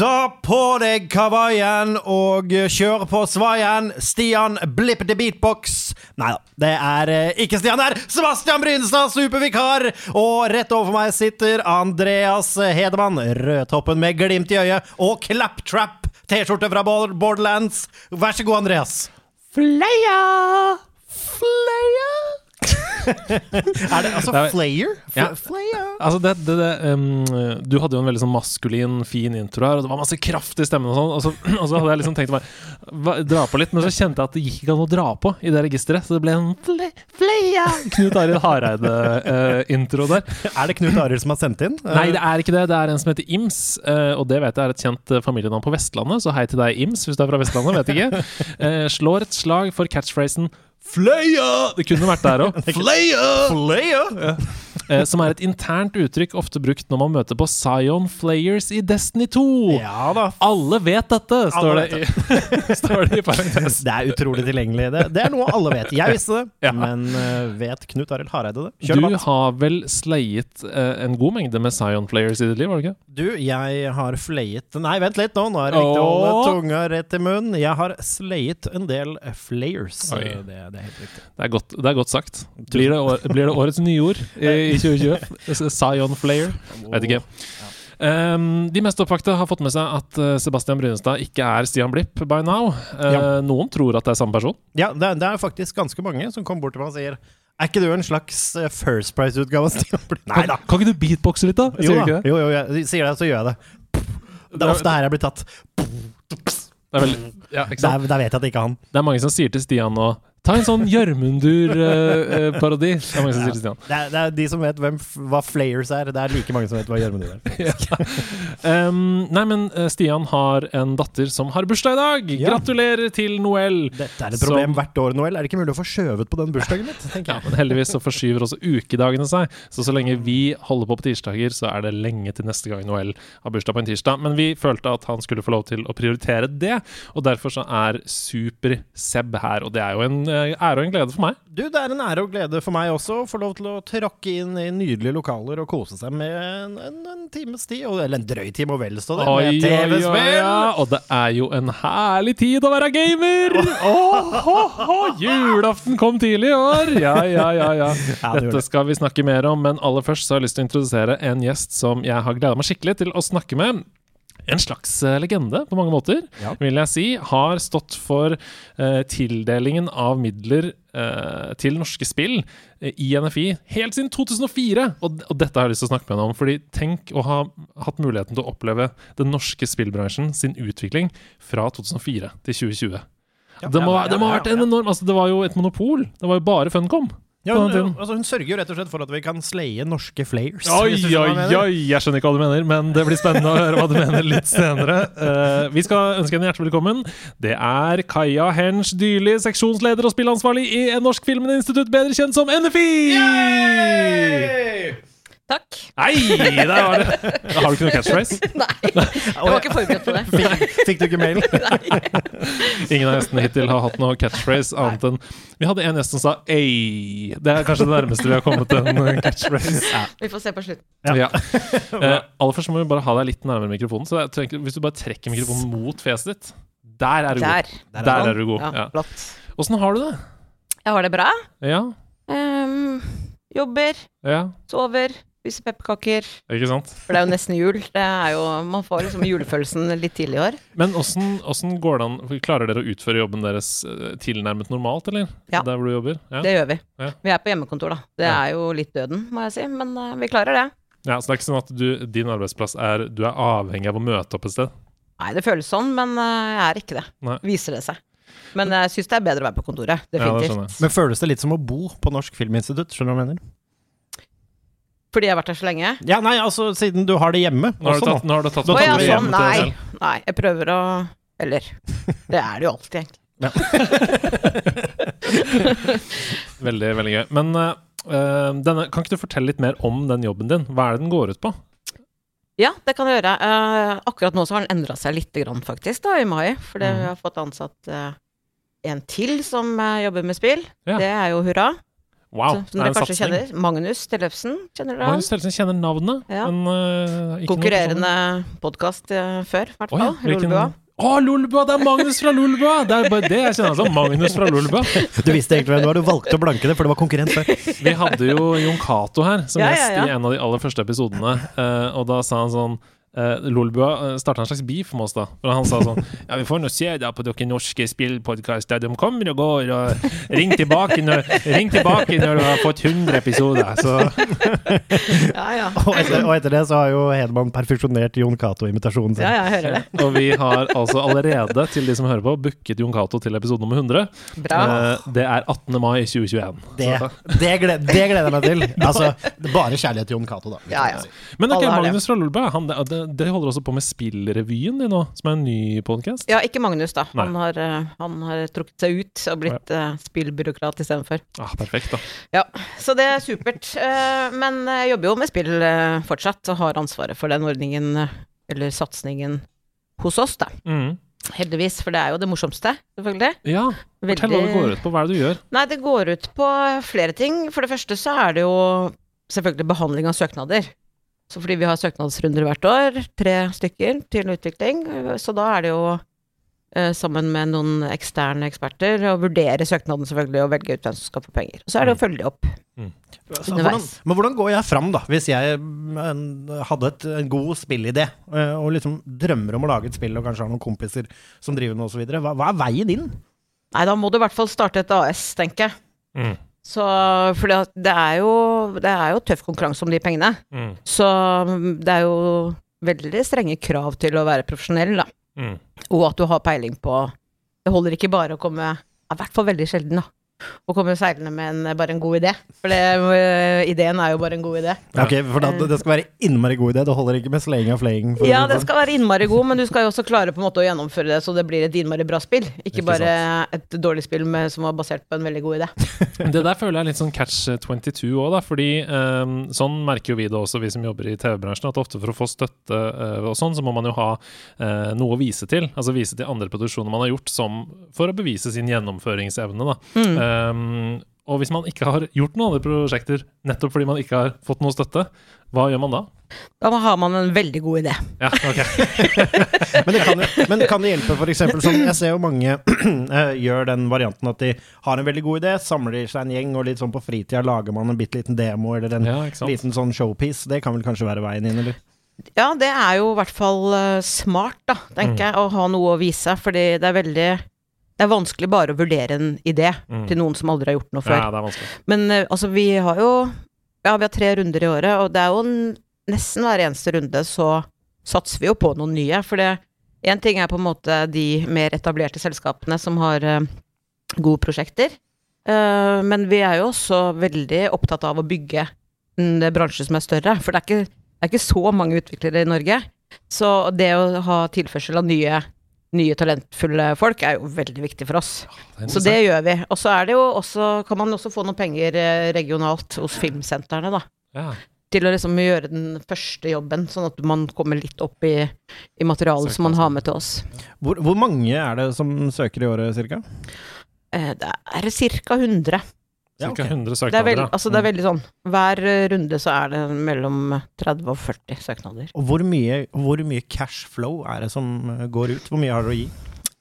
Ta på deg kavaien og kjør på svaien. Stian blippete beatbox. Nei da, det er eh, ikke Stian her. Sebastian Brynestad, supervikar. Og rett overfor meg sitter Andreas Hedemann, rødtoppen med glimt i øyet, og Claptrap, T-skjorte fra Borderlands. Vær så god, Andreas. Fleia! Fleia! er det altså flayer? er- Flayer? Ja. Flayer? Altså det, det, det, um, du hadde jo en veldig sånn maskulin, fin intro her, og det var masse kraft i stemmen og sånn. Og så, og så hadde jeg liksom tenkt meg dra på litt, men så kjente jeg at det gikk ikke an å dra på i det registeret. Så det ble en fle, flayer! Knut Arild Hareide-intro der. Er det Knut Arild som har sendt inn? Nei, det er ikke det. Det er en som heter Ims, uh, og det vet jeg er et kjent eh, familienavn på Vestlandet, så hei til deg, Ims, hvis du er fra Vestlandet, vet ikke. Uh, Slår et slag for catchphrasen Fløya! Det kunne vært der òg. Fløya! Fleia! Eh, som er et internt uttrykk ofte brukt når man møter på Zion Flayers i Destiny 2. Ja da. Alle vet dette, står, Alle det, i, står det i parentes. Det er utrolig tilgjengelig. Det, det er noe alle vet. Jeg visste det, Ja. men eh, vet Knut Arild Hareide det? Kjør Du debatt. har vel sleiet uh, en god mengde med Zion Flayers i ditt liv, var det ikke? Du, jeg har flayet Nei, vent litt nå. Nå er det riktig å holde tunga rett i munnen. Jeg har sleiet en del flayers. Eh, Det, det er helt riktig. Det er godt, det er godt sagt. Blir det, år, blir det årets nyord i, i 2020? Zion Flayer? Vet ikke. Um, de mest oppvakte har fått med seg at eh, Sebastian Brynestad ikke er Stian Blipp by now. Uh, Ja. Noen tror at det er samme person. Ja, det, er- det er faktisk ganske mange som kommer bort til meg og sier Er ikke du en slags eh, First Price-utgave av Stian Blipp? Nei da. Kan ikke du beatboxe litt, da? Jo, da. jo, jo, jeg sier det, så gjør jeg det. Det er ofte her jeg blir tatt. Det er, ja. Vet jeg at det ikke er han. det er mange som sier til Stian nå Ta en sånn Jørmundur-parodi. det mange som sier Stian. Det det er de som vet hvem, hva flayers er. Det er like mange som vet hva Gjørmundur er. Um, nei, men eh, Stian har en datter som har bursdag i dag! Ja. Gratulerer til Noel! Dette er et problem Som- hvert år, Noel. Er det ikke mulig å få skjøvet på den bursdagen mitt? Ja, men heldigvis så forskyver også ukedagene seg. Så så lenge vi holder på på tirsdager, så er det lenge til neste gang Noel har bursdag på en tirsdag. Men vi følte at han skulle få lov til å prioritere det, og derfor så er Super-Seb her. Og det er jo en ære og en glede for meg. Du, Det er en ære og glede for meg også å få lov til å tråkke inn i nydelige lokaler og kose seg med en, en, en times tid, eller en drøy time og vel så det, med TV-spill! ja. Og det er jo en herlig tid å være gamer! Åh, åh, åh, julaften kom tidlig i år! Ja, ja, ja, ja. Dette skal vi snakke mer om, men aller først så har jeg lyst til å introdusere en gjest som jeg har gleda meg skikkelig til å snakke med. En slags eh, legende på mange måter, Ja. vil jeg si. Har stått for eh, tildelingen av midler eh, til norske spill eh, i NFI helt siden 2004! Og, og dette har jeg lyst til å snakke med henne om. fordi tenk å ha hatt muligheten til å oppleve den norske spillbransjen sin utvikling fra 2004 til 2020. det, må, ja, det må ha ja, vært en enorm Altså, det var jo et monopol. Det var jo bare Funcom. Ja, hun, altså, hun sørger jo rett og slett for at vi kan slaye norske flayers. Oi, oi, oi! Jeg skjønner ikke hva du mener, men det blir spennende å høre hva du mener litt senere. Uh, vi skal ønske henne hjertelig velkommen. Det er Kaja Hensch Dyrli, seksjonsleder og spillansvarlig i Norsk Filminstitutt, bedre kjent som NFI! Takk. Nei, der var det! Har du ikke noe catchphrase? Nei, jeg var ikke forberedt på det. Fikk, fikk du ikke mail? Nei. Ingen av gjestene hittil har hatt noe catchphrase annet enn Vi hadde en gjest som sa 'ei'. Det er kanskje det nærmeste vi har kommet en catchphrase. Vi får se på slutten. Ja. Eh, aller først må vi bare ha deg litt nærmere mikrofonen. Så jeg tenker, Hvis du bare trekker mikrofonen mot fjeset ditt, der er du Der. god. Der er du god. Ja, Ja. flott. Åssen har du det? Jeg har det bra. Ja, Um, jobber, ja, sover, spiser pepperkaker. ikke sant? For det er jo nesten jul. Det er jo, man får liksom julefølelsen litt tidlig i år. Men åssen åssen går det an Klarer dere å utføre jobben deres eh, tilnærmet normalt, eller? Ja. Der hvor du jobber? Ja. Det gjør vi. Ja. Vi er på hjemmekontor, da. Det Ja. er jo litt døden, må jeg si. Men uh, vi klarer det. ja, Så det er ikke sånn at du, din arbeidsplass er Du er avhengig av å møte opp et sted? Nei, det føles sånn, men eh, jeg er ikke det. Nei. Viser det seg. Men jeg syns det er bedre å være på kontoret. Definitivt. Ja. Men føles det litt som å bo på Norsk Filminstitutt? Skjønner du hva jeg mener? Fordi jeg har vært her så lenge. Ja, nei, altså siden du har det hjemme. Nå har du tatt, nå har du tatt Nå Å tar ja, vi sånn. hjemme til deg Nei. jeg prøver å Eller Det er det jo alltid, egentlig. Veldig, veldig gøy. Men eh, eh, denne, kan ikke du fortelle litt mer om den jobben din? Hva er det den går ut på? Ja, det kan jeg gjøre. Uh, akkurat nå så har den endra seg lite grann, faktisk, da, i mai. Fordi vi har fått ansatt uh, en til som jobber med spill. Ja. Det er jo hurra. Wow, som er dere kanskje satsning. kjenner. Magnus Tellefsen, kjenner dere han? Magnus Tellefsen kjenner navnet, Ja. men uh, ikke Konkurrerende podkast før, i hvert Å ja, Lolbua. Å, Lolbua! Det er Magnus fra Lolbua! Det er bare det jeg kjenner. Altså. Magnus fra Lolbua. Du visste egentlig hvem det var, du valgte å blanke det, for det var konkurrent før. Vi hadde jo Jon Cato her som Ja, ja, gjest i en av de aller første episodene, uh, og da sa han sånn Uh, Lolbua starta en slags beef med oss, da. For han sa sånn Ja, vi får nå se da på dere norske spillpodkaster. De kommer og går, og ring tilbake når, ring tilbake når du har fått 100 episoder. Så Ja, ja. Og etter, og etter det så har jo Hedman perfeksjonert Jon Cato-imitasjonen sin. ja, jeg hører det. Og vi har altså allerede, til de som hører på, booket Jon Cato til episode nummer 100. Bra. Uh, det er 18. mai 2021. Det, det, gleder, det gleder jeg meg til. Altså, bare kjærlighet til Jon Cato, da. Ja, ja. Men ok. Magnus fra Lolbua, han, det, det holder også på med Spillrevyen din nå, som er en ny podkast. Ja, ikke Magnus, da. Han har, eh, han har trukket seg ut og blitt uh, spillbyråkrat istedenfor. Ah, perfekt, da. Ja, så det er supert. Eh, men jeg jobber jo med spill eh, fortsatt, og har ansvaret for den ordningen, eh, eller satsingen, hos oss, da. Mm. Heldigvis, for det er jo det morsomste, selvfølgelig. Ja, fortell hva det går ut på. Hva er det du gjør? Nei, det går ut på flere ting. For det første så er det jo selvfølgelig behandling av søknader. Så fordi vi har søknadsrunder hvert år, tre stykker til utvikling, så da er det jo eh, sammen med noen eksterne eksperter å vurdere søknaden selvfølgelig og velge ut hvem som skal få penger. Så er det å følge opp. Så hvordan, men hvordan går jeg fram, da, hvis jeg en, hadde et, en god spillidé, eh, og liksom drømmer om å lage et spill, og kanskje har noen kompiser som driver med det osv. Hva, hva er veien inn? Nei, da må du i hvert fall starte et AS, tenker jeg. Mm. Så, for det, det, er jo, det er jo tøff konkurranse om de pengene. Mm. Så mm, det er jo veldig strenge krav til å være profesjonell, da. Mm. Og at du har peiling på Det holder ikke bare å komme I hvert fall veldig sjelden, da. Å komme seilende med en, bare en god idé. For det, øh, ideen er jo bare en god idé. Ja, Ok, for da, Det skal være innmari god idé, det holder ikke med slaying og flaying. for Ja, det sånn. skal være innmari god, men du skal jo også klare på en måte å gjennomføre det så det blir et innmari bra spill. Ikke, Ikke bare et dårlig spill med, som var basert på en veldig god idé. Det der føler jeg er litt sånn catch 22 òg, da. Fordi um, sånn merker jo vi det også, vi som jobber i TV-bransjen, at ofte for å få støtte uh, og sånn, så må man jo ha uh, noe å vise til. Altså vise til andre produksjoner man har gjort, som for å bevise sin gjennomføringsevne, da. Mm. Ehm, og hvis man ikke har gjort noen andre prosjekter nettopp fordi man ikke har fått noe støtte, hva gjør man da? Da har man en veldig god idé. Ja, ok. Men, det kan, jo- men kan det hjelpe, for eksempel sånn Jeg ser jo mange eh, gjør den varianten at de har en veldig god idé, samler seg en gjeng, og litt sånn på fritida lager man en bitte liten demo eller en Ja, liten sånn showpiece. Det kan vel kanskje være veien inn, eller? Ja, det er jo i hvert fall eh, smart, da, tenker jeg, å ha noe å vise. Fordi det er veldig Det er vanskelig bare å vurdere en idé Mm. til noen som aldri har gjort noe før. Ja, det er vanskelig. Men eh, altså, vi har jo Ja, vi har tre runder i året, og det er jo en, nesten hver eneste runde så satser vi jo på noen nye. For det én ting er på en måte de mer etablerte selskapene som har uh, gode prosjekter. Eh, men vi er jo også veldig opptatt av å bygge en bransje som er større. For det er ikke, det er ikke så mange utviklere i Norge. Så det å ha tilførsel av nye, nye talentfulle folk er jo veldig viktig for oss. Det er Så det gjør vi. Og så er det jo også, kan man også få noen penger eh, regionalt hos filmsentrene, da. Ja. Til å liksom gjøre den første jobben, sånn at man kommer litt opp i, i materialet som man har med til oss. Hvor, hvor mange er det som søker i året, cirka? Eh, Det er ca. 100. Ja, Okay. 100 søknader. Det er, veld, altså det er veldig sånn Hver eh, runde så er det mellom 30 og 40 søknader. Og hvor mye, hvor mye cash flow er det som eh, går ut? Hvor mye har dere å gi?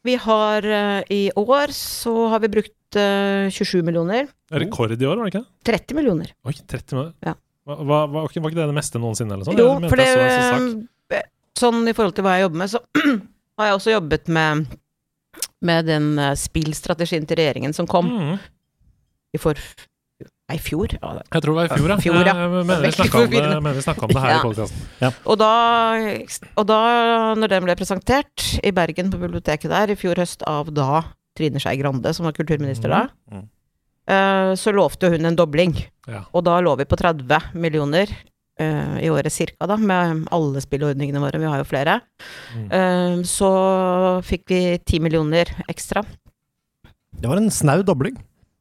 Vi har eh, i år så har vi brukt eh, 27 millioner. Rekord i år, var det ikke det? 30 millioner. Oi, 30 millioner. Ja. Hva, hva, var, ikke- var ikke det det meste noensinne? Eller sånn? Jo, for det jeg så sånn i forhold til hva jeg jobber med, så har jeg også jobbet med med den spillstrategien til regjeringen som kom Mm. I for... Nei, i fjor. Ja, Jeg tror det var i fjor, ja. Fjor, ja. Jeg mener vi snakka om, om det her i Ja. Og og da, når den ble presentert i Bergen på biblioteket der i fjor høst av da Trine Skei Grande, som var kulturminister da, mm. eh, så lovte hun en dobling. Ja. Og da lå vi på 30 millioner uh, i året cirka, da, med alle spillordningene våre, vi har jo flere. Mm. Uh, så fikk vi 10 millioner ekstra. Det var en snau dobling.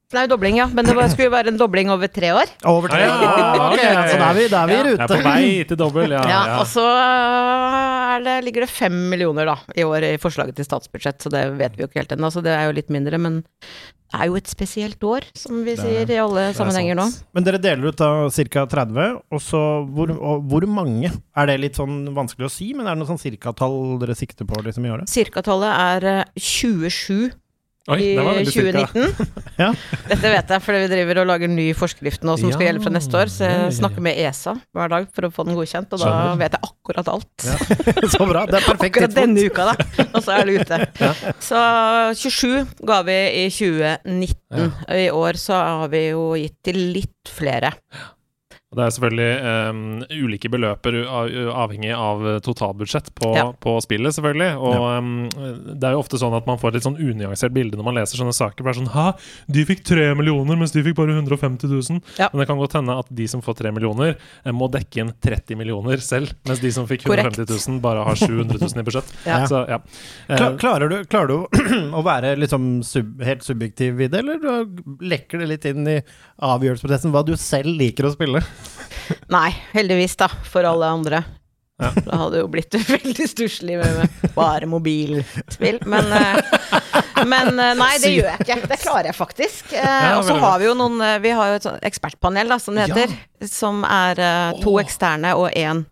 Jo dobling, ja, men det var, skulle jo være en dobling over tre år. Over tre. Ah, ja, Ok. Så da er vi, da er vi i Jeg er på vei til dobbel, ja. Ja, ja. Og så er det, ligger det fem millioner da, i år i forslaget til statsbudsjett, så det vet vi jo ikke helt ennå, så det er jo litt mindre, men det er jo et spesielt år, som vi Det er- sier i alle er sammenhenger nå. Men dere deler ut av ca. 30, og så hvor, og hvor mange? Er det litt sånn vanskelig å si, men er det noe sånn cirkatall dere sikter på liksom i året? Cirkatallet er eh, 27 Oi, i det var veldig cirka. 2019. Ja. Dette vet jeg, fordi vi driver og lager ny forskrift nå som skal gjelde fra neste år, så ja, ja, ja. jeg snakker med ESA hver dag for å få den godkjent, og da Skjønner. vet jeg akkurat alt. Så bra. Det er perfekt Akkurat denne uka, da. Og så er det ute. Så 27 ga vi i 2019. I år så har vi jo gitt til litt flere. Og Det er selvfølgelig um, ulike beløper avhengig av eh, totalbudsjett på, Ja. på spillet, selvfølgelig. Og em, det er jo ofte sånn at man får et litt sånn unyansert bilde når man leser sånne saker. For det er sånn Hæ, de fikk tre millioner, mens de fikk bare 150 000. Ja. Men det kan godt hende at de som får tre millioner, eh, må dekke inn 30 millioner selv, mens de som fikk Korrekt. 150 000, bare har 700 000 i budsjett. Ja. Så ja. Eh, Klarer du, klarer du å være liksom sub, helt subjektiv i det, eller lekker det litt inn i avgjørelsesprosessen hva du selv liker å spille? Nei, heldigvis, da, for alle andre. Ja. Da hadde jo blitt veldig stusslig med, bare mobilspill. Men, eh, men eh, nei, det gjør jeg ikke. Det klarer jeg faktisk. Eh, og så har vi jo noen Vi har jo et ekspertpanel, da, som det heter. Som er to eksterne og én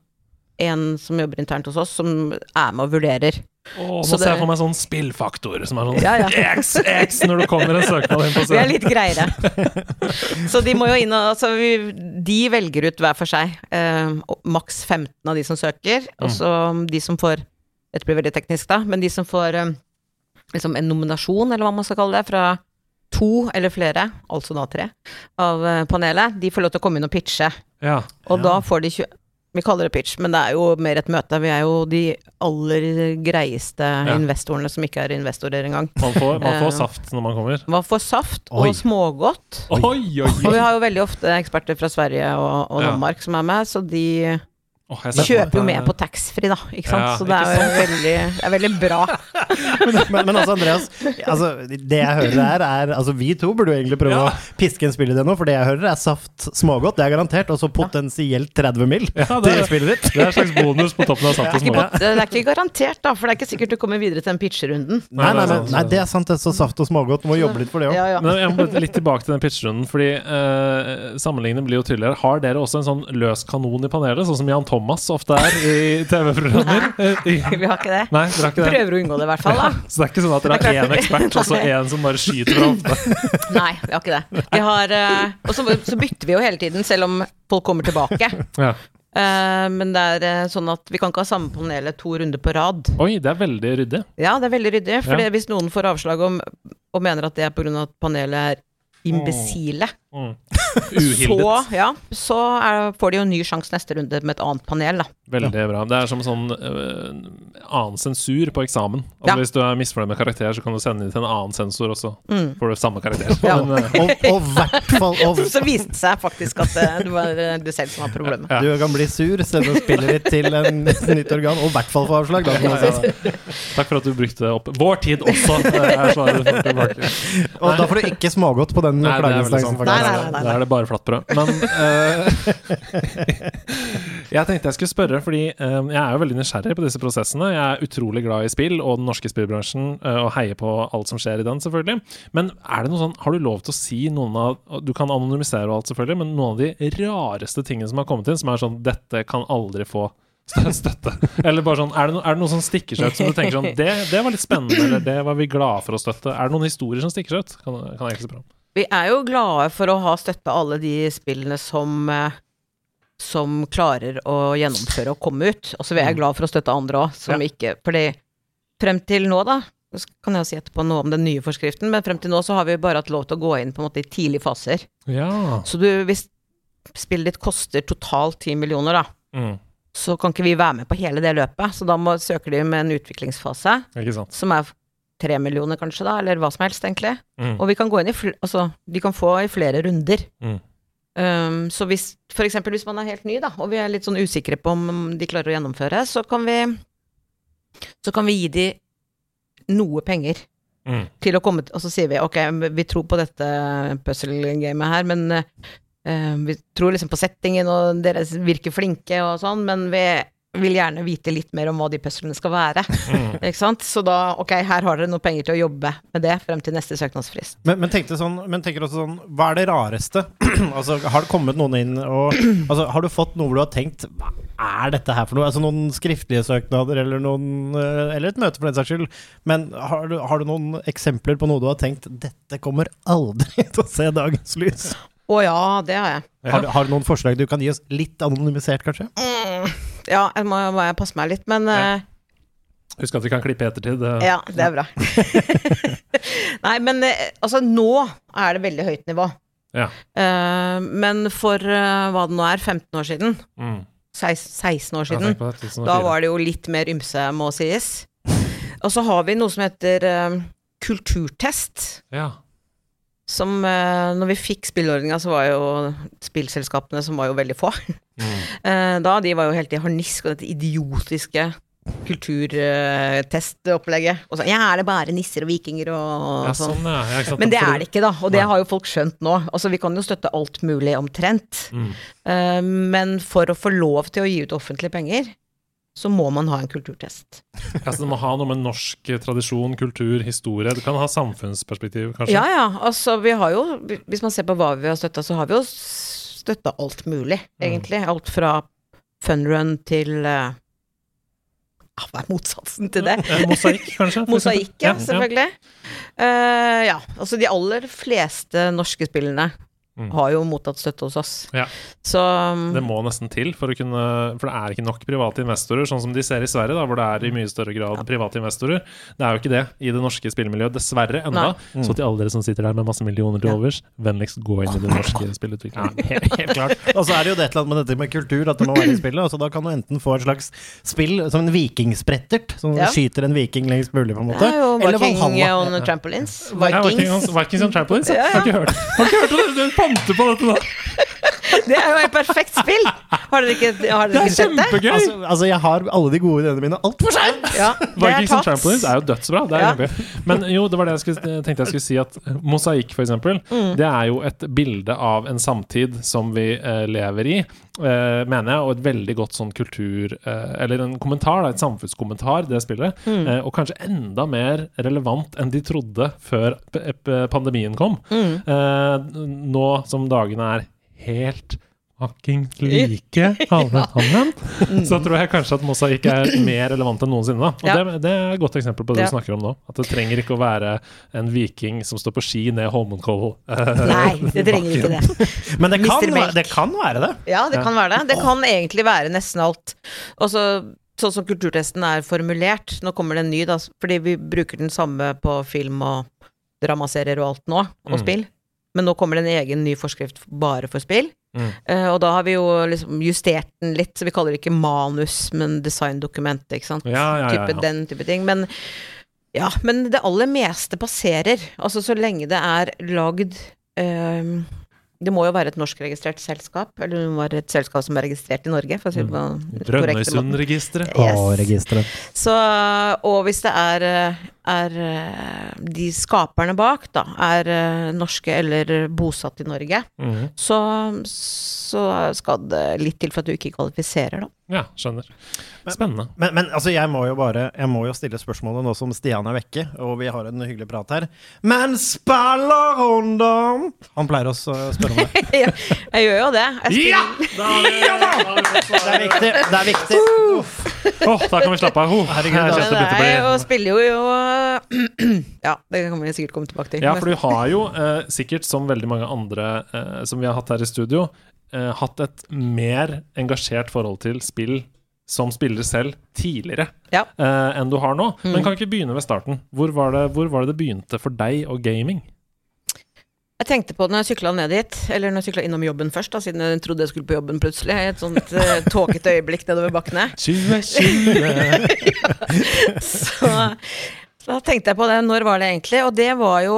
en som jobber internt hos oss, som er med og vurderer. Å, nå Så ser jeg for meg sånn spillfaktor som er sånn Ja, ja. X, X når det kommer en søknad inn på Vi er litt greiere. Så de må jo inn og altså vi, De velger ut hver for seg. Eh, maks 15 av de som søker. Og så de som får Dette blir veldig teknisk, da, men de som får eh, liksom en nominasjon, eller hva man skal kalle det, fra to eller flere, altså da tre, av eh, panelet, de får lov til å komme inn og pitche. Ja. Og da får de 20 Vi kaller det pitch, men det er jo mer et møte. Vi er jo de aller greieste investorene som ikke er investorer engang. Man får, man får Eh. saft når man kommer. Man får saft Oi. og smågodt. Oi, oi, Og vi har jo veldig ofte eksperter fra Sverige og, og Ja. Danmark som er med, så de Meg kjøper jo med på taxfree, da. Ikke sant? Ja, så det er jo veldig, det er veldig bra. Men, men altså, Andreas, altså, det jeg hører her, er Altså, vi to burde jo egentlig prøve Ja. å piske en spill i det nå, for det jeg hører, er saft smågodt, det er garantert, og så potensielt 30 mill. Ja, det til er- spillet ditt. Det er en slags bonus på toppen av saft og smågodt. det er ikke garantert, da, for det er ikke sikkert du kommer videre til den pitcherunden. Nei, nei, er nei, nei, det er sant, det. Så saft og smågodt må jobbe litt for det òg. Ja, ja. Men jeg må litt tilbake til den pitcherunden, fordi uh, sammenligningen blir jo tydeligere. Har dere også en sånn løs kanon i panelet, sånn som Jan Thomas ofte er i TV-programmer? Eh, Vi har ikke det. Nei, dere har ikke det? Prøver å unngå det, i hvert fall. da Så det er ikke sånn at dere er har én ekspert, og så én som bare skyter fra hofta? Nei, vi har ikke det. Vi har, eh, og så, så bytter vi jo hele tiden, selv om folk kommer tilbake. Ja. Uh, men det er uh, sånn at vi kan ikke ha samme panelet to runder på rad. Oi, det er veldig ryddig. Ja, det er veldig ryddig. For Ja. hvis noen får avslag om, og mener at det er pga. at panelet er imbesile, Mm. så, ja, så er, får de jo en ny sjanse neste runde med et annet panel, da. Veldig bra. Det er som sånn uh, annen sensur på eksamen. Altså, Ja. Hvis du er misfornøyd med karakter, så kan du sende inn til en annen sensor, og så Mm. får du samme karakter. Ja. Men, øh, Og og hvert fall og, Så viste det seg faktisk at uh, det var uh, du selv som har problemet. Ja. Du kan bli sur, sende spillet ditt til en, nytt organ, og i hvert fall få avslag. Takk for at du brukte opp vår tid også. Det. Og da får du ikke smågodt på den det flagginstansen. sant. Nei. Nei, nei, nei. Da er det bare flatbrød. Men øh, jeg tenkte jeg skulle spørre, fordi øh, jeg er jo veldig nysgjerrig på disse prosessene. Jeg er utrolig glad i spill og den norske spillbransjen, øh, og heier på alt som skjer i den, selvfølgelig. Men er det noe sånn, har du lov til å si noen av Du kan anonymisere og alt, selvfølgelig, men noen av de rareste tingene som har kommet inn, som er sånn Dette kan aldri få støtte. Eller bare sånn, er det, no, er det noe som stikker seg ut som du tenker sånn det, det var litt spennende, eller det var vi glade for å støtte. Er det noen historier som stikker seg ut? Kan, kan jeg ikke spørre om. Vi er jo glade for å ha støtta alle de spillene som eh, som klarer å gjennomføre og komme ut. Og så er jeg glad for å støtte andre òg, som Ja. ikke Fordi frem til nå, da, så kan jeg si etterpå noe om den nye forskriften, men frem til nå så har vi bare hatt lov til å gå inn på en måte i tidlige faser. Ja. Så du, hvis spillet ditt koster totalt 10 millioner, da, Mm, så kan ikke vi være med på hele det løpet. Så da må, søker de med en utviklingsfase, som er tre millioner kanskje, da, eller hva som helst, egentlig. Mm. Og vi kan gå inn i altså, de kan få i flere runder. Mm. Um, så hvis, eksempel hvis man er helt ny, da, og vi er litt sånn usikre på om de klarer å gjennomføre, så kan vi Så kan vi gi de noe penger Mm. til å komme Og så sier vi ok, vi tror på dette puzzle-gamet her, men uh, vi tror liksom på settingen, og dere virker flinke og sånn, men vi vil gjerne vite litt mer om hva de puslene skal være. Mm. Ikke sant? Så da, ok, her har dere noe penger til å jobbe med det frem til neste søknadsfrist. Men, men, sånn, men tenker også sånn Hva er det rareste? altså, har det kommet noen inn og altså, Har du fått noe hvor du har tenkt Hva er dette her for noe? Altså Noen skriftlige søknader eller noen eh, Eller et møte, for den saks skyld. Men har du, har du noen eksempler på noe du har tenkt Dette kommer aldri til å se dagens lys? Å ja, det har jeg. Har, du- har du noen forslag du kan gi oss litt anonymisert, kanskje? Mm, ja, jeg må, må jeg passe meg litt, men ja. Husk at vi kan klippe i ettertid. eh. Ja, det er bra. Nei, men eh, altså, nå er det veldig høyt nivå. Ja. Uh, men for uh, hva det nå er, 15 år siden, Mm. 16, 16 år siden, det, da var det jo litt mer ymse, må sies. Og så har vi noe som heter uh, kulturtest. Ja. Som eh, Når vi fikk spillordninga, så var jo spillselskapene som var jo veldig få. Mm. Eh, da, de var jo helt i harnisk og dette idiotiske kulturtestopplegget. Og så, ja, er det bare nisser og vikinger og ja, sånn. sånn, ja. ja? Men det er det ikke, da. Og det har jo folk skjønt nå. Altså, vi kan jo støtte alt mulig omtrent. Mm. Eh, men for å få lov til å gi ut offentlige penger, så må man ha en kulturtest. Altså, det må ha noe med norsk tradisjon, kultur, historie Du kan ha samfunnsperspektiv, kanskje? Ja ja, altså vi har jo Hvis man ser på hva vi har støtta, så har vi jo støtta alt mulig, Mm. Alt fra funrun til ah, Hva er motsatsen til det? Mosaikk, kanskje? Mosaikk, ja, selvfølgelig. Uh, ja, altså de aller fleste norske spillene Mm. har jo mottatt støtte hos oss. Ja. Så um, Det må nesten til for å kunne For det er ikke nok private investorer, sånn som de ser i Sverige, da, hvor det er i mye større grad private investorer. Det er jo ikke det i det norske spillmiljøet, dessverre, enda. Mm. Så til alle dere som sitter der med masse millioner til overs, vennligst gå inn i det norske spillutviklingen. Helt, helt klart. Og så er det jo det et eller annet med dette med kultur, at det må være i spillet. Altså, da kan du enten få et slags spill som en vikingsprettert, som Ja. skyter en viking lengst mulig, på en måte. Ja, jo Eller Viking on trampolines. Vikings, Vikings. Vikings on Trampolines, ja. Ja, ja. Har ikke hørt Har ikke hørt om det? Du panter på dette nå! Det er jo et perfekt spill! Har dere ikke, har Det dere er ikke sett det? kjempegøy! Altså, altså, jeg har alle de gode ideene mine altfor seint! Ja, det er Vikings and. Trampolines er jo dødsbra. Det er Ja. Men jo, det var det jeg skulle, tenkte jeg skulle si, at mosaikk, for eksempel, Mm. det er jo et bilde av en samtid som vi eh, lever i, eh, mener jeg, og et veldig godt sånn kultur... Eh, eller en kommentar, da, et samfunnskommentar, det spillet. Mm. Eh, og kanskje enda mer relevant enn de trodde før pandemien kom. Mm. Eh, nå som dagene er helt fuckings like, alle sammen, så tror jeg kanskje at mosaikk er mer relevant enn noensinne. Da. Og Ja. det, det er et godt eksempel på det Ja. du snakker om nå. At det trenger ikke å være en viking som står på ski ned Holmenkollen. Uh, Nei, det trenger ikke det. Men det kan, være- det kan være det. Ja, det kan være det. Det kan egentlig være nesten alt. Og så sånn som kulturtesten er formulert, nå kommer det en ny, da, fordi vi bruker den samme på film og dramaserier og alt nå, og Mm. spill. Men nå kommer det en egen ny forskrift bare for spill. Mm. Uh, og da har vi jo liksom justert den litt, så vi kaller det ikke manus, men designdokument, ikke sant. Ja, ja, ja, Type. Den type ting. Men ja, men det aller meste passerer. Altså så lenge det er lagd ehm, det må jo være et norskregistrert selskap, eller det må være et selskap som er registrert i Norge. For å si det på mm. Brønnøysundregisteret. Yes. Å. Så, og hvis det er, er de skaperne bak, da, er norske eller bosatt i Norge, mm. så, så skal det litt til for at du ikke kvalifiserer, da. Ja, skjønner. Spennende. Men, men altså, jeg må jo bare Jeg må jo stille spørsmålet nå som Stian er vekke, og vi har en hyggelig prat her. Men spiller hun da? Han pleier også å spørre om det. ja, jeg gjør jo det. Jeg Ja! Det er viktig. Det er viktig. Åh, da kan vi slappe av. Oh, Herregud, jeg det begynte å Nei, og spiller jo jo Ja, det kan vi sikkert komme tilbake til. Ja, for du har jo eh, sikkert, som veldig mange andre eh, som vi har hatt her i studio, eh, hatt et mer engasjert forhold til spill som spiller selv tidligere Ja. eh, enn du har nå. Mm. Men kan ikke begynne ved starten. Hvor var, det, hvor var det det begynte for deg og gaming? Jeg tenkte på det når jeg sykla ned dit, eller når jeg sykla innom jobben først, da, siden jeg trodde jeg skulle på jobben plutselig. I et sånt uh, tåkete øyeblikk nedover bakkene. 2020 Så, så da tenkte jeg på det. Når var det egentlig? Og det var jo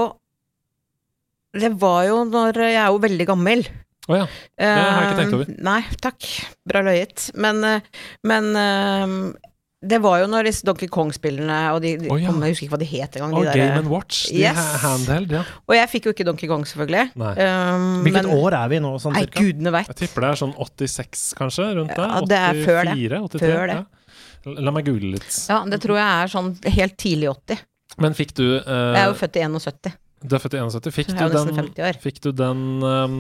Det var jo når Jeg er jo veldig gammel. Å ja. Det har jeg ikke tenkt over. Uh, Nei, takk. Bra løyet. Men, eh, men uh, det var jo når disse Donkey Kong-spillene og de, de oh, ja. kom, Jeg husker ikke hva de het engang. Og de Game and Watch. De Yes. handheld, ja. Og jeg fikk jo ikke Donkey Kong, selvfølgelig. Um, Hvilket men- år er vi nå, sånn Nei, cirka? gudene veit. Jeg tipper det er sånn 86, kanskje? Rundt der? Ja, det er før det. 83? Før det. Ja. La meg google litt. Ja, det tror jeg er sånn helt tidlig 80. Men fikk du uh, Jeg er jo født i 71. Du er født i 71. Fikk du den, fikk du den um,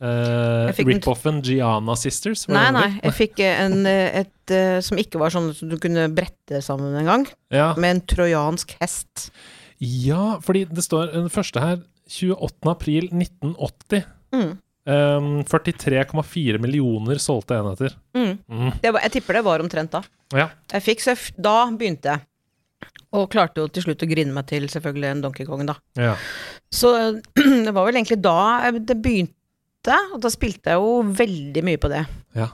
eh, Jeg rip-offen Giana Sisters? Nei, nei, jeg fikk en, eh, et eh, som ikke var sånn som du kunne brette sammen en gang, Ja. med en trojansk hest. ja, fordi det står den første her 28. april 1980. Mm. Um, 43,4 millioner solgte enheter. Mm. Mm. Det var, jeg tipper det var omtrent da. Ja. Jeg fikk, så da begynte jeg. Og klarte jo til slutt å grine meg til selvfølgelig en Donkey Kong, da. ja. Så det var vel egentlig da det begynte, og da spilte jeg jo veldig mye på det. ja.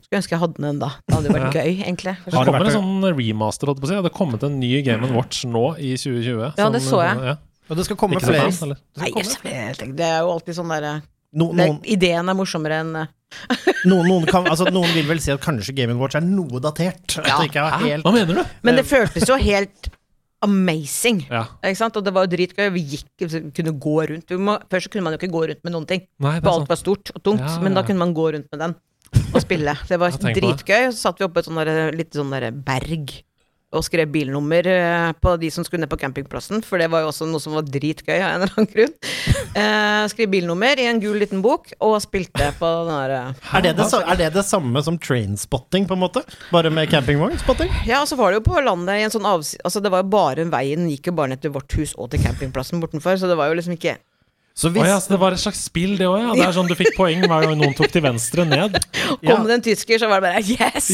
Skulle ønske jeg hadde den da. Det hadde jo vært Ja. gøy, egentlig. Det Har det kommer vært en sånn remaster, holdt jeg på å si. Det har kommet en ny Game Watch nå i 2020. Ja, det så jeg. Ja. Og det skal komme Ikke så flere. fan, eller? Nei, jeg, vet det er jo alltid sånn derre No, noen, Ideen er morsommere enn eh, noen, noen, kan, altså, noen vil vel si at kanskje Game Watch er noe datert. At det ikke er helt Hva mener du? Men det føltes jo helt amazing. Ja. Ikke sant? Og det var jo dritgøy. Vi gikk, kunne gå rundt. Må, først så kunne man jo ikke gå rundt med noen ting. Nei, For alt var stort og tungt. Ja, Men da kunne man gå rundt med den og spille. Det var dritgøy. Og. Så satt vi oppe på et sånt der, litt sånn der berg og skrev bilnummer eh, på de som skulle ned på campingplassen, for det var jo også noe som var dritgøy av en eller annen grunn. Eh, skrev bilnummer i en gul liten bok, og spilte på den der eh, er det det, er det det samme som trainspotting, på en måte? Bare med campingvognspotting? Ja, og så var det jo på landet i en sånn avsi... Altså, det var jo bare veien gikk jo bare ned til vårt hus og til campingplassen bortenfor, så det var jo liksom ikke Så hvis... oh, ja, så det var et slags spill, det òg, ja. Det er sånn du fikk poeng hver gang noen tok til venstre ned. Ja. Kom det en tysker, så var det bare yes!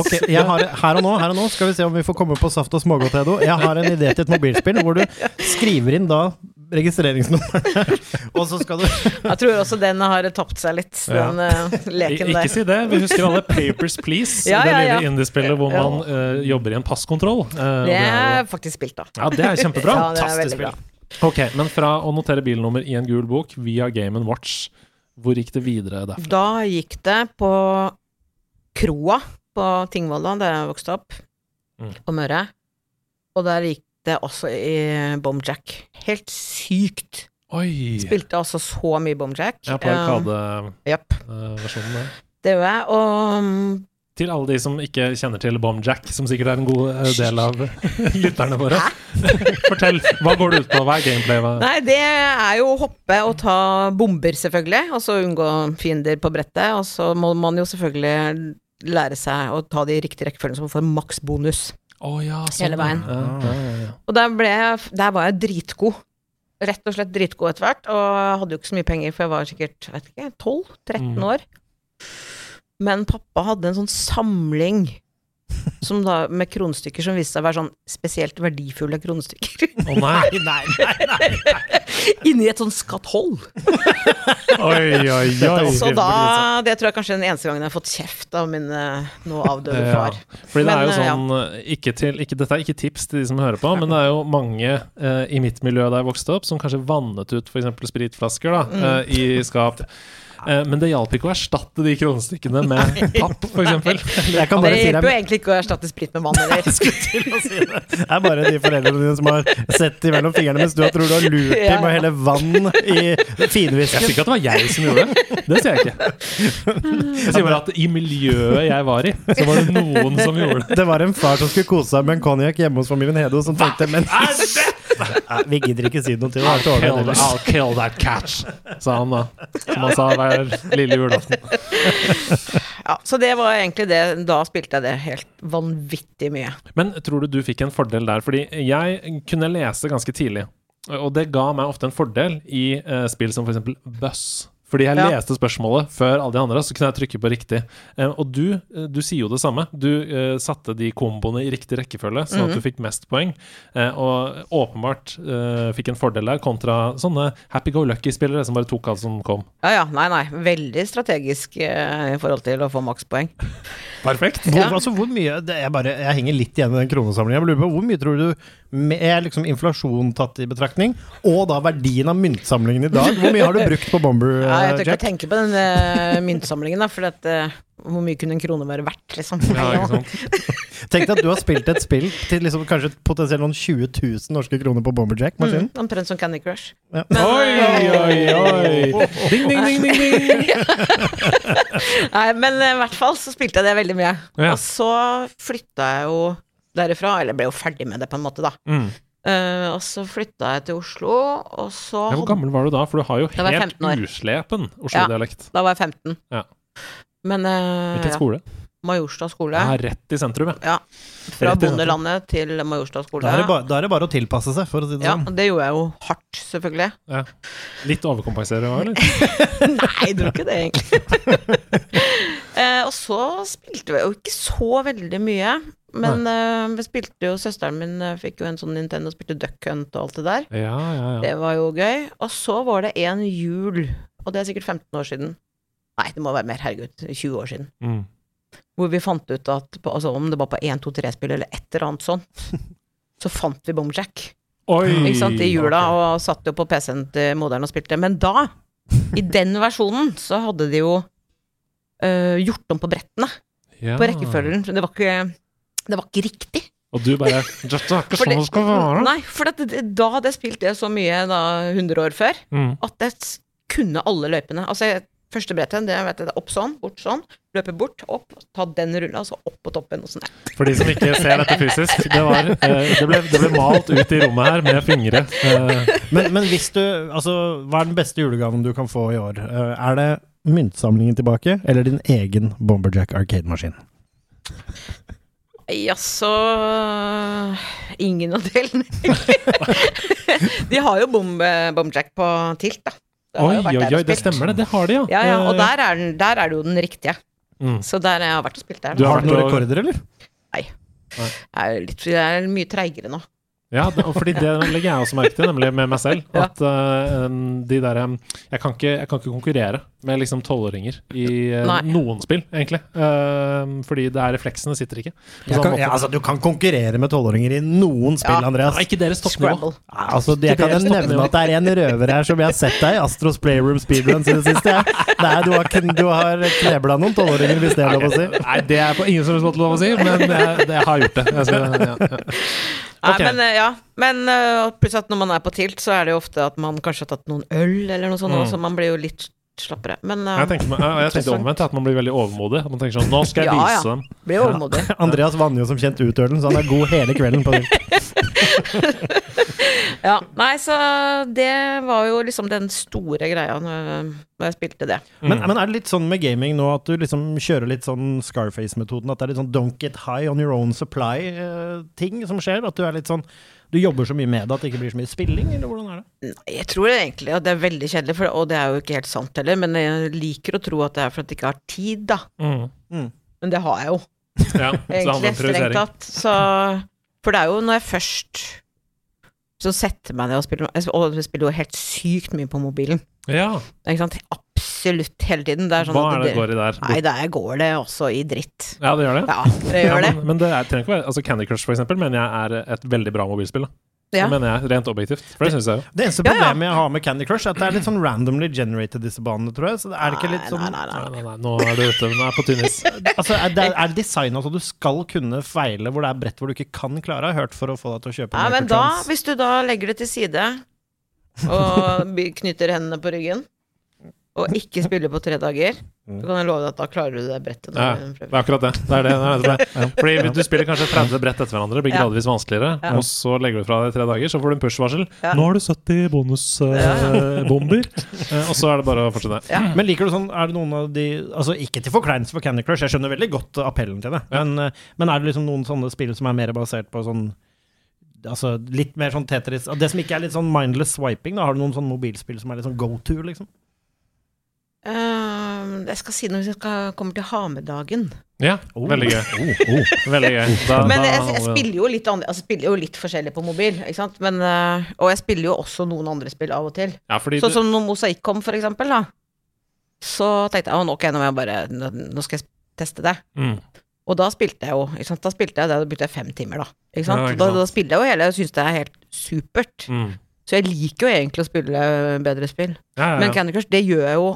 Ok, jeg har, her, og nå, her og nå skal vi se om vi får komme på Saft og smågodt, Edo. Jeg har en idé til et mobilspill hvor du skriver inn da registreringsnummeret, og så skal du Jeg tror også den har tapt seg litt, den ja. leken der. Ikke si det. Vi husker alle Papers, Please. Ja, det ja, det lille indiespillet hvor man eh, jobber i en passkontroll. Eh, Det det er er jo- faktisk spilt, da. ja, det er kjempebra. Ja, det er Fantastisk veldig bra. Ok, men fra å notere bilnummer i en gul bok via Game Watch, hvor gikk det videre derfra? Da gikk det på kroa på Tingvolla, der jeg vokste opp, Mm. og Møre. Og der gikk det også i Bomjack. Helt sykt. Oi! Spilte altså så mye Bomjack. Ja, på Arkade-versjonen um, yep. der. Det gjør jeg. Og mm, Til alle de som ikke kjenner til Bomjack, som sikkert er en god eh, del av lytterne våre. Fortell, hva går det ut på? Hva er gameplay? Hva? Nei, det er jo å hoppe og ta bomber, selvfølgelig. Og så unngå fiender på brettet. Og så må man jo selvfølgelig lære seg å ta de riktige rekkefølgene, så man får maks bonus. Å ja, sånn. Hele veien. Ja, ja. Og der, jeg, der var jeg dritgod. Rett og slett dritgod etter hvert. Og hadde jo ikke så mye penger, for jeg var sikkert vet ikke, 12-13 Mm. Men pappa hadde en sånn samling som da, med kronestykker som viste seg å være sånn spesielt verdifulle kronestykker. Å nei! Nei, nei, nei! Inni et sånn skatthold. Oi, oi, oi. Så da Det tror jeg kanskje er den eneste gangen jeg har fått kjeft av min eh, nå avdøde Ja, far. fordi det er jo eh, sånn eh, ikke til, ikke, Dette er ikke tips til de som hører på, men det er jo mange eh, i mitt miljø da jeg vokste opp, som kanskje vannet ut f.eks. spritflasker da, Mm. eh, i skap. Eh, men det hjalp ikke å erstatte de kronestykkene med papp, f.eks. Jeg Det si hjelper jo egentlig ikke å erstatte sprit med vann heller. skulle til å si det. Det er bare de foreldrene dine som har sett imellom fingrene mens du har tror du har lurt Ja. dem med å helle vann i Jeg finhvisken. sier ikke at det var jeg som gjorde det. Det sier jeg ikke. Jeg sier bare at i miljøet jeg var i, så var det noen som gjorde det. Det var en far som skulle kose seg med en konjakk hjemme hos familien Hedo, som tenkte Men Nei, vi gidder ikke si noe til er Kill. I'll kill that catch, sa han da. Som han sa hver lille julaften. Ja, så det var egentlig det. Da spilte jeg det helt vanvittig mye. Men tror du du fikk en fordel der? Fordi jeg kunne lese ganske tidlig, og det ga meg ofte en fordel i uh, spill som f.eks. Buss. Fordi jeg Ja. leste spørsmålet før alle de andre, så kunne jeg trykke på riktig. Eh, og du, eh, du sier jo det samme. Du eh, satte de komboene i riktig rekkefølge, sånn at du fikk mest poeng. Eh, og åpenbart eh, fikk en fordel der, kontra sånne happy-go-lucky-spillere som bare tok alt som kom. Ja ja, nei nei. Veldig strategisk eh, i forhold til å få makspoeng. Perfekt. Hvor, Ja. altså, hvor mye det er bare, Jeg henger litt igjen i den kronesamlingen. Jeg lurer på, Hvor mye tror du med liksom inflasjon tatt i betraktning, og da verdien av myntsamlingen i dag. Hvor mye har du brukt på Bomber, Ja, jeg eh, tør ikke å tenke på den uh, myntsamlingen, da, for at, uh, hvor mye kunne en krone være verdt, liksom? Ja? Tenk deg at du har spilt et spill til liksom kanskje potensielt noen 20 000 norske kroner på Bomber Jack-maskinen. Mm, omtrent som Candy Crush. Ja. Oi, oi, oi! Ding, ding, ding, ding, ding! Nei, men eh, i hvert fall så spilte jeg det veldig mye. Ja. Og så flytta jeg jo derifra, eller ble jo ferdig med det på en måte, da. Mm. Uh, og så flytta jeg til Oslo, og så Ja, hvor gammel var du da? For du har jo Da var jeg helt uslepen Oslo-dialekt. Da var jeg 15. Ja. Men eh, Hvilken ja, skole? Majorstad skole. Ja, rett i sentrum, ja. Ja. Fra Rett bondelandet til Majorstad skole. Da er, bare, da er det bare å tilpasse seg, for å si det Ja, sånn. Ja, det gjorde jeg jo hardt, selvfølgelig. Litt overkompensere òg, eller? Nei, jeg tror ikke det, egentlig. eh, og så spilte vi jo ikke så veldig mye. Men eh, vi spilte jo Søsteren min eh, fikk jo en sånn Nintendo, spilte Duck Hunt og alt det der. Ja, ja, ja. Det var jo gøy. Og så var det en jul, og det er sikkert 15 år siden. Nei, det må være mer, herregud, 20 år siden. Mm. Hvor vi fant ut at på, altså, om det var på 1, 2, 3-spill eller et eller annet sånt, så fant vi Bomjack. Oi! Sant, i jula, okay. og satt jo på PC-en til moderen og spilte. Men da, i den versjonen, så hadde de jo øh, gjort om på brettene, Ja. på rekkefølgen. Det var ikke, det var ikke riktig. Og du bare Dette er ikke sånn det- det skal være. Nei, for at det, da hadde jeg spilt det så mye, da, 100 år før, Mm. at jeg kunne alle løypene. Altså, første brettet, det vet jeg, det er opp sånn, bort sånn, løpe bort, opp, ta den rulla, og så opp på toppen, og sånn. For de som ikke ser dette fysisk, det, var, eh, det, ble, det ble malt ut i rommet her med fingre. Eh, Men, men hvis du Altså, hva er den beste julegaven du kan få i år? Eh, er det myntsamlingen tilbake, eller din egen Bomberjack Arcade-maskin? Jaså Ingen av delene, de har jo bom, bomjack på tilt, da. Det oi, oi, oi, det stemmer det. Det har de, ja. Ja, ja, og der er, den, der er det jo den riktige. mm. Så der jeg har vært og spilt der. Du har, Har du noen rekorder, eller? rekorder, eller? Jeg er, litt, jeg er mye treigere nå. Ja, og fordi det legger jeg også merke til, nemlig med meg selv. At uh, de der um, jeg, kan ikke, jeg kan ikke konkurrere med liksom tolvåringer i uh, noen spill, egentlig. Uh, fordi det er refleksene sitter ikke. På Jeg kan, måte. ja, altså, du kan konkurrere med tolvåringer i noen spill, Ja. Andreas. Ja, ikke deres toppnivå. Scrabble. Altså, jeg kan jo nevne at det er en røver her som jeg har sett deg i Astros Playroom Speedruns i det siste. Ja. Nei, du har, du har knebla noen tolvåringer, hvis det er lov å si. Nei, det er på ingen som helst måte lov å si, men jeg, det, jeg har gjort det. Jeg skal, ja, ja. Nei, men ja. Men eh, pluss at når man er på tilt, så er det jo ofte at man kanskje har tatt noen øl eller noe sånt, Mm. så man blir jo litt slappere. Men eh, Jeg tenkte, jeg, jeg tenkte omvendt, at man blir veldig overmodig. At man tenker sånn Nå skal jeg Ja, vise ja. dem. blir overmodig. Andreas vanner jo som kjent ut ølen, så han er god hele kvelden på det. Ja, nei, så det var jo liksom den store greia når, når jeg spilte det. Men, men er det litt sånn med gaming nå at du liksom kjører litt sånn Scarface-metoden? At det er litt sånn don't get high on your own supply-ting som skjer? At du er litt sånn Du jobber så mye med det at det ikke blir så mye spilling, eller hvordan er det? Jeg tror egentlig at det er veldig kjedelig, for, og det er jo ikke helt sant heller, men jeg liker å tro at det er for at jeg ikke har tid, da. Mm. Men det har jeg jo, Ja, egentlig, strengt tatt. Så For det er jo når jeg først så setter meg ned og spiller Og jeg spiller jo helt sykt mye på mobilen. Ja, Ikke sant? Absolutt hele tiden. Det er sånn Hva er det det går i der? Nei, der går det også i dritt. Ja, det gjør det. Ja, det gjør Ja, det. men, men det er, trenger ikke være Altså Candy Crush for eksempel mener jeg er et veldig bra mobilspill. Da. Ja. Det mener jeg rent objektivt. For det syns jeg jo. Det eneste Ja, ja. problemet jeg har med Candy Crush, er at det er litt sånn randomly generated, disse banene, tror jeg. Så er det ikke litt sånn Nei, nei, nei, Nei, nei. nei, nei, nå er du ute. Nå er på tynn is. Altså, er det, er det designa så du skal kunne feile, hvor det er brett hvor du ikke kan klare? Jeg har hørt for å få deg til å kjøpe Ja, men da, hvis du da legger det til side, og by- knytter hendene på ryggen, og ikke spiller på tre dager, så kan jeg love deg at da klarer du det brettet. Ja, det er akkurat det. det, er det, det, er det. Fordi du spiller kanskje 30 brett etter hverandre, blir gradvis vanskeligere, Ja. og så legger du fra deg tre dager, så får du en push-varsel. Ja. Nå har du 70 bonusbomber, og så er det bare å fortsette. Ja. Men liker du sånn, er det noen av de Altså ikke til forkleinelse for Candy Crush, jeg skjønner veldig godt appellen til det, men, eh, men er det liksom noen sånne spill som er mer basert på sånn Altså litt mer sånn Tetris Det som ikke er litt sånn mindless swiping, da har du noen sånn mobilspill som er litt sånn go to, liksom? Uh, jeg skal si noe hvis jeg skal kommer til Hamedagen. Ja, oh. Veldig gøy. Veldig gøy. Da, Men jeg, jeg spiller jo litt andre, altså spiller jo litt forskjellig på mobil, ikke sant. Men, uh, og jeg spiller jo også noen andre spill av og til. ja, Sånn du, som når Mosaikk kom, for eksempel, da. Så tenkte jeg at ok, nå jeg bare Nå nå skal jeg teste det. mm, Og da spilte jeg jo ikke sant? Da spilte jeg det, da brukte jeg fem timer, da. Ikke sant? Ja, ikke da, sant. da spiller jeg jo hele, jeg syns det er helt supert. Mm. Så jeg liker jo egentlig å spille bedre spill. Ja, ja, Men. Candy Crush, det gjør jeg jo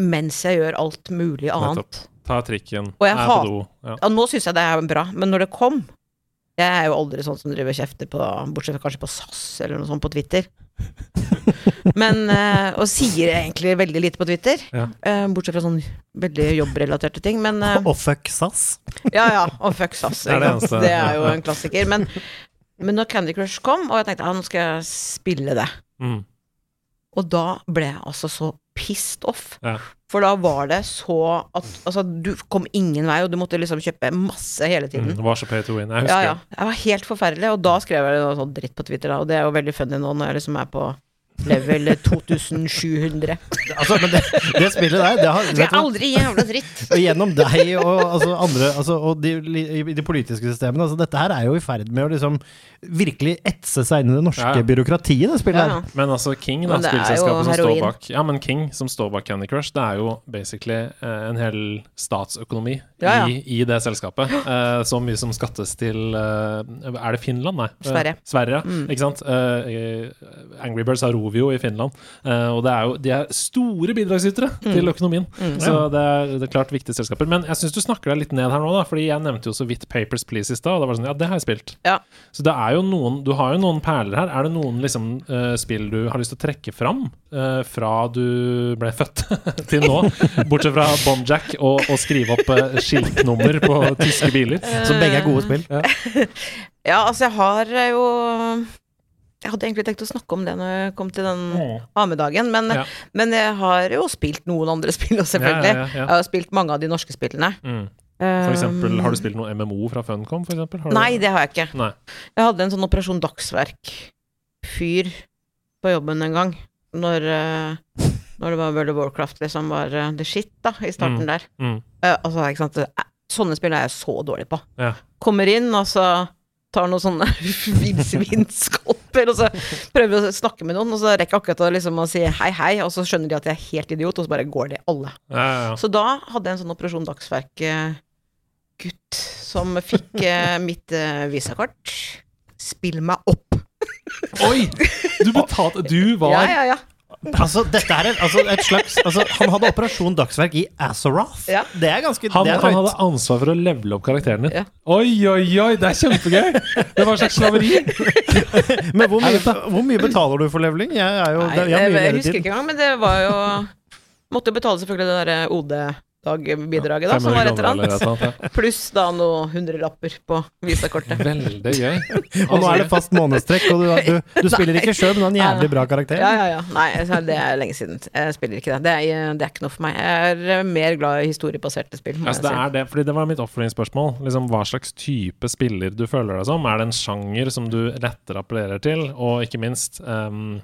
mens jeg gjør alt mulig annet. Nettopp. Ta trikken, Og jeg er på do. Ja. Nå syns jeg det er bra, men når det kom Jeg er jo aldri sånn som driver og kjefter på Bortsett fra kanskje på SAS eller noe sånt på Twitter. Men eh, Og sier egentlig veldig lite på Twitter. Ja. eh, bortsett fra sånn veldig jobbrelaterte ting. Men eh, Og fuck SAS. Ja, ja. Og fuck SAS. Det er det. Det er jo en klassiker. Men, men når Candy Crush kom, og jeg tenkte ja, nå skal jeg spille det. Mm. Og da ble jeg altså så pissed off. Ja. For da var det så at Altså, du kom ingen vei, og du måtte liksom kjøpe masse hele tiden. Mm. Det var så pay to win. Jeg Ja, husker ja. Det var helt forferdelig, og da skrev jeg noe sånn dritt på Twitter, da, og det er jo veldig funny nå når jeg liksom er på level 2700. Altså, men det, det spillet der, det har Det vet er hva? aldri jævla dritt! Og gjennom deg og altså, andre altså, Og de, i de politiske systemene. Altså, dette her er jo i ferd med å liksom virkelig etse seg inn i det norske Ja, ja. byråkratiet, det spillet Ja, her. ja. Men altså King, da, Men det er jo spillselskapet som står bak Ja, men King, som står bak Candy Crush, det er jo basically eh, en hel statsøkonomi Ja, ja. I, i det selskapet. Eh, så mye som skattes til eh, Er det Finland, nei? Eh, Sverige. Sverige, Mm. ikke sant? Eh, Angry Birds har Rovio i Finland, eh, og det er jo de er store bidragsytere til økonomien. Så det er, det er klart viktige selskaper. Men jeg syns du snakker deg litt ned her nå, da, fordi jeg nevnte jo så vidt Papers Please i stad, og det var sånn Ja, det har jeg spilt. Ja. Så det er jo noen Du har jo noen perler her. Er det noen liksom eh, spill du har lyst til å trekke fram eh, fra du ble født til nå? Bortsett fra Bonjack og å skrive opp uh, skiltnummer på tyske biler. Som begge er gode spill. Ja, altså, jeg har jo Jeg hadde egentlig tenkt å snakke om det når jeg kom til den AME-dagen, men, Ja. men jeg har jo spilt noen andre spill også, selvfølgelig. Ja, ja. Jeg har spilt mange av de norske spillene. Mm. For eksempel, har du spilt noe MMO fra Funcom, for eksempel? Har du- Nei, det har jeg ikke. Nei. Jeg hadde en sånn Operasjon Dagsverk-fyr på jobben en gang. Når, eh, når det var World of Warcraft liksom var eh, the shit, da, i starten Mm. der. Mm. Eh, altså, ikke sant. eh, Sånne spill er jeg så dårlig på. Ja. Kommer inn, og så tar noen sånne villsvinskolper, og så prøver jeg å snakke med noen, og så rekker jeg akkurat å liksom å si hei, hei, og så skjønner de at jeg er helt idiot, og så bare går de alle. Ja, ja. Så da hadde jeg en sånn Operasjon Dagsverk-gutt som fikk eh, mitt eh, visakort. Spill meg opp. Oi! Du betalte Du var Ja, ja, ja. Altså, dette er altså, et slags altså, Han hadde Operasjon Dagsverk i Azeroth. Ja. Det er ganske Han, det er han hadde ansvar for å levele opp karakteren din. Ja. Oi, oi, oi! Det er kjempegøy! Det var en slags slaveri. Men hvor mye, hvor mye betaler du for leveling? Jeg, er jo, Nei, det, jeg, jeg, jeg husker ikke engang, men det var jo Måtte jo betale selvfølgelig det derre OD-dagbidraget, da, som var et eller annet. Ja. Pluss da noen hundrelapper på visakortet. Veldig gøy. Og nå er det fast månedstrekk, og du, du, du spiller ikke sjøl, men du har en jævlig bra karakter. Ja, ja, ja. Nei, altså, det er lenge siden. Jeg spiller ikke det. Det er, det er ikke noe for meg. Jeg er mer glad i historiebaserte spill. Må Altså, det er det, fordi det var mitt oppfølgingsspørsmål. Liksom, hva slags type spiller du føler deg som? Er det en sjanger som du lettere appellerer til? Og ikke minst ehm,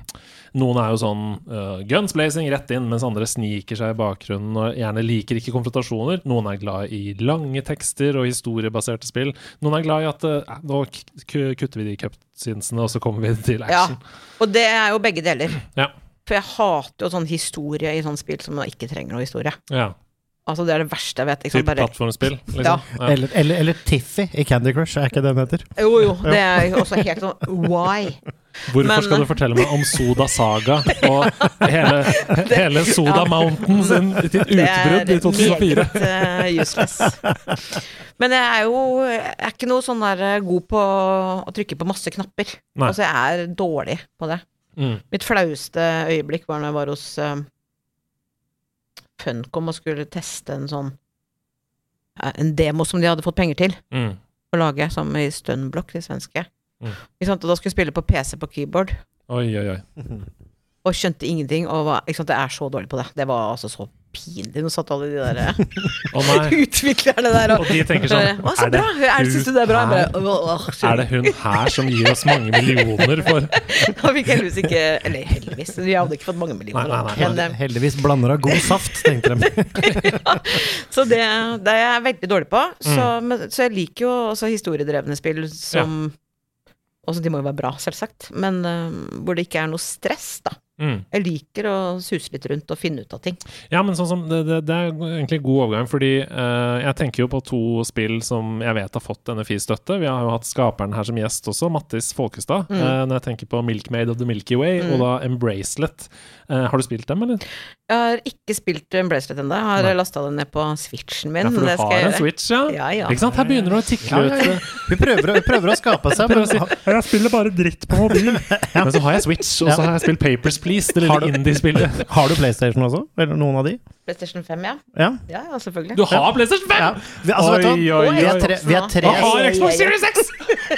Noen er jo sånn uh, guns blazing rett inn, mens andre sniker seg i bakgrunnen og gjerne liker ikke konfrontasjoner. Noen er glad i lange tekster og historiebaserte spill. Noen er glad i at uh, nå kutter vi de cupsinsene, og så kommer vi til action. Ja, og det er jo begge deler. Ja. For jeg hater jo sånn historie i sånne spill som man ikke trenger noe historie. ja. Altså, det er det verste jeg vet. Ikke Typ sant? Bare, plattformspill, liksom. Ja. Ja. Eller, eller, eller Tiffy i Candy Crush, er ikke det den heter? jo, jo. Det er jo også helt sånn Why? Hvorfor Men- skal du fortelle meg om Soda Saga og hele, hele Soda Ja. Mountain sin sitt utbrudd i 2004? Det meget eh, useless. Men jeg er jo jeg er ikke noe sånn der eh, god på å trykke på masse knapper. Nei. Altså, jeg er dårlig på det. Mm. Mitt flaueste øyeblikk var når jeg var hos uh, Funcom og skulle teste en sånn uh, En demo som de hadde fått penger til Mm. å lage, som i Stunblock, de svenske. Mm. Og da skulle jeg spille på PC på keyboard, Oi, oi, oi. og skjønte ingenting. Og var, ikke sant? jeg er så dårlig på det. Det var altså så pinlig. Nå satt alle de der oh, utviklerne der og Og de tenker sånn Å, så bra! Er det, synes du det er bra? Her, bare, «Åh, åh, er det hun her som gir oss mange millioner for Da fikk heldigvis ikke Eller heldigvis, vi hadde ikke fått mange millioner. Nei, nei, nei. Men, eh, Heldigvis blander av god saft, tenkte de. så det, det er jeg veldig dårlig på. Så, Mm. men, så jeg liker jo også historiedrevne spill som også, De må jo være bra, selvsagt, men uh, hvor det ikke er noe stress, da. Mm. Jeg liker å suse litt rundt og finne ut av ting. Ja, men sånn som det, det, det er egentlig god overgang, fordi uh, jeg tenker jo på to spill som jeg vet har fått NFI-støtte. Vi har jo hatt skaperen her som gjest også, Mattis Folkestad. Mm. Uh, når jeg tenker på Milkmaid of the Milky Way og da Embracelet. Uh, har du spilt dem, eller? Jeg har ikke spilt Embracelet ennå. Jeg har lasta den ned på switchen min. Ja, for du det skal har jeg en gjøre. Switch, ja? Ja, ja. Ikke sant? Her begynner det å tikle Ja, ja, ut. Vi prøver, å- prøver å skape seg Prøver å si Jeg spiller bare dritt på mobil. Men så har jeg Switch, og så har jeg spilt Papers, Please, det Har lille indie-spillet. Har du PlayStation også? Eller noen av de? PlayStation 5, ja. Ja. Ja, ja, selvfølgelig. Du har PlayStation 5! ja. Vi, altså, vet du? Oi, oi, Vi er oi. tre, vi er tre, Og har. Xbox Series X!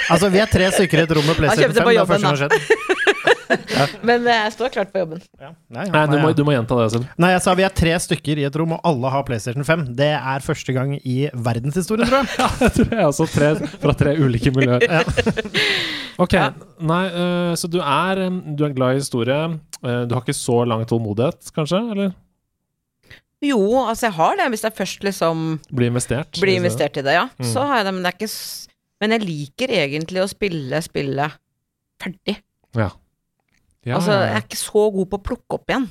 altså, vi er tre stykker i et rom med PlayStation 5. Det er første gang det har skjedd. Men eh, jeg står klart på jobben. Ja. Nei, ja. Nei, du må, Nei, du må gjenta det selv. Nei, jeg sa vi er tre stykker i et rom, og alle har PlayStation 5. Det er første gang i verdenshistorien, tror jeg. Jeg tror jeg er også tre fra tre ulike miljøer. Ok, Ja. nei, øh, så du er, øh, du er glad i historie. du har ikke så lang tålmodighet, kanskje? Eller Jo, altså jeg har det, hvis jeg først liksom Blir investert? blir investert i det, ja. Mm. Så har jeg det, men det er ikke s- Men jeg liker egentlig å spille spillet ferdig. Ja. Ja, altså, jeg er ikke så god på å plukke opp igjen.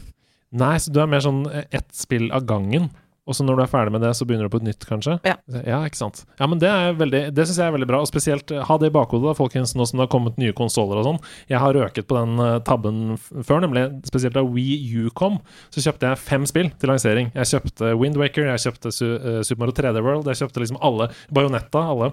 Nei, så du er mer sånn øh, ett spill av gangen. Og så når du er ferdig med det, så begynner du på et nytt, kanskje? Ja. ja ikke sant. Ja, men det er veldig Det syns jeg er veldig bra. Og spesielt øh, ha det i bakhodet, da, folkens, nå som det har kommet nye konsoller og sånn. Jeg har røket på den øh, tabben før, nemlig spesielt da Wii U kom. Så kjøpte jeg fem spill til lansering. Jeg kjøpte Windwaker, jeg kjøpte Su uh, Super Mario 3D World, jeg kjøpte liksom alle. Bajonetta, alle.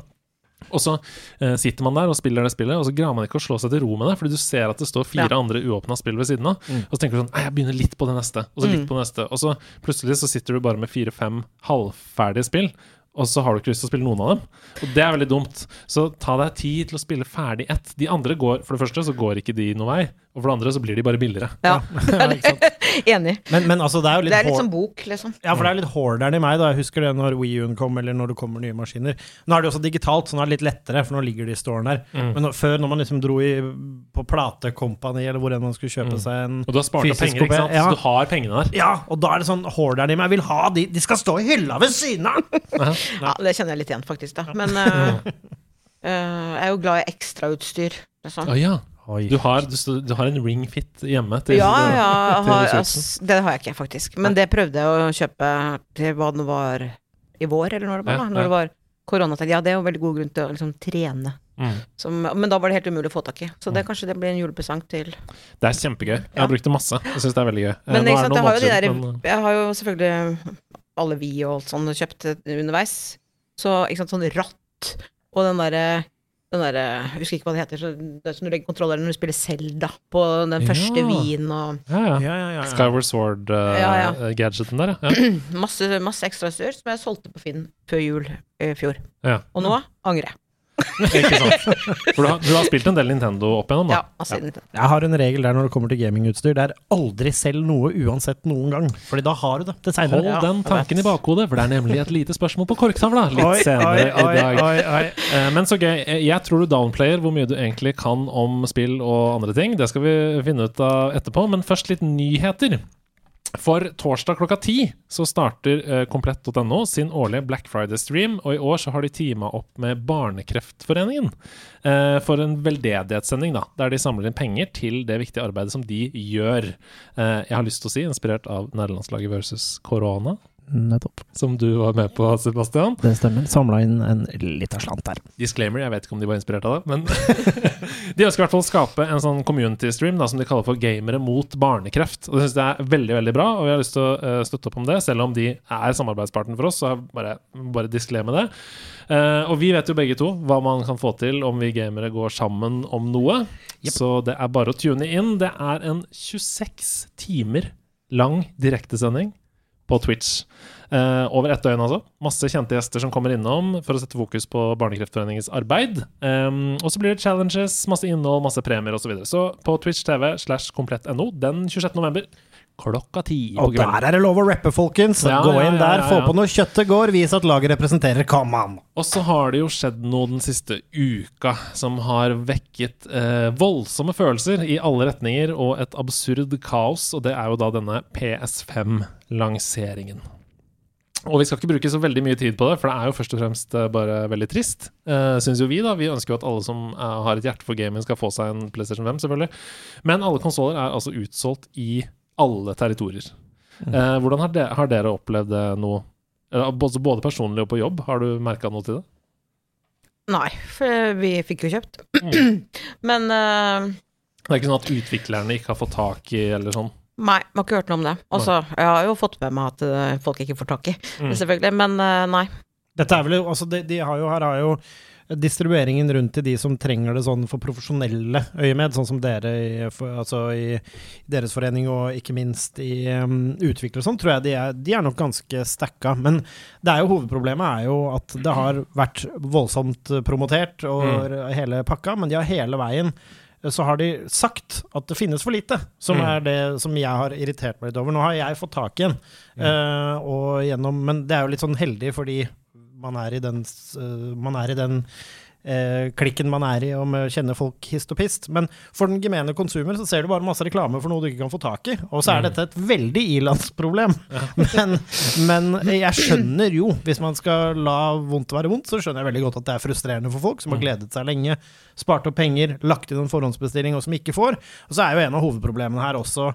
Og så eh, sitter man der og spiller det spillet, og så greier man ikke å slå seg til ro med det, fordi du ser at det står fire Ja. andre uåpna spill ved siden av. Mm. Og så tenker du sånn jeg begynner litt på det neste, og så litt Mm. på det neste. Og så plutselig så sitter du bare med fire-fem halvferdige spill, og så har du ikke lyst til å spille noen av dem. Og det er veldig dumt. Så ta deg tid til å spille ferdig ett. De andre går For det første så går ikke de noen vei, og for det andre så blir de bare billigere. Ja, er enig. Men, men altså, det er jo litt, Det er litt som bok, liksom. Ja, for det er litt hoarderen i meg. da Jeg husker det når Wii U-en kom, eller når det kommer nye maskiner. Nå er det jo også digitalt, så nå er det litt lettere, for nå ligger de i storen der. Mm. Men nå, før, når man liksom dro i, på platekompani, eller hvor enn man skulle kjøpe Mm. seg en Og du har spart opp penger, ikke sant? ja. Så du har pengene der. Ja, og da er det sånn hoarderen i meg vil ha de De skal stå i hylla ved siden av! Ja, det kjenner jeg litt igjen, faktisk. da Men uh, uh, jeg er jo glad i ekstrautstyr. Liksom. Ah, ja. Oi. Du har, du, du har en ring fit hjemme til Ja, ja, til har, altså, det har jeg ikke, faktisk. Men det prøvde jeg å kjøpe til hva det var i vår, eller når det var. Ja, da ja. Når det var koronatid. Ja, det er jo veldig god grunn til å liksom trene. Mm. Som, men da var det helt umulig å få tak i. Så det kanskje det blir en julepresang til Det er kjempegøy. Jeg Ja. har brukt det masse. Jeg syns det er veldig gøy. Eh, Men nå ikke er det sant, jeg har jo de der men, Jeg har jo selvfølgelig alle vi og alt sånn kjøpt underveis. Så ikke sant, sånn ratt og den derre den der, jeg husker ikke hva det heter. Så det er som du legger kontrolleren når du spiller Zelda på den første Ja. Wien og ja, ja. Ja, ja, ja, ja. Skyward Sword-gadgeten der, ja. ja. masse, masse ekstrautstyr som jeg solgte på Finn før jul i fjor. ja. Og nå angrer jeg. Ikke sant. For du har, du har spilt en del Nintendo opp igjennom, Ja, da? altså, ja. Jeg har en regel der når det kommer til gamingutstyr. Det er aldri selg noe uansett noen gang. Fordi da har du det til Hold. Ja, den tanken i bakhodet, for det er nemlig et lite spørsmål på korktavla litt senere i dag. Eh, Men så gøy. Eh, Jeg tror du downplayer hvor mye du egentlig kan om spill og andre ting. Det skal vi finne ut av etterpå, men først litt nyheter. For torsdag klokka ti så starter eh, komplett.no sin årlige Black Friday-stream, og i år så har de teama opp med Barnekreftforeningen eh, for en veldedighetssending, da, der de samler inn penger til det viktige arbeidet som de gjør. Eh, jeg har lyst til å si, inspirert av nederlandslaget versus korona, Nettopp. som du var med på, Sebastian. Det stemmer. Samla inn en lita slant der. Disclaimer, jeg vet ikke om de var inspirert av det, men de ønsker i hvert fall å skape en sånn community stream da, som de kaller for Gamere mot barnekreft. Og det syns jeg er veldig veldig bra, og vi har lyst til å eh, støtte opp om det. Selv om de er samarbeidspartner for oss, så bare, bare disclaimer det. Uh, og vi vet jo begge to hva man kan få til om vi gamere går sammen om noe. Så det er bare å tune inn. Det er en 26 timer lang direktesending på Twitch. Eh, over ett døgn, altså. Masse kjente gjester som kommer innom for å sette fokus på Barnekreftforeningens arbeid. Um, og så blir det challenges, masse innhold, masse premier osv. Så, videre. så på Twitch TV slash komplett.no den 26. november klokka ti Og der er det lov å rappe, folkens! Ja, Gå inn ja, der, ja, få på noe kjøttet går, vis at laget representerer. On! Og så har det jo skjedd noe den siste uka som har vekket eh, voldsomme følelser i alle retninger og et absurd kaos, og det er jo da denne PS5-lanseringen. Og vi skal ikke bruke så veldig mye tid på det, for det er jo først og fremst eh, bare veldig trist. Uh, Syns jo vi, da. Vi ønsker jo at alle som eh, har et hjerte for gaming, skal få seg en PlayStation 5, selvfølgelig. Men alle konsoller er altså utsolgt i alle territorier. Eh, hvordan har, de, har dere opplevd det nå? Både, både personlig og på jobb, har du merka noe til det? Nei, for vi fikk jo kjøpt. Men uh, Det er ikke sånn at utviklerne ikke har fått tak i, eller sånn? Nei, jeg har ikke hørt noe om det. Altså, jeg har jo fått med meg at eh, folk ikke får tak i, Mm. selvfølgelig, men uh, nei. Dette er vel, jo- altså de, de har jo, her har jo distribueringen rundt til de som trenger det sånn for profesjonelle øyemed, sånn som dere i, altså i deres forening og ikke minst i um, utvikler og sånn, tror jeg de er, de er nok ganske stacka. Men det er jo hovedproblemet er jo at det har vært voldsomt promotert og hele pakka, men de har hele veien så har de sagt at det finnes for lite, som Mm. er det som jeg har irritert meg litt over. Nå har jeg fått tak i en, eh, og gjennom, men det er jo litt sånn heldig fordi man er i den, eh, man er i den eh, klikken man er i om å kjenne folk hist og pist. Men for den gemene konsumer så ser du bare masse reklame for noe du ikke kan få tak i. Og så er dette et veldig ilandsproblem. Men, men jeg skjønner jo, hvis man skal la vondt være vondt, så skjønner jeg veldig godt at det er frustrerende for folk som har gledet seg lenge, spart opp penger, lagt inn en forhåndsbestilling, og som ikke får. Og så er jo en av hovedproblemene her også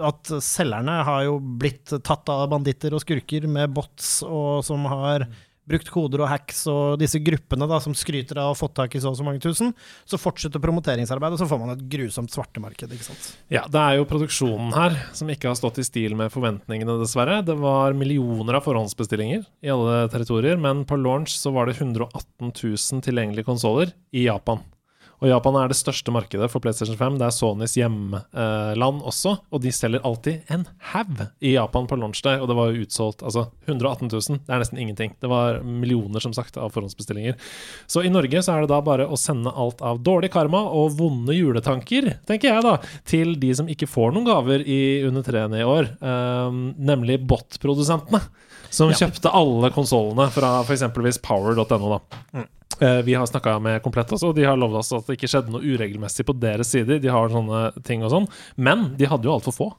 at selgerne har jo blitt tatt av banditter og skurker med bots, og som har brukt koder og hacks og disse gruppene da, som skryter av å ha fått tak i så og så mange tusen. Så fortsetter promoteringsarbeidet, og så får man et grusomt svartemarked. ikke sant? Ja, det er jo produksjonen her som ikke har stått i stil med forventningene, dessverre. Det var millioner av forhåndsbestillinger i alle territorier, men på launch så var det 118 000 tilgjengelige konsoller i Japan. Og Japan er det største markedet for PlayStation 5. Det er Sonys hjemland også, og de selger alltid en haug i Japan på launch day, og det var jo utsolgt altså 118 000. Det er nesten ingenting. Det var millioner, som sagt, av forhåndsbestillinger. Så i Norge så er det da bare å sende alt av dårlig karma og vonde juletanker, tenker jeg da, til de som ikke får noen gaver i under treene i år, um, nemlig bot-produsentene. Som kjøpte alle konsollene fra f.eks. power.no. da Eh, Vi har snakka med Komplett også, og de har lovet oss at det ikke skjedde noe uregelmessig på deres sider. De har sånne ting og sånn. Men de hadde jo altfor få.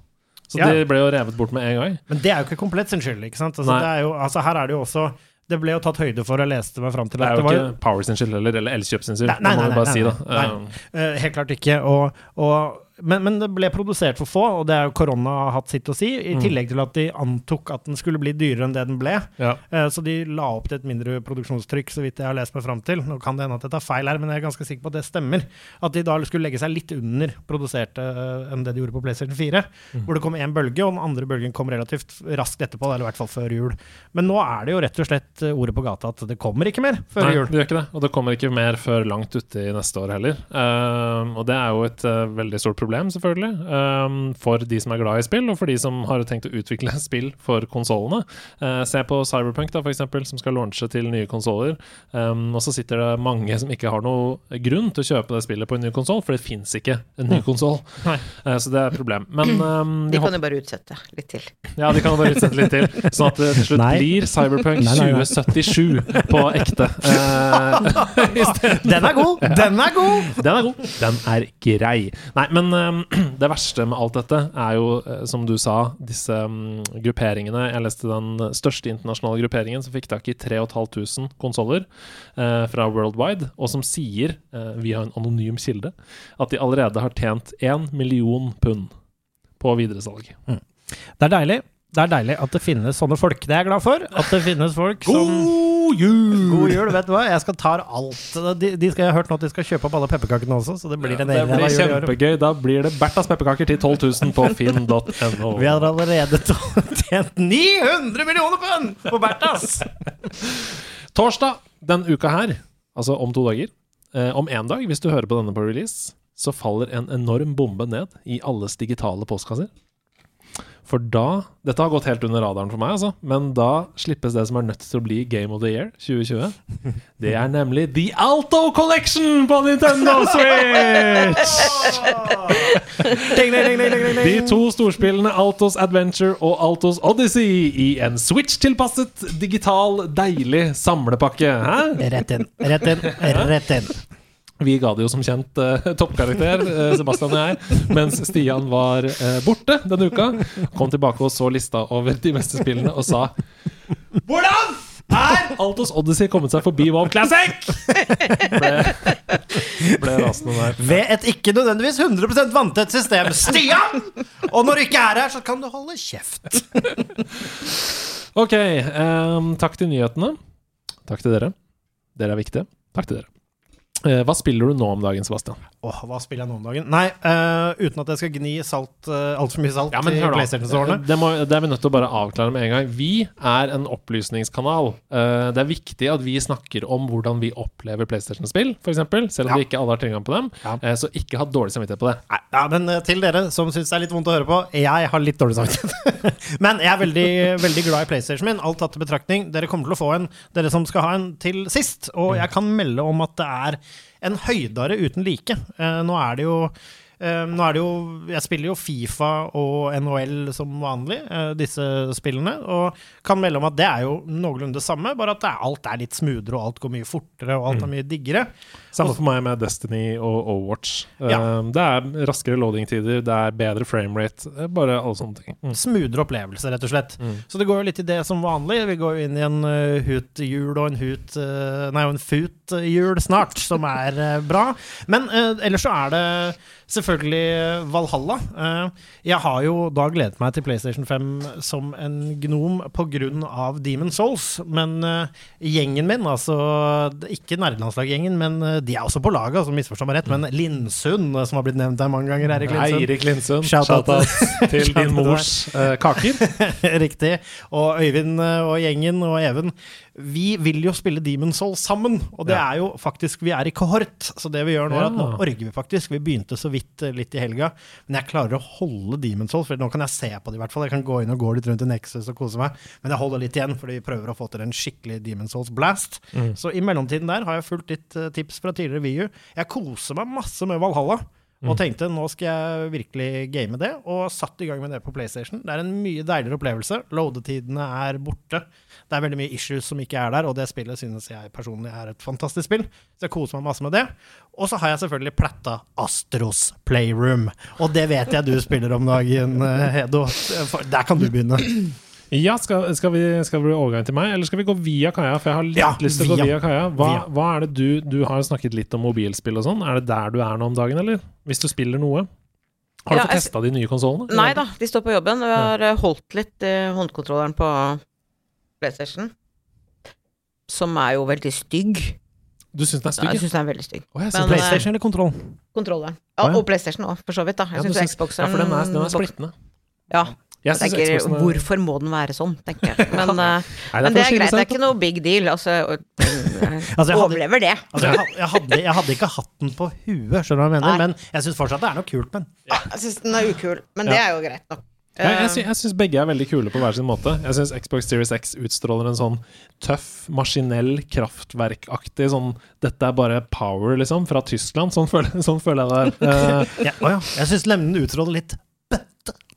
Så Ja. de ble jo revet bort med en gang. Men det er jo ikke komplett sin skyld. ikke sant? Altså, det er jo, altså, her er det jo også Det ble jo tatt høyde for, jeg leste meg fram til at Det er er det jo var ikke Power sin skyld heller, eller Elkjøp sin skyld. Nei, nei, nei, nei, nei, si, nei, Eh, Eh, helt klart ikke. Og, og, men, men det ble produsert for få, og det er jo korona har hatt sitt å si. I Mm. tillegg til at de antok at den skulle bli dyrere enn det den ble. Ja. Eh, Så de la opp til et mindre produksjonstrykk, så vidt jeg har lest meg fram til. Nå kan det hende at jeg tar feil her, men jeg er ganske sikker på at det stemmer. At de da skulle legge seg litt under produserte eh, enn det de gjorde på PlayStation 4. Mm. Hvor det kom én bølge, og den andre bølgen kom relativt raskt etterpå, eller i hvert fall før jul. Men nå er det jo rett og slett eh, ordet på gata at det kommer ikke mer før Nei, jul. det gjør ikke det. Og det kommer ikke mer før langt uti neste år heller. Uh, og det er jo et uh, veldig stort problem, selvfølgelig, um, for de som er glad i spill, og for de som har tenkt å utvikle spill for konsollene. Uh, se på Cyberpunk, da, for eksempel, som skal launche til nye konsoller. Um, og så sitter det mange som ikke har noe grunn til å kjøpe det spillet på en ny konsoll, for det fins ikke en ny konsoll. Uh, så det er et problem. Men um, De kan jo bare utsette litt til. ja, de kan jo bare utsette litt til, sånn at det til slutt Nei. blir Cyberpunk Nei, nei, nei. 2077 på ekte. Uh, Den er god! Den er god! den er god. Den er grei. Nei, men eh, det verste med alt dette er jo, eh, som du sa, disse mm, grupperingene. Jeg leste den største internasjonale grupperingen som fikk tak i 3500 konsoller eh, fra Worldwide, og som sier, via en anonym kilde, at de allerede har tjent 1 million pund på videresalg. Det er deilig. Det er deilig at det finnes sånne folk. Det er jeg glad for. At det finnes folk som God jul! God jul, vet du hva? Jeg skal ta alt. De, de skal, jeg har hørt nå at de skal kjøpe opp alle pepperkakene også, så det blir en det egen blir jul i år. kjempegøy. Da blir det Berthas pepperkaker til 12 000 på finn.no. Vi har allerede tjent 900 millioner pund på Berthas! Torsdag den uka her, altså om to dager, eh, om én dag, hvis du hører på denne på release, så faller en enorm bombe ned i alles digitale postkasser. For da Dette har gått helt under radaren for meg, altså. Men da slippes det som er nødt til å bli Game of the Year 2020. Det er nemlig The Alto Collection på Nintendo Switch! Ding, ding, ding. De to storspillene Altos Adventure og Altos Odyssey i en Switch-tilpasset, digital, deilig samlepakke. Hæ? Rett inn, rett inn, rett inn. Vi ga det jo som kjent eh, toppkarakter, eh, Sebastian og jeg, mens Stian var eh, borte denne uka. Kom tilbake og så lista over de beste spillene og sa Hvordan er Altos Odyssey kommet seg forbi WoW Classic! ble, ble rasende der. Ved et ikke nødvendigvis 100% vanntett system. Stian! Og når du ikke er her, så kan du holde kjeft. Ok, eh, takk til nyhetene. Takk til dere. Dere er viktige. Takk til dere. Eh, hva spiller du nå om dagen, Sebastian? Åh, hva spiller jeg nå om dagen? Nei, uh, uten at jeg skal gni salt, uh, altfor mye salt Ja, men i. PlayStation-årene. Det, må, det er vi nødt til å bare avklare med en gang. Vi er en opplysningskanal. Uh, det er viktig at vi snakker om hvordan vi opplever PlayStation-spill, f.eks. Selv om Ja. vi ikke alle har tilgang på dem. Ja. Uh, så ikke ha dårlig samvittighet på det. Nei, ja, men eh, til dere som syns det er litt vondt å høre på, jeg har litt dårlig samvittighet. men jeg er veldig, veldig glad i PlayStation min, alt tatt i betraktning. Dere kommer til å få en, dere som skal ha en til sist. Og jeg kan melde om at det er en høydare uten like. Eh, nå er det jo nå er det jo Jeg spiller jo Fifa og NHL som vanlig, eh, disse spillene. Og kan melde om at det er jo noenlunde det samme, bare at det er, alt er litt smoothere, og alt går mye fortere, og alt er mye diggere. Samme for meg med Destiny og Overwatch. Ja. Eh, det er raskere loading-tider, det er bedre framerate, eh, bare alle sånne ting. Mm. smoothere opplevelse, rett og slett. Mm. Så det går jo litt i det som vanlig. Vi går jo inn i en uh, hut-hjul og en hut Nei, en fut-hjul snart, som er uh, bra. Men uh, ellers så er det selvfølgelig Valhalla. Uh, jeg har jo da gledet meg til PlayStation 5 som en gnom av Demon Souls, men uh, gjengen min, altså ikke nerdelandslaggjengen, men de er også på laget, altså misforstå meg rett, men Lindsund, uh, som har blitt nevnt her mange ganger, Erik Lindsund. Eirik Lindsund, Shout-out. til din mors eh, kaker. Riktig. Og Øyvind eh, og gjengen og Even. Vi vil jo spille Demon Soul sammen, og det Ja. er jo faktisk Vi er i kohort, så det vi gjør nå, er at nå orger vi faktisk. Vi begynte så vidt eh, litt i helga, men jeg klarer å holde Demon Souls, for nå kan jeg se på det i hvert fall. Jeg kan gå inn og gå litt rundt i Nexus og kose meg, men jeg holder litt igjen, fordi vi prøver å få til en skikkelig Demon Souls blast. Mm. Så i mellomtiden der har jeg fulgt litt eh, tips fra tidligere VU. Jeg koser meg masse med Valhalla. Og tenkte nå skal jeg virkelig game det, og satt i gang med det på PlayStation. Det er en mye deiligere opplevelse. Loadetidene er borte. Det er veldig mye issues som ikke er der, og det spillet synes jeg personlig er et fantastisk spill. Så jeg koser meg masse med det. Og så har jeg selvfølgelig platta Astros Playroom. Og det vet jeg du spiller om dagen, eh, Hedo. Der kan du begynne. Ja, skal, skal, vi, skal det bli overgang til meg, eller skal vi gå via Kaja? For jeg har litt Ja, lyst til å gå via. Kaja. Hva, hva er det du Du har snakket litt om mobilspill og sånn. Er det der du er nå om dagen, eller? Hvis du spiller noe? Har du Ja, fått testa de nye konsollene? Nei da, de står på jobben. Vi har eh, holdt litt i håndkontrolleren på PlayStation. Som er jo veldig stygg. Du syns den er stygg? ja? jeg syns den er veldig stygg. Oh, jeg Men, PlayStation eller kontroll? Kontrolleren. Ja, og PlayStation òg, for så vidt. da Jeg ja, syns syns- Xboxen ja, for den er, den er splittende. Ja. Jeg Jeg tenker, er- hvorfor må den være sånn, tenker jeg. Men, eh, Nei, men det er greit, det er ikke noe big deal. Altså, Altså, jeg hadde- overlever det. Altså, jeg, jeg, hadde, jeg hadde ikke hatt den på huet, skjønner du hva jeg mener? Nei. Men jeg syns fortsatt det er noe kult med den. Jeg syns den er ukul, men Ja. det er jo greit nok. Jeg, jeg, Eh, sy jeg syns begge er veldig kule på hver sin måte. Jeg syns Xbox Series X utstråler en sånn tøff, maskinell, kraftverkaktig sånn Dette er bare power, liksom, fra Tyskland. Sånn føler, sånn føler jeg det er. Uh, Ja, å ja. Jeg syns lemnen utstråler litt.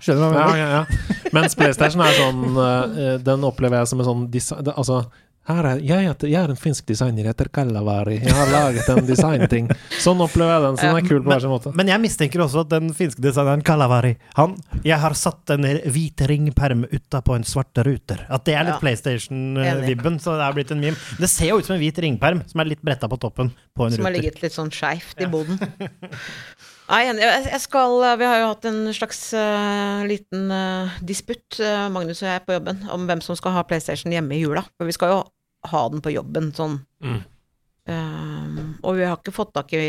Skjønner du hva jeg mener? ja, ja. Mens PlayStation er sånn uh, Den opplever jeg som en sånn design... Altså her er, jeg, heter, jeg er en finsk designer, jeg heter Kallavari. Jeg har laget en designting. Sånn opplever jeg den. Så den er kul på hver sin måte. Men jeg mistenker også at den finske designeren Kallavari Han Jeg har satt en hvit ringperm utapå en svart ruter. At det er litt Ja. PlayStation-vibben. Så det er blitt en meme. Det ser jo ut som en hvit ringperm som er litt bretta på toppen på en Som har ligget litt sånn skeivt i boden. Nei, jeg- skal Vi har jo hatt en slags uh, liten uh, disputt, uh, Magnus og jeg, på jobben, om hvem som skal ha PlayStation hjemme i jula. For vi skal jo ha den på jobben sånn. Mm. Eh, og vi har ikke fått tak i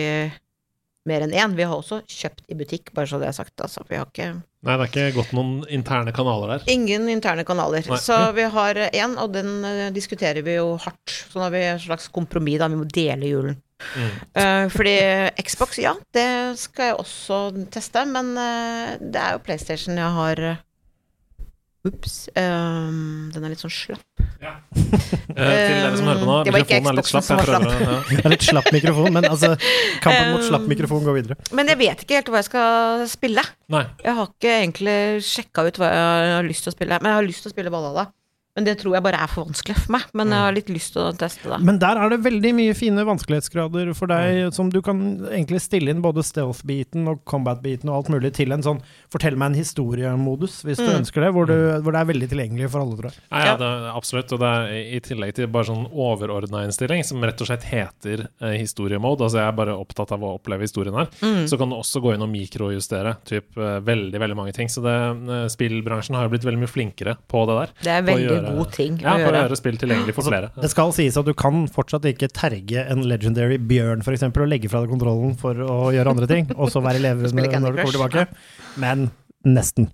mer enn én. Vi har også kjøpt i butikk, bare så det er sagt. Altså. Vi har ikke Nei, det er ikke gått noen interne kanaler der. Ingen interne kanaler. Nei. Så vi har én, og den eh, diskuterer vi jo hardt. Så nå har vi et slags kompromiss, da. Vi må dele julen. Mm. Eh, fordi Xbox, ja, det skal jeg også teste, men eh, det er jo PlayStation jeg har eh, Ops. Um, den er litt sånn slapp. Eh, til dere som hører på nå, Det var ikke mikrofonen er litt slapp. Jeg som var prøver ja. Det er litt slapp mikrofon, men altså Kampen mot slapp mikrofon går videre. Men jeg vet ikke helt hva jeg skal spille. Nei. Jeg har ikke egentlig sjekka ut hva jeg har lyst til å spille. Men jeg har lyst til å spille Valhalla. Men det tror jeg bare er for vanskelig for meg. Men jeg har litt lyst til å teste det. Men der er det veldig mye fine vanskelighetsgrader for deg, som du kan egentlig stille inn både stealth-biten og combat-biten og alt mulig til en sånn fortell meg en historiemodus, hvis du Mm. ønsker det, hvor, du, hvor det er veldig tilgjengelig for alle, tror jeg. Ja, ja, det er absolutt. Og det er i tillegg til bare sånn overordna innstilling, som rett og slett heter eh, historiemode, altså jeg er bare opptatt av å oppleve historien her, Mm. så kan du også gå inn og mikrojustere typ, eh, veldig, veldig mange ting. Så det, eh, spillbransjen har jo blitt veldig mye flinkere på det der. Det er veldig gjøre- god ting Ja, å gjøre. gjøre spill tilgjengelig for flere. Det skal sies at du kan fortsatt ikke terge en legendary bjørn, f.eks., og legge fra deg kontrollen for å gjøre andre ting, og så være levende leve når du kommer tilbake. Men nesten.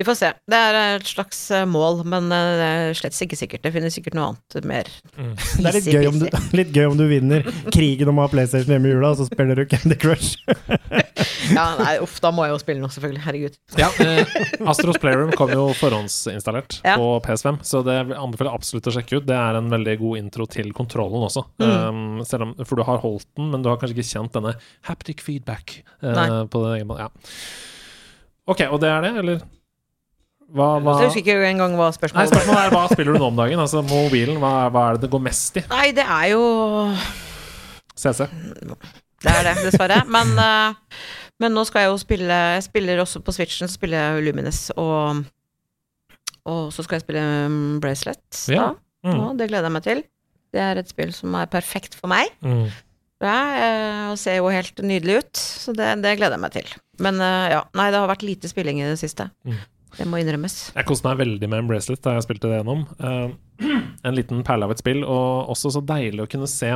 Vi får se. Det er et slags eh, mål, men eh, det er slett ikke sikkert. Det finnes sikkert noe annet mer Det er litt gøy om du, litt gøy om du vinner krigen om å ha PlayStation hjemme i jula, og så spiller du Candy Crush. Ja, nei, uff, da må jeg jo spille noe, selvfølgelig. Herregud. Ja, eh, Astros Playroom kom jo forhåndsinstallert Ja. på PS5, så det anbefaler jeg absolutt å sjekke ut. Det er en veldig god intro til kontrollen også. Mm. Um, selv om, for du har holdt den, men du har kanskje ikke kjent denne haptic feedback uh, på den. Ja. Ok, og det er det, eller? Hva, hva? Jeg husker ikke engang hva spørsmålet Nei, spørsmålet er hva spiller du nå om dagen? Altså mobilen, hva, hva er det det går mest i? Nei, det er jo CC? Det er det, dessverre. Men, uh, men nå skal jeg jo spille Jeg spiller også på Switchen, så spiller jeg Luminous, og, og så skal jeg spille um, Bracelet. Ja. Da. Mm. Det gleder jeg meg til. Det er et spill som er perfekt for meg. Mm. Ja, eh, og ser jo helt nydelig ut, så det, det gleder jeg meg til. Men uh, ja, nei, det har vært lite spilling i det siste. Mm. Det må innrømmes. Jeg koste meg veldig med en bracelet da jeg spilte det gjennom. Uh, en liten perle av et spill, og også så deilig å kunne se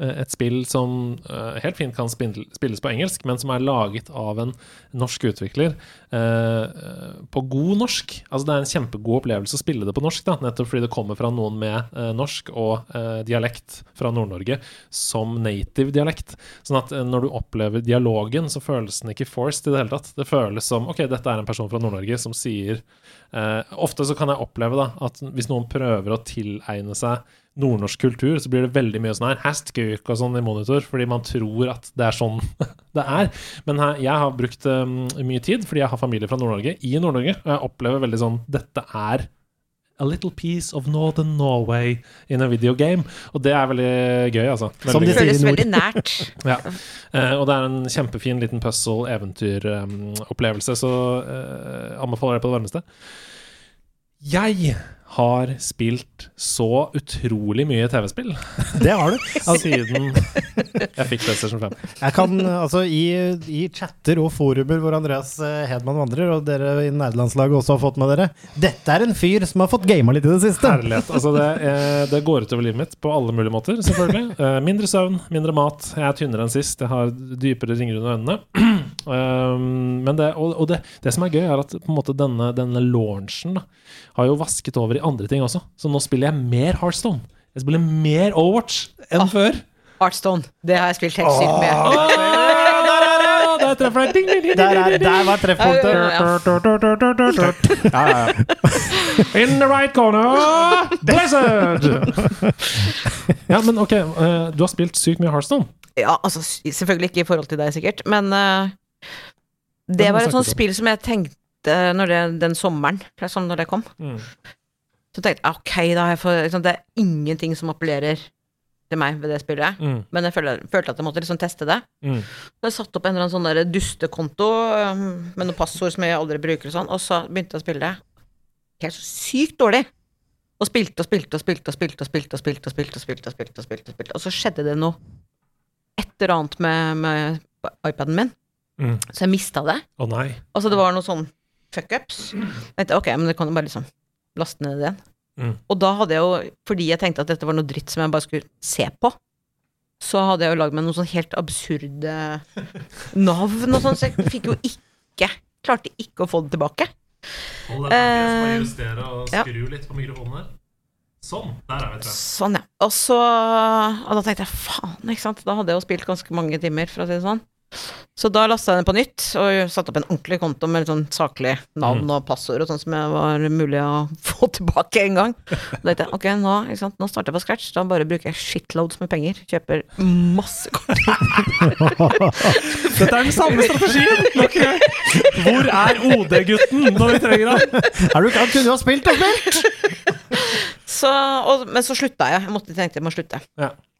et spill som eh, helt fint kan spilles på engelsk, men som er laget av en norsk utvikler eh, eh, på god norsk. Altså Det er en kjempegod opplevelse å spille det på norsk, da, nettopp fordi det kommer fra noen med eh, norsk og eh, dialekt fra Nord-Norge som native dialekt. Sånn at eh, når du opplever dialogen, så føles den ikke forced i det hele tatt. Det føles som ok, dette er en person fra Nord-Norge som sier eh, Ofte så kan jeg oppleve da at hvis noen prøver å tilegne seg nordnorsk kultur, så blir det veldig mye sånn her hestkuk og sånn i monitor, fordi man tror at det er sånn det er. Men her, jeg har brukt um, mye tid, fordi jeg har familie fra Nord-Norge, i Nord-Norge, og jeg opplever veldig sånn Dette er a little piece of northern Norway in a video game. Og det er veldig gøy, altså. Som Veldig de gøy. Føles veldig nært. Ja. Uh, og det er en kjempefin liten puzzle-eventyr-opplevelse, så uh, anbefaler jeg på det varmeste. Jeg har spilt så utrolig mye TV-spill Det har du. siden jeg fikk PlayStation 5. Jeg kan, altså i, I chatter og forumer hvor Andreas eh, Hedman vandrer, og dere i nerdelandslaget også har fått med dere Dette er en fyr som har fått gama litt i det siste. Herlighet. Altså det, eh, det går utover livet mitt på alle mulige måter, selvfølgelig. Eh, mindre søvn, mindre mat. Jeg er tynnere enn sist. Jeg har dypere ringer under øynene. Um, men det, og, og det, det som er gøy, er at på en måte denne, denne launchen da, har jo vasket over i andre ting også. Så nå spiller jeg mer Heartstone. Jeg spiller mer Overwatch enn Ah. før. Heartstone. Det har jeg spilt helt sykt med. Ah, der treffer jeg! Ding, ding, ding, Der, er, der var treffpunktet. Ja, ja, ja. In the right corner, Blizzard! Ja, men ok, eh, du har spilt sykt mye Heartstone. Ja, altså selvfølgelig ikke i forhold til deg, sikkert, men uh, det var et sånt spill som jeg tenkte det, den sommeren, liksom, når det kom. Så tenkte jeg ok, da har jeg fått liksom, Det er ingenting som appellerer til meg ved det spillet. Mm, Men jeg følte, følte at jeg måtte liksom teste det. mm. Så jeg satte opp en eller annen sånn der dustekonto um, med noen passord som jeg aldri bruker og sånn, og så begynte jeg å spille det. Helt så sykt dårlig. Og spilte og spilte og spilte og spilte og spilte og spilte og spilte og spilte og spilte og spilte og spilte Og så skjedde det noe et eller annet med, med iPaden min, Mm. så jeg mista det. Å nei. Altså det var noe sånn fuckups. Ok, men det kan jo bare liksom laste ned igjen. Mm. Og da hadde jeg jo, fordi jeg tenkte at dette var noe dritt som jeg bare skulle se på, så hadde jeg jo lagd meg noen sånn helt absurde navn og sånn, så jeg fikk jo ikke Klarte ikke å få det tilbake. Hold deg skal justere og ja. skru litt på mikrofonen her. Sånn. Der er vi, Sånn, ja. Og så Og da tenkte jeg faen, ikke sant. Da hadde jeg jo spilt ganske mange timer, for å si det sånn. Så da lasta jeg den på nytt, og satte opp en ordentlig konto med litt sånn saklig navn og passord og sånn som jeg var mulig å få tilbake en gang. Da tenkte jeg ok, nå, ikke sant? nå starter jeg på scratch, da bare bruker jeg shitloads med penger. Kjøper masse kort. Dette er den samme strategien! Okay. Hvor er OD-gutten når vi trenger ham? Er du, han kunne jo ha spilt og spilt! Så, og, men så slutta jeg. Jeg måtte, tenkte jeg må slutte.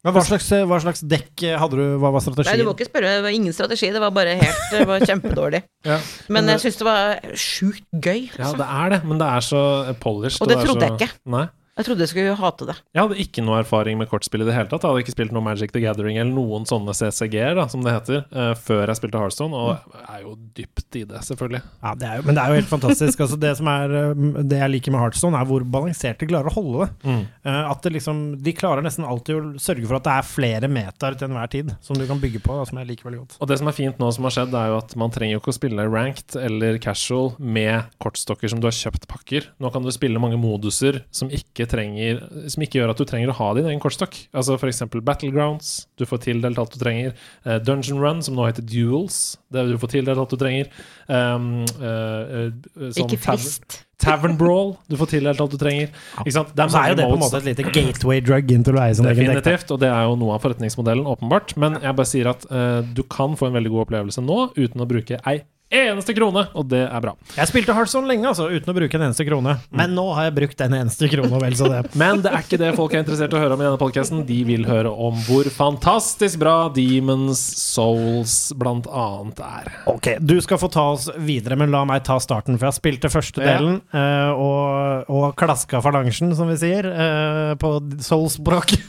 Men hva slags, hva slags dekk hadde du? Hva var strategien? Nei, du må ikke spørre. Det var ingen strategi. Det var bare helt Det var kjempedårlig. Ja. Men Men jeg syns det var sjukt gøy. Ja, Altså. det er det, men det er så polished. Og det det trodde så... jeg ikke. Nei. Jeg trodde jeg skulle hate det. Jeg hadde ikke noe erfaring med kortspill i det hele tatt. Jeg hadde ikke spilt noe Magic the Gathering eller noen sånne CCG-er, som det heter, uh, før jeg spilte Hearthstone, og jeg er jo dypt i det, selvfølgelig. Ja, det er jo, men det er jo helt fantastisk. Altså, det, som er, um, det jeg liker med Heartstone, er hvor balansert de klarer å holde det. Mm. Uh, at det liksom, De klarer nesten alltid å sørge for at det er flere metaer til enhver tid som du kan bygge på, da, som jeg liker veldig godt. Og det som er fint nå som har skjedd, er jo at man trenger jo ikke å spille ranked eller casual med kortstokker som du har kjøpt pakker. Nå kan du spille mange moduser som ikke, trenger, som ikke gjør at du trenger å ha din egen kortstokk. Altså f.eks. Battlegrounds, du får tildelt alt du trenger. Uh, Dungeon Run, som nå heter Duels, det du får tildelt alt du trenger. Um, uh, eh, sånn Ikke frist. Tavern Brawl, du får tildelt alt du trenger. Ikke sant? Det er, er jo det på en måte et lite gateway drug into da. Definitivt, og det er jo noe av forretningsmodellen, åpenbart. Men jeg bare sier at uh, du kan få en veldig god opplevelse nå uten å bruke ei eneste krone, og det er bra. Jeg spilte Heartstone lenge, altså, uten å bruke en eneste krone. Men nå har jeg brukt en eneste krone, vel så det. Men det er ikke det folk er interessert i å høre om i denne podkasten. De vil høre om hvor fantastisk bra Demons Souls blant annet er. Ok, du skal få ta oss videre, men la meg ta starten, for jeg spilte første delen, ja. og, og klaska falangen, som vi sier, eh, på soul-språk.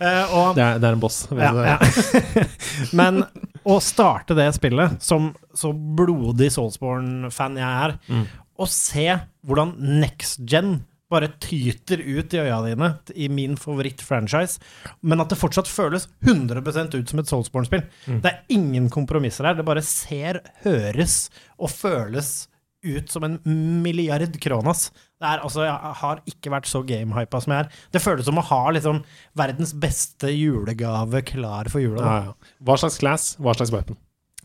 Eh, Det er, det er en boss. vet ja, det? ja. Men å starte det spillet, som så blodig Soulsborne-fan jeg er, Mm. og se hvordan next gen bare tyter ut i øya dine i min favoritt-franchise, men at det fortsatt føles 100% ut som et Soulsborne-spill. Mm. Det er ingen kompromisser her. Det bare ser, høres og føles ut som en milliard kronas. Det er, altså, jeg har ikke vært så gamehypa som jeg er. Det føles som å ha liksom, verdens beste julegave klar for jula. Ja, ja. Hva slags class, hva slags weapon?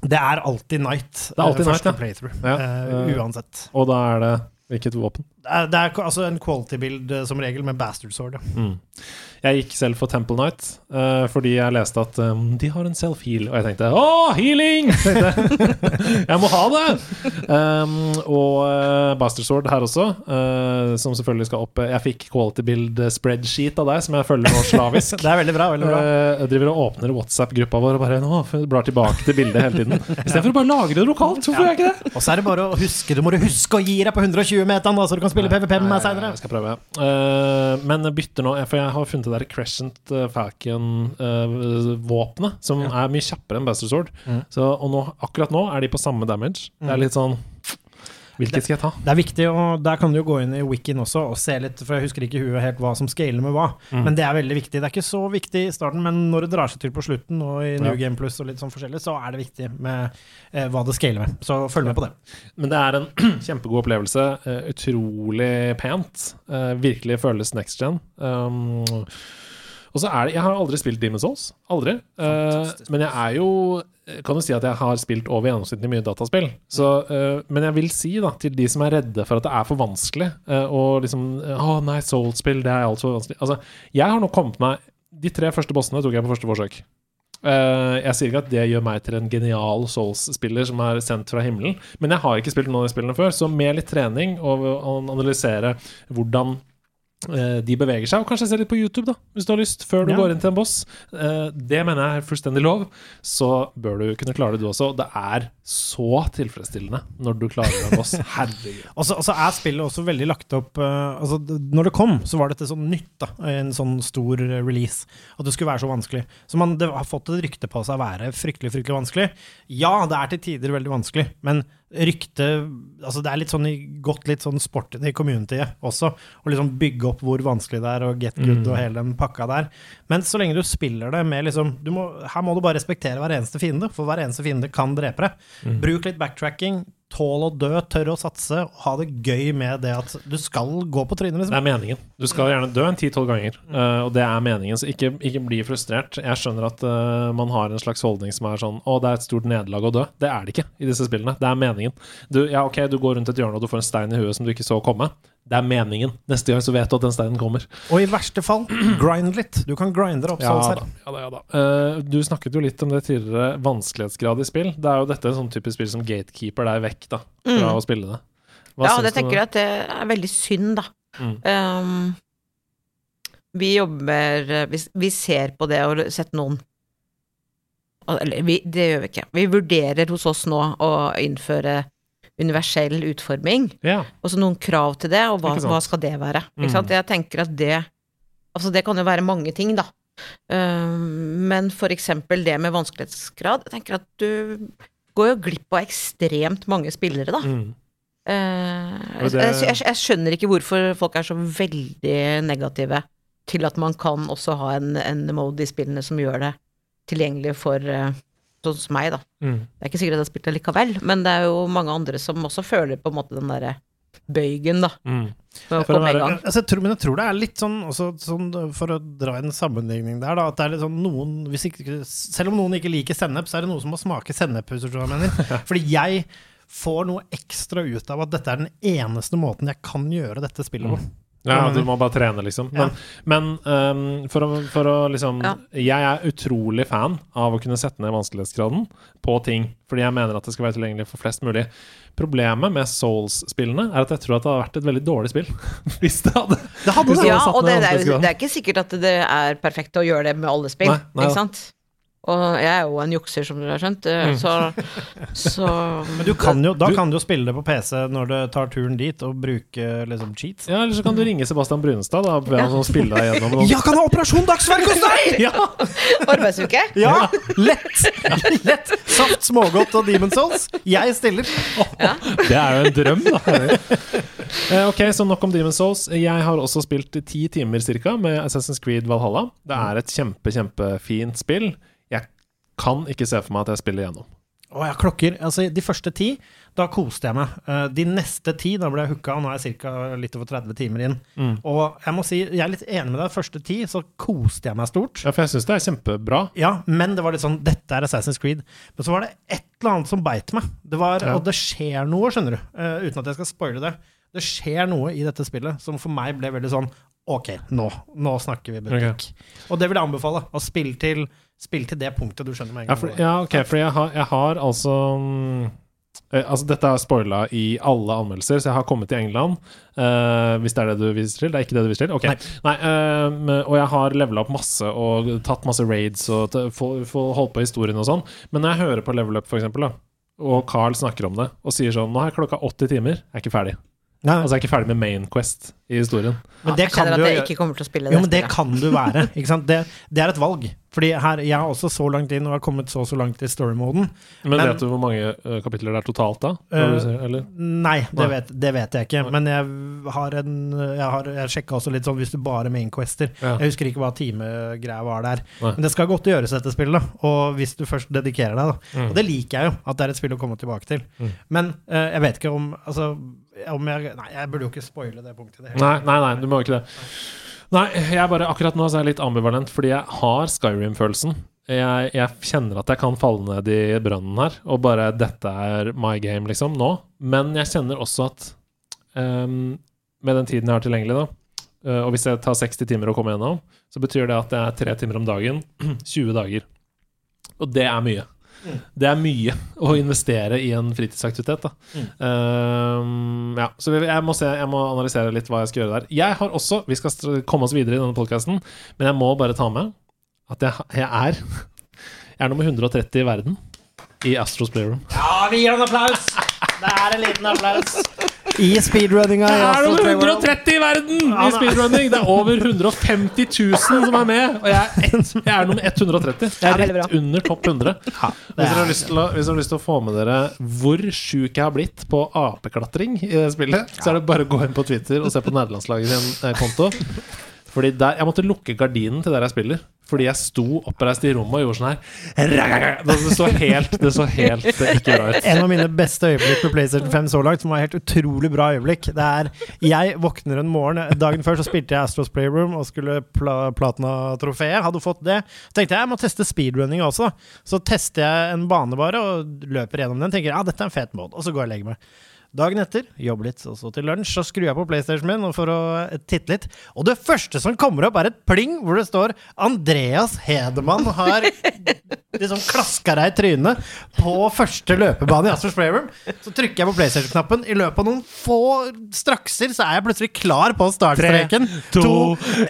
Det er alltid Night. Det er alltid night, Knight, ja. eh, eh, uansett. Og da er det hvilket våpen? Det er, det er altså en quality-bild eh, som regel med bastard sword. Mm. Jeg gikk selv for Temple Night uh, fordi jeg leste at um, de har en self-heal, og jeg tenkte å, healing! Jeg må ha det! Um, og uh, Bastard Sword her også, uh, som selvfølgelig skal opp. Jeg fikk quality build spreadsheet av deg, som jeg følger nå slavisk. Det er veldig bra. veldig bra. Eh, Jeg driver og åpner WhatsApp-gruppa vår og bare nå, blar tilbake til bildet hele tiden. Istedenfor å bare lagre det lokalt. Hvorfor gjør jeg ikke det? Og så er det bare å huske Du må huske å gi deg på 120 meteren, da, så du kan spille PVP med meg seinere. Jeg skal prøve. Uh, men bytter nå, for jeg har funnet det der Crescent uh, Falcon-våpenet, som er mye kjappere enn Bastard Sword. Mm. Så, og nå, akkurat nå er de på samme damage. Det er litt sånn Hvilket skal jeg ta? Det er viktig, og der kan du jo gå inn i wikien også og se litt, for jeg husker ikke i huet helt hva som scaler med hva. Mm. Men det er veldig viktig. Det er ikke så viktig i starten, men når det drar seg til på slutten, og i New Ja. Game Plus og litt sånn forskjellig, så er det viktig med eh, hva det scaler med. Så følg med på det. Men det er en kjempegod opplevelse. eh, utrolig pent. eh, virkelig føles next gen. Um, og så er det Jeg har aldri spilt Demon's Souls. Aldri. Uh, men jeg er jo Kan du si at jeg har spilt over gjennomsnittlig mye dataspill. Så, uh, men jeg vil si da til de som er redde for at det er for vanskelig, uh, og liksom Å, nei, Soul-spill, det er altfor vanskelig. Altså, jeg har nå kommet meg De tre første bossene tok jeg på første forsøk. Uh, jeg sier ikke at det gjør meg til en genial Souls-spiller som er sendt fra himmelen, men jeg har ikke spilt noen av de spillene før, så med litt trening og å analysere hvordan eh, de beveger seg, og kanskje se litt på YouTube, da, hvis du har lyst, før du Ja. går inn til en boss. Eh, det mener jeg er fullstendig lov. Så bør du kunne klare det, du også. Det er så tilfredsstillende når du klarer en boss. Herregud. Og så og er spillet også veldig lagt opp eh, altså, Når det kom, så var dette sånn nytt, da. En sånn stor eh, release. At det skulle være så vanskelig. Så man det har fått et rykte på seg å være fryktelig, fryktelig vanskelig. Ja, det er til tider veldig vanskelig, men ryktet Altså, det er litt sånn gått litt sånn sporten i communityet også. Å liksom bygge opp hvor vanskelig det er, og get good Mm. og hele den pakka der. Men så lenge du spiller det med liksom du må, Her må du bare respektere hver eneste fiende, for hver eneste fiende kan drepe deg. Mm. Bruk litt backtracking. Tål å dø, tør å satse, og ha det gøy med det at du skal gå på trynet, Det liksom. er meningen. Du skal gjerne dø en ti-tolv ganger, eh, og det er meningen. Så ikke, ikke bli frustrert. Jeg skjønner at uh, man har en slags holdning som er sånn Å, det er et stort nederlag å dø. Det er det ikke i disse spillene. Det er meningen. Du, ja, ok, du går rundt et hjørne og du får en stein i huet som du ikke så komme. Det er meningen. Neste gang så vet du at den steinen kommer. Og i verste fall, grind litt. Du kan grinde opp Ja souls da. Ja, da, ja, da. Uh, du snakket jo litt om det tidligere, vanskelighetsgrad i spill. Det er jo dette en sånn typisk spill som gatekeeper deg vekk da, fra å spille det. Hva Mm. Ja, det tenker jeg at det er veldig synd, da. Mm. Um, vi jobber eh, vi, vi ser på det og sett noen Eller vi, det gjør vi ikke. Vi vurderer hos oss nå å innføre universell utforming. Ja. Og så noen krav til det, og hva, hva skal det være? Mm. Ikke sant? Jeg tenker at det Altså, det kan jo være mange ting, da. Um, men for eksempel det med vanskelighetsgrad Jeg tenker at du går jo glipp av ekstremt mange spillere, da. Mm. Uh, det- jeg, jeg, jeg skjønner ikke hvorfor folk er så veldig negative til at man kan også ha en, en mode i spillene som gjør det tilgjengelig for eh, sånn som meg, da. Mm. Det er ikke sikkert at jeg har spilt det likevel, men det er jo mange andre som også føler på en måte den derre bøygen, da. Mm. For å komme i gang. Altså, jeg tror, men jeg tror det er litt sånn, også, sånn For å dra en sammenligning der, da. At det er litt sånn noen hvis ikke, Selv om noen ikke liker sennep, så er det noen som må smake sennep. Hvis du skjønner hva jeg mener. Fordi jeg får noe ekstra ut av at dette er den eneste måten jeg kan gjøre dette spillet på. Ja, du må bare trene, liksom. Men, men um, for, å, for å liksom Ja. Jeg er utrolig fan av å kunne sette ned vanskelighetsgraden på ting, fordi jeg mener at det skal være tilgjengelig for flest mulig. Problemet med Souls-spillene er at jeg tror at det hadde vært et veldig dårlig spill hvis det hadde Det hadde Hvis det. Ja, satt og det, er det er ikke sikkert at det er perfekt å gjøre det med alle spill, Nei, nei ikke sant? Og jeg er jo en jukser, som dere har skjønt, eh, Mm. så, så Men du kan jo, da Du- kan du jo spille det på PC når du tar turen dit, og bruke liksom cheats. Ja, eller så kan du ringe Sebastian Brunestad da, be han spille deg gjennom noen Jeg kan ha Operasjon Dagsverk hos deg! Ja! Arbeidsuke? Ja, lett! lett. Saft, smågodt og Demon Souls. Jeg stiller. Det er jo en drøm, da. Eh, ok, så nok om Demon's Souls. Jeg har også spilt ti timer cirka med Assassin's Creed Valhalla. Det er et kjempe, kjempefint spill. Kan ikke se for meg at jeg spiller gjennom. Å, jeg har klokker. Altså, de første ti, da koste jeg meg. Eh, De neste ti, da ble jeg hooka, og nå er jeg ca. litt over 30 timer inn. Mm. Og jeg må si, jeg er litt enig med deg. Første ti så koste jeg meg stort. Ja, for jeg syns det er kjempebra. Ja, men det var litt sånn Dette er Assassin's Creed. Men så var det et eller annet som beit meg. Det var, Ja. Og det skjer noe, skjønner du. eh, uten at jeg skal spoile det. Det skjer noe i dette spillet som for meg ble veldig sånn Ok, nå, nå snakker vi butikk. Og det vil jeg anbefale. Å spille til, spille til det punktet du skjønner med en Ja, for, ja ok, for jeg har, jeg har altså mm, eh, Altså, dette er spoila i alle anmeldelser, så jeg har kommet til England. Uh, hvis det er det du viser til? Det er ikke det du viser til? Ok. Nei. Nei, eh, og jeg har levela opp masse og tatt masse raids og holdt på historien og sånn. Men når jeg hører på Level Up, for eksempel, da, og Carl snakker om det, og sier sånn Nå har jeg klokka 80 timer, jeg er ikke ferdig. Nei, Altså, jeg er ikke ferdig med Main Quest i historien. men det kan du jo men det kan du være. Ikke sant? Det, det er et valg. Fordi her, jeg er også så langt inn og har kommet så så langt i story-moden. Men, Men- vet du hvor mange uh, kapitler det er totalt, da? Uh, ser- eller? Nei, det Nei. vet, det vet jeg ikke. Men jeg har en Jeg, har- jeg sjekka også litt sånn hvis du bare main quester. Ja. Jeg husker ikke hva timegreia var der. Nei. Men det skal godt gjøres, dette spillet. da. Og hvis du først dedikerer deg, da. Mm. Og det liker jeg jo, at det er et spill å komme tilbake til. Mm. Men uh, jeg vet ikke om Altså, om jeg Nei, jeg burde jo ikke spoile det punktet. Det Nei, nei, nei, du må jo ikke det. Nei, jeg bare, akkurat nå så er jeg litt ambivalent, fordi jeg har Skyrim-følelsen. Jeg, jeg kjenner at jeg kan falle ned i brønnen her, og bare 'dette er my game', liksom, nå. Men jeg kjenner også at um, med den tiden jeg har tilgjengelig, da, eh, og hvis jeg tar 60 timer å komme gjennom, så betyr det at det er tre timer om dagen, 20 dager. Og det er mye. Det er mye å investere i en fritidsaktivitet. Da. Um, ja, så jeg må, se, jeg må analysere litt hva jeg skal gjøre der. Jeg har også, Vi skal komme oss videre i denne podkasten, men jeg må bare ta med at jeg, jeg er Jeg er nummer 130 i verden i Astros Playroom. Ja, vi gir en applaus! Det er en liten applaus. I speedrunninga. Det er noen 130 i verden i speedrunning! Det er over 150 000 som er med, og jeg er, ett, jeg er nummer 130. Jeg er rett under topp 100. Hvis dere, har lyst til å, hvis dere har lyst til å få med dere hvor sjuk jeg har blitt på apeklatring i det spillet, så er det bare å gå inn på Twitter og se på nederlandslaget sin eh, konto. Fordi der, Jeg måtte lukke gardinen til der jeg spiller, fordi jeg sto oppreist i rommet og gjorde sånn her. Det så helt, det så helt eh, ikke bra ut. en av mine beste øyeblikk på PlayStation 5 så langt, som var helt utrolig bra øyeblikk. Det er Jeg våkner en morgen Dagen før så spilte jeg Astros Playroom og skulle pla Platina-trofeet. Hadde fått det. Så tenkte jeg jeg må teste speedrunning også. Så tester jeg en bane bare og løper gjennom den. Tenker ja, dette er en fet mode. Og så går jeg og legger meg. Dagen etter, jobbe litt, og så til lunsj, så skrur jeg på PlayStation min for å eh, titte litt. Og det første som kommer opp, er et pling hvor det står Andreas Hedemann har liksom klaska deg i trynet på første løpebane i Astros Playroom. Så trykker jeg på PlayStation-knappen. I løpet av noen få strakser så er jeg plutselig klar på startstreken. Tre, to,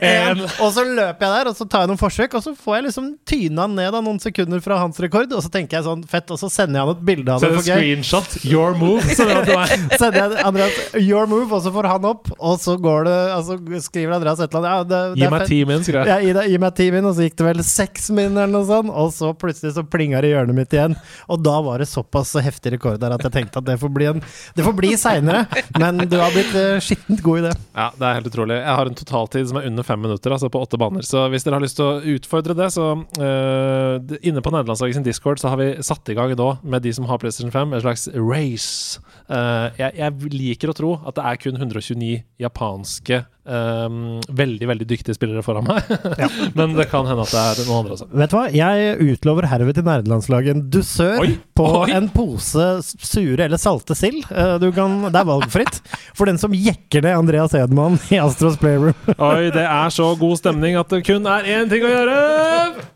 en. Og så løper jeg der, og så tar jeg noen forsøk, og så får jeg liksom tyna ned av noen sekunder fra hans rekord. Og så tenker jeg sånn fett, og så sender jeg han et bilde av Så det en for gøy. screenshot. Your move. Så det det var. Sender jeg Andreas your move, og så får han opp, og så går det Altså skriver Andreas et eller annet. Ja, det, det Gi meg ti min, skrev jeg. Ja, gi, meg ti min, og så gikk det vel seks min, eller noe sånt. Og så plutselig så plinga det i hjørnet mitt igjen. Og da var det såpass heftig rekord der at jeg tenkte at det får bli, en, det får bli seinere. Men du har blitt uh, skittent god i det. Ja, det er helt utrolig. Jeg har en totaltid som er under fem minutter, altså på åtte baner. Så hvis dere har lyst til å utfordre det, så uh, Inne på nederlandslaget sin Discord så har vi satt i gang nå, med de som har PlayStation 5, en slags race. Eh, jeg, jeg liker å tro at det er kun 129 japanske um, veldig, veldig dyktige spillere foran meg. Men det kan hende at det er noen andre også. Vet du hva, jeg utlover herved til nerdelandslaget en dusør Oi, på oi. en pose sure eller salte sild. Eh, Du kan, det er valgfritt for den som jekker ned Andreas Edman i Astros Playroom. Oi, det er så god stemning at det kun er én ting å gjøre!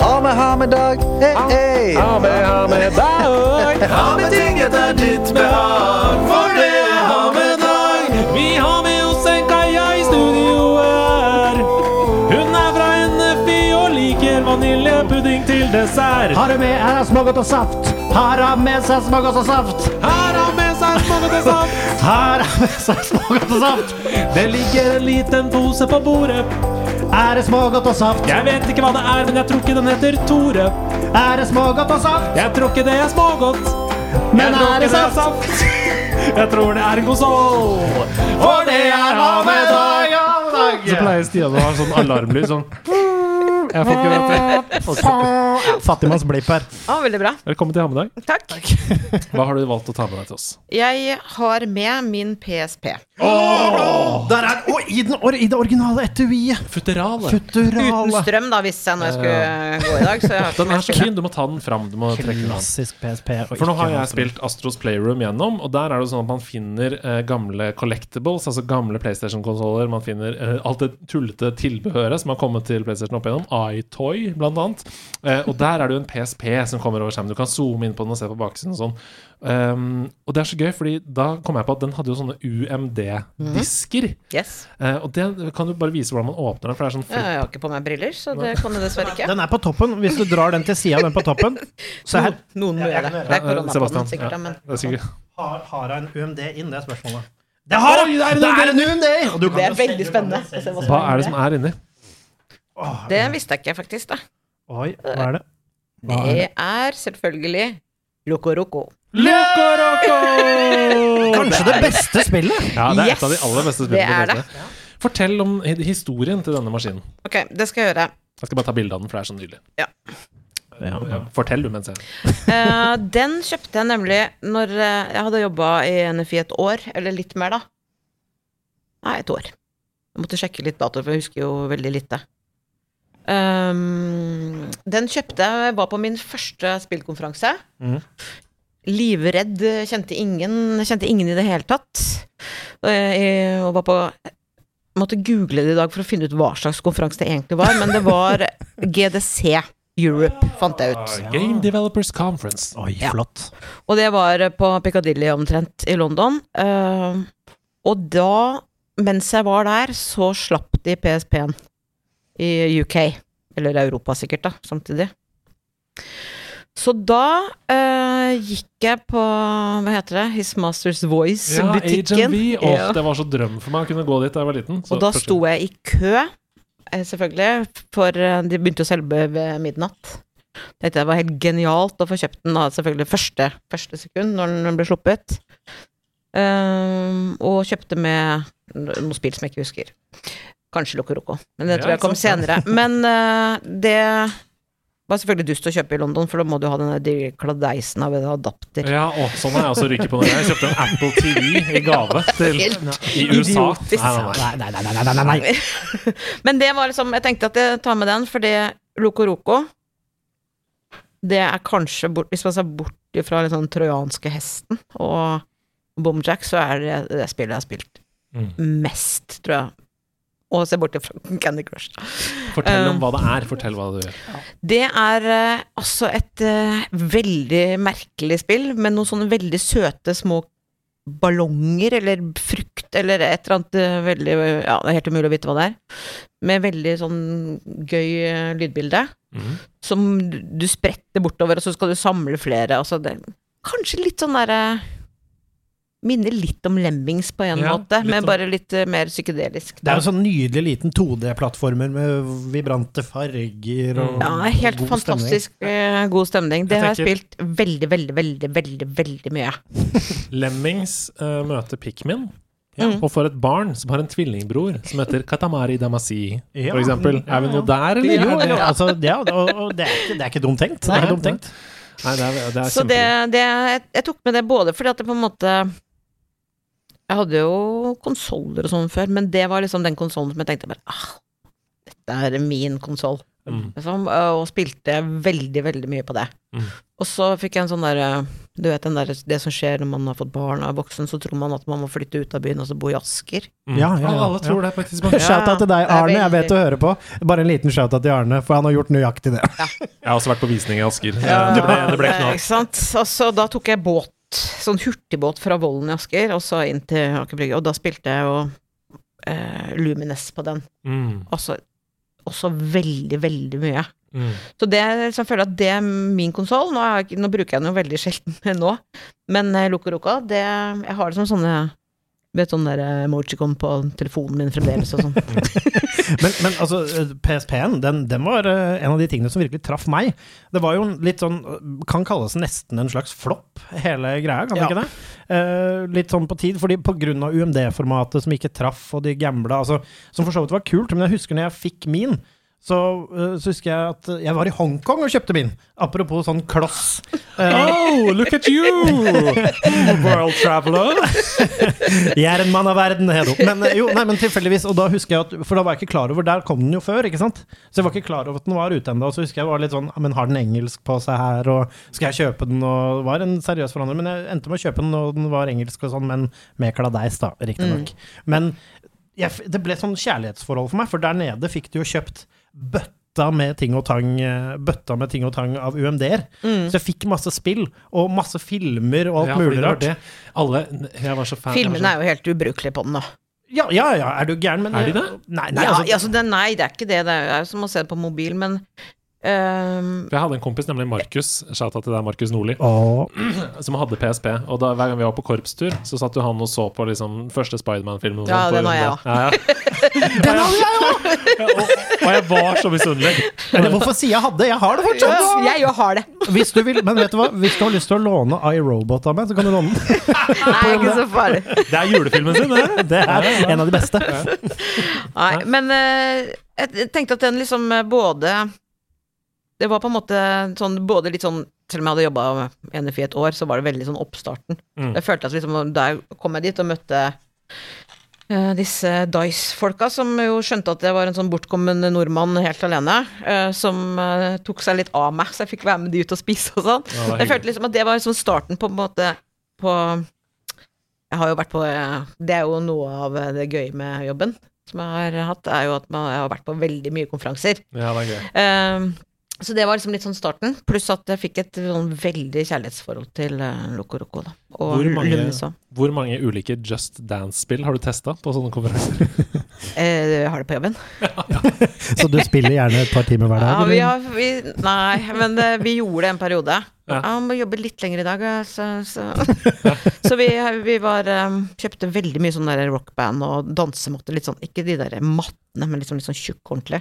Ha med, ha med dag. Hey, hey. Ha med, ha med dag. Ha med ting etter ditt behag, for det er ha med dag. Vi har med oss en Kaja i studio her. Hun er fra NFI og liker vaniljepudding til dessert. Har du med er smågodt og saft? Har hun med seg smågodt og saft? Har hun med seg smågodt og saft? Har han med seg smågodt og saft? Det ligger en liten pose på bordet. Er det smågodt og saft? Jeg vet ikke hva det er, men jeg tror ikke den heter Tore. Er det smågodt og saft? Jeg tror ikke det er smågodt. Men Jeg er det saft? det saft? Jeg tror det er en konsol. For det er havet dag av dag. Så pleier Stian å ha sånn alarmlyd sånn Jeg fikk jo vite. Fattigmanns blipp her. Ja, veldig bra. Velkommen til Hammedag. Takk. Hva har du valgt å ta med deg til oss? Jeg har med min PSP. Der er og i, den or, I det originale etuiet! Futterale. Uten strøm, da, visste jeg når jeg skulle gå i dag. Så jeg har ikke Den mer er så spille. Du må ta den fram. Du må trekke den av. Klassisk PSP. og For nå ikke har jeg spilt Astros Playroom gjennom, og der er det sånn at man finner eh, gamle collectibles, altså gamle PlayStation-konsoller. Man finner eh, alt det tullete tilbehøret som har kommet til PlayStation opp igjennom. iToy, blant annet. Eh, og der er det jo en PSP som kommer over skjermen. Du kan zoome inn på den og se på baksiden og sånn. Um, og det er så gøy, fordi da kom jeg på at den hadde jo sånne UMD-disker. Yes. Uh, og det kan du bare vise hvordan man åpner den, for det er sånn Ja, Jeg har ikke på meg briller, så det kan du dessverre ikke. Den er på toppen. Hvis du drar den til sida av den på toppen Så her Noen må Ja, gjøre det. Det er korona på den, sikkert, ja, men det er sikkert. har, har jeg en UMD inn, det er spørsmålet. Det har jeg! Det er en UMD! Og du kan Det er veldig du kan spennende hva er det som er inni? Det visste jeg ikke, faktisk. da Oi, hva er det? Hva er Det er selvfølgelig Loco Roco. Loco Roco! Kanskje det beste spillet? Ja, det er et av de aller beste det spillene. er det. Fortell om historien til denne maskinen. Ok, det skal jeg gjøre. Jeg skal bare ta bilde av den, for det er så nydelig. Ja. Ja, Fortell du mens jeg uh, den kjøpte jeg nemlig når eh, jeg hadde jobba i NFI et år, eller litt mer, da. Nei, et år. Jeg måtte sjekke litt dato, for jeg husker jo veldig lite. Um, den kjøpte jeg var på min første spillkonferanse. Mhm. Livredd, kjente ingen, kjente ingen i det hele tatt. Og var på måtte google det i dag for å finne ut hva slags konferanse det egentlig var, men det var GDC Europe, fant jeg ut. Game Developers Conference. Oi, Ja. flott. Og det var på Piccadilly omtrent i London. Eh, og da, mens jeg var der, så slapp de PSP-en i UK. Eller Europa sikkert, da, samtidig. Så da uh, gikk jeg på, hva heter det, His Masters Voice-butikken. HMV. Åh, Ja. det var så drøm for meg å kunne gå dit da jeg var liten. Så Og da sto jeg i kø, eh, selvfølgelig, for eh, de begynte å selge ved midnatt. Dette var helt genialt å få kjøpt den da, selvfølgelig første, første sekund når den ble sluppet. Um, og kjøpte med noen spill som jeg ikke husker. Kanskje Loco Roco, men det Ja, tror jeg kom sant, senere. Men uh, det var selvfølgelig dust å kjøpe i London, for da må du ha den kladeisen av en adapter. Ja, å, sånn har jeg også ryket på når jeg kjøpte en Apple TV i gave til, i USA. Nei, nei, nei. Nei, nei, nei. Men det var liksom Jeg tenkte at jeg tar med den, fordi Loco Roco Det er kanskje bort, Hvis man ser bort fra den sånn trojanske hesten og Bomjack, så er det det spillet jeg har spilt Mm. mest, tror jeg. Og se bort fra Candy Crush. Fortell om Um, hva det er. Fortell hva du gjør. Det er eh, altså et uh, veldig merkelig spill, med noen sånne veldig søte små ballonger eller frukt eller et eller annet uh, veldig Ja, det er helt umulig å vite hva det er. Med veldig sånn gøy eh, lydbilde. Mm. Som du du spretter bortover, og så skal du samle flere. Altså det, kanskje litt sånn derre Minner litt om Lemmings på en Ja, måte, men bare litt eh, mer psykedelisk. Det er jo sånn nydelig liten 2D-plattformer med vibrante farger og Ja, helt god fantastisk eh, god stemning. Det Jeg har jeg spilt veldig, veldig, veldig, veldig veldig mye. Lemmings uh, møter Pikmin. Mm. Og får et barn som har en tvillingbror som heter Katamari Damasi, Ja. for eksempel. Er vi noe der, eller? Jo, det, altså, ja, og, og det, er ikke, det er ikke dumt tenkt. Det er ikke dumt tenkt. Nei, det er, det er Så det, det jeg, jeg tok med det både fordi at det på en måte Jeg hadde jo konsoller og sånn før, men det var liksom den konsollen som jeg tenkte bare ah, dette er min konsoll. Mm. Liksom, og spilte veldig, veldig mye på det. Mm. Og så fikk jeg en sånn derre Du vet den der, det som skjer når man har fått barn og er voksen, så tror man at man må flytte ut av byen og så bo i Asker. Mm. Ja, ja, ja. Alle tror det på et tidspunkt. Shout-out til deg, det er Arne. Jeg vet du hører på. Bare en liten shout-out til Arne, for han har gjort nøyaktig det. Jeg har også vært på visning i Asker. Det ble, det ble ikke noe Eh, Ikke sant. Og så da tok jeg båt, sånn hurtigbåt fra Vollen i Asker, og så inn til Aker Brygge, og da spilte jeg jo eh, Lumines på den. mm. Også, også veldig, veldig mye. Mm. Så det liksom, jeg føler at det er min konsoll. Nå, nå bruker jeg den jo veldig sjelden nå, men eh, Loco Roca, det Jeg har det som sånne Vet sånn der eh, emojicon på telefonen min fremdeles og sånn. Men, men altså, eh, PSP-en, den, den var eh, en av de tingene som virkelig traff meg. Det var jo litt sånn Kan kalles nesten en slags flopp, hele greia, kan det ikke det? Eh, litt sånn på tid, fordi på grunn av UMD-formatet som ikke traff, og de gambla, altså, som for så vidt var kult, men jeg husker når jeg fikk min. Så, eh, så husker jeg at jeg var i Hongkong og kjøpte min. Apropos sånn kloss. Eh, Oh, look at you! World traveler. Jeg er en mann av verden, Hedo. Men eh, jo, nei, men tilfeldigvis, og da husker jeg at For da var jeg ikke klar over Der kom den jo før, ikke sant? Så jeg var ikke klar over at den var ute ennå. Så husker jeg var litt sånn Men har den engelsk på seg her, og skal jeg kjøpe den? Og det var en seriøs forhandler. Men jeg endte med å kjøpe den, og den var engelsk og sånn, men med kladeis, da, riktignok. Men jeg, det ble sånn kjærlighetsforhold for meg, for der nede fikk du jo kjøpt bøtta med ting og tang Bøtta med ting og tang av UMD-er. Mm. Så jeg fikk masse spill, og masse filmer og alt Ja, mulig rart. det. Alle, jeg var så fan. jeg var Filmene så- er jo helt ubrukelige på den, nå. Ja, ja, ja, er du gæren? Men Er de det? Nei, nei ja, altså, altså, det, nei, det er ikke det. Det er jo som å se det på mobil, men ehm, For Jeg hadde en kompis, nemlig Markus, shouta til deg, Markus Nordli, som hadde PSP. Og da, hver gang vi var på korpstur, så satt jo han og så på liksom første Spiderman-filmen. Ja, den har jeg òg. Ja, ja. Den hadde jeg òg! Og, og jeg var så misunnelig. Eller hvorfor sier jeg hadde? Jeg har det fortsatt! Jeg jo har det. Hvis du vil, men vet du hva? Hvis du har lyst til å låne iRobot av meg, så kan du låne den. Nei, ikke så farlig. Det er julefilmen sin, det. Det er en av de beste. Nei, men eh, jeg tenkte at den liksom eh, både Det var på en måte sånn både litt sånn Selv om jeg hadde jobba med NFI et år, så var det veldig sånn oppstarten. Mm. Jeg følte at liksom Der kom jeg dit og møtte eh, disse Dice-folka, som jo skjønte at jeg var en sånn bortkommen nordmann helt alene, eh, som eh, tok seg litt av meg, så jeg fikk være med de ut og spise og sånn. Ja, Jeg følte liksom at det var liksom starten på en måte på Jeg har jo vært på Det er jo noe av det gøye med jobben som jeg har hatt, er jo at man, jeg har vært på veldig mye konferanser. Ja, det er gøy. Eh, så det var liksom litt sånn starten, pluss at jeg fikk et sånn veldig kjærlighetsforhold til uh, Loco Roco, da. Og Hvor mange-. Hvor mange ulike Just Dance-spill har du testa på sånne konferanser? Eh, jeg har det på jobben. Så du spiller gjerne et par timer hver Ja, dag? vi har, vi, nei, men eh, vi gjorde det en periode. Ja. Han må jobbe litt lenger i dag, så, så. så vi, vi var eh, Kjøpte veldig mye sånn rockband og dansemåter, litt sånn, ikke de der mattene, men liksom litt sånn tjukk ordentlig.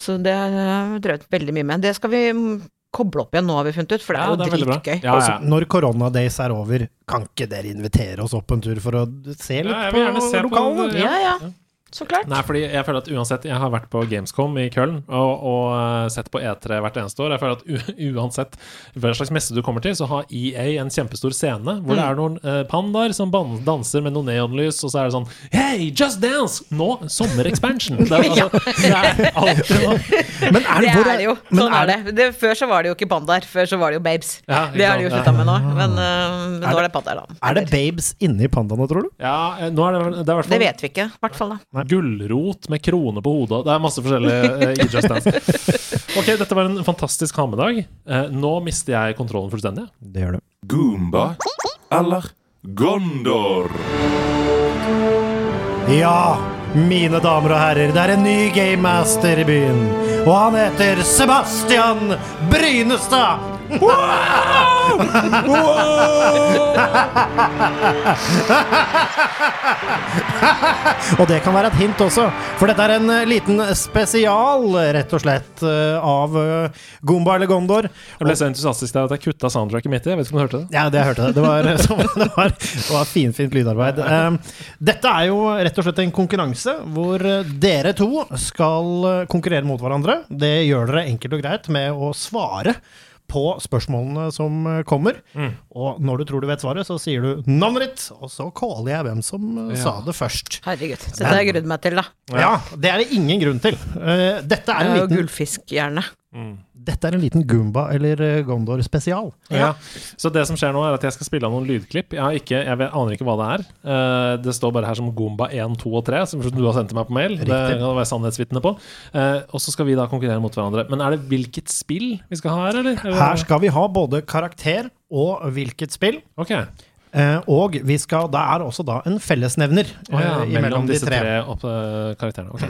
Så det uh, vi drevet veldig mye med. Det skal vi mm, koble opp igjen nå, har vi funnet ut, for det er jo ja, dritgøy. Ja, Altså, når koronadays er over, kan ikke dere invitere oss opp en tur for å se litt Ja, på lokalene? Ja, ja. Så klart. Nei, fordi jeg føler at uansett Jeg har vært på Gamescom i Köln og, og eh, sett på E3 hvert eneste år. Jeg føler at u uansett hva slags messe du kommer til, så har EA en kjempestor scene hvor det er noen uh, pandaer som danser med noe neonlys, og så er det sånn Hey, just dance! Nå, sommerexpansion! Det er, altså, det er alltid noe. Men er Det det er det jo. men Sånn er det. det. Før så var det jo ikke pandaer, før så var det jo babes. Ja, det har de jo slutta med nå, men, uh, men Er nå er det pandaer, da. Er det babes inni pandaene, tror du? Ja, nå er det, det er i hvert fall Det vet vi ikke, i hvert fall. da. Gulrot med krone på hodet. Det er masse forskjellige uh, i Just Dance. Ok, dette var en fantastisk hamedag Eh, nå mister jeg kontrollen fullstendig. Det gjør du. Goomba eller Gondor? Ja, mine damer og herrer, det er en ny Game Master i byen. Og han heter Sebastian Brynestad. Og det kan være et hint også, for dette er en eh, liten spesial, rett og slett, eh, av Gomba eller Gondor. Jeg ble så entusiastisk der at jeg kutta soundtracket midt i. Jeg vet ikke om du hørte det? Ja, det jeg hørte det. Det var, det var, det var finfint lydarbeid. Um, dette er jo rett og slett en konkurranse hvor dere to skal konkurrere mot hverandre. Det gjør dere enkelt og greit med å svare på spørsmålene som kommer. Mm. Og når du tror du vet svaret, så sier du navnet ditt, og så caller jeg hvem som uh, Ja. sa det først. Herregud. Så det har jeg grudd meg til, da. Ja, det er det ingen grunn til. Uh, dette, er en liten jo liten, gullfiskhjerne. dette er en liten Goomba eller uh, Gondor spesial. Ja. Så det som skjer nå, er at jeg skal spille av noen lydklipp. Jeg, har ikke, jeg vet, aner ikke hva det er. Uh, det står bare her som Goomba 1, 2 og 3, som du har sendt til meg på mail. Det kan være sannhetsvitne på. Uh, og så skal vi da konkurrere mot hverandre. Men er det hvilket spill vi skal ha her, eller? Her skal vi ha både karakter og hvilket spill. Ok. Eh, og vi skal, det er også da en fellesnevner oh, ja, eh, mellom disse tre. tre, opp, eh, karakterene. Ok.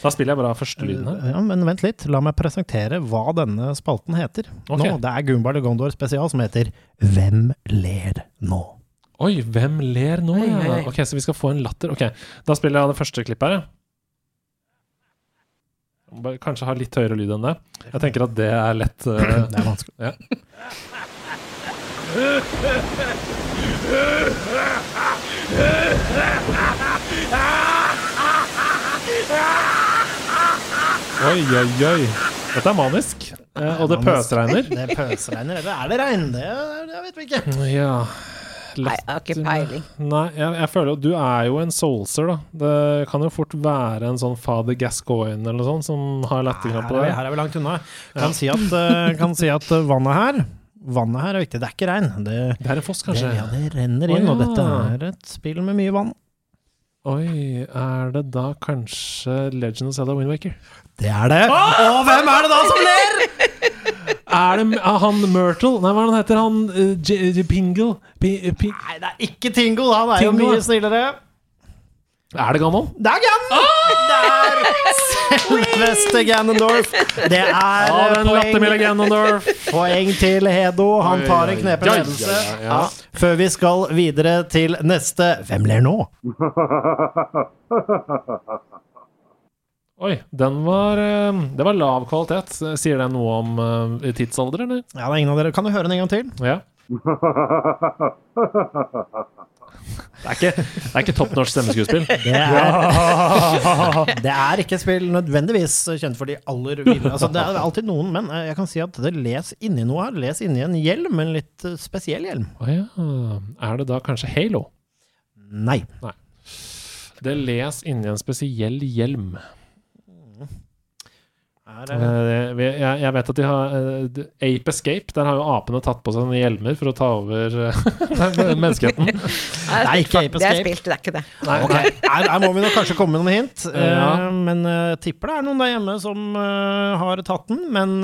Da spiller jeg bare første lyden her. Ja, men vent litt, la meg presentere hva denne spalten heter. Okay. Nå, det er Goomba de Gondor spesial som heter Hvem ler nå? Oi, hvem ler nå? Oi, Ja? oi, oi. Ok, Så vi skal få en latter. Ok, Da spiller jeg av det første klippet her. Kanskje ha litt høyere lyd enn det. Jeg tenker at det er lett. Uh... Det er vanskelig. Ja. Oi, oi, oi. Dette er manisk. Eh, og det pøsregner. Det pøsregner, eller er det regn? Det, det vet vi ikke. Ja. Nei, jeg har ikke peiling. Nei, jeg, jeg føler jo Du er jo en soulser, da. Det kan jo fort være en sånn Father Gascoigne eller noe sånt som har Her er, på deg. her er vi langt unna. Kan, si at, eh, kan si at eh, vannet her Vannet her er viktig. Det er ikke regn. Det, Det er en foss, det, kanskje? ja, det renner inn, Å, og dette er et spill med mye vann. Oi, er det da kanskje Legend of Zelda Windwaker? Det er det. Og hvem er det da som ler? Er det er han Myrtle? Nei, hva er det han heter? Han uh, J J Pingle? P P Nei, det er ikke Tingle. Han er jo mye snillere. Er det Ganon? Det er Ganon! Det er selveste Ganondorf. Det er Ja, eh, den poeng, Ganondorf. poeng til Hedo. Han tar en knepen ledelse. Ja, ja, ja. Ja, Før vi skal videre til neste Hvem ler nå? Oi, den var eh, Det var lav kvalitet. Sier det noe om eh, tidsalder, eller? Ja, det er ingen av dere. Kan du høre den en gang til? Ja. Det er ikke, det er ikke topp norsk stemmeskuespill. Det er, det er ikke spill nødvendigvis kjent for de aller ville. Altså, det er alltid noen, men eh, jeg kan si at det les inni noe her. Les inni en hjelm, en litt eh, spesiell hjelm. Å ja. Er det da kanskje Halo? Nei. Det les inni en spesiell hjelm. Er, eh, jeg, jeg vet at de har uh, Ape Escape, der har jo apene tatt på seg hjelmer for å ta over eh, menneskeheten. Nei, Nei, ikke Ape Det er Escape. spilt, det er ikke det. Nei, okay. her, her må vi nok kanskje komme med noen hint. Ja. men jeg tipper det er noen der hjemme som har tatt den. Men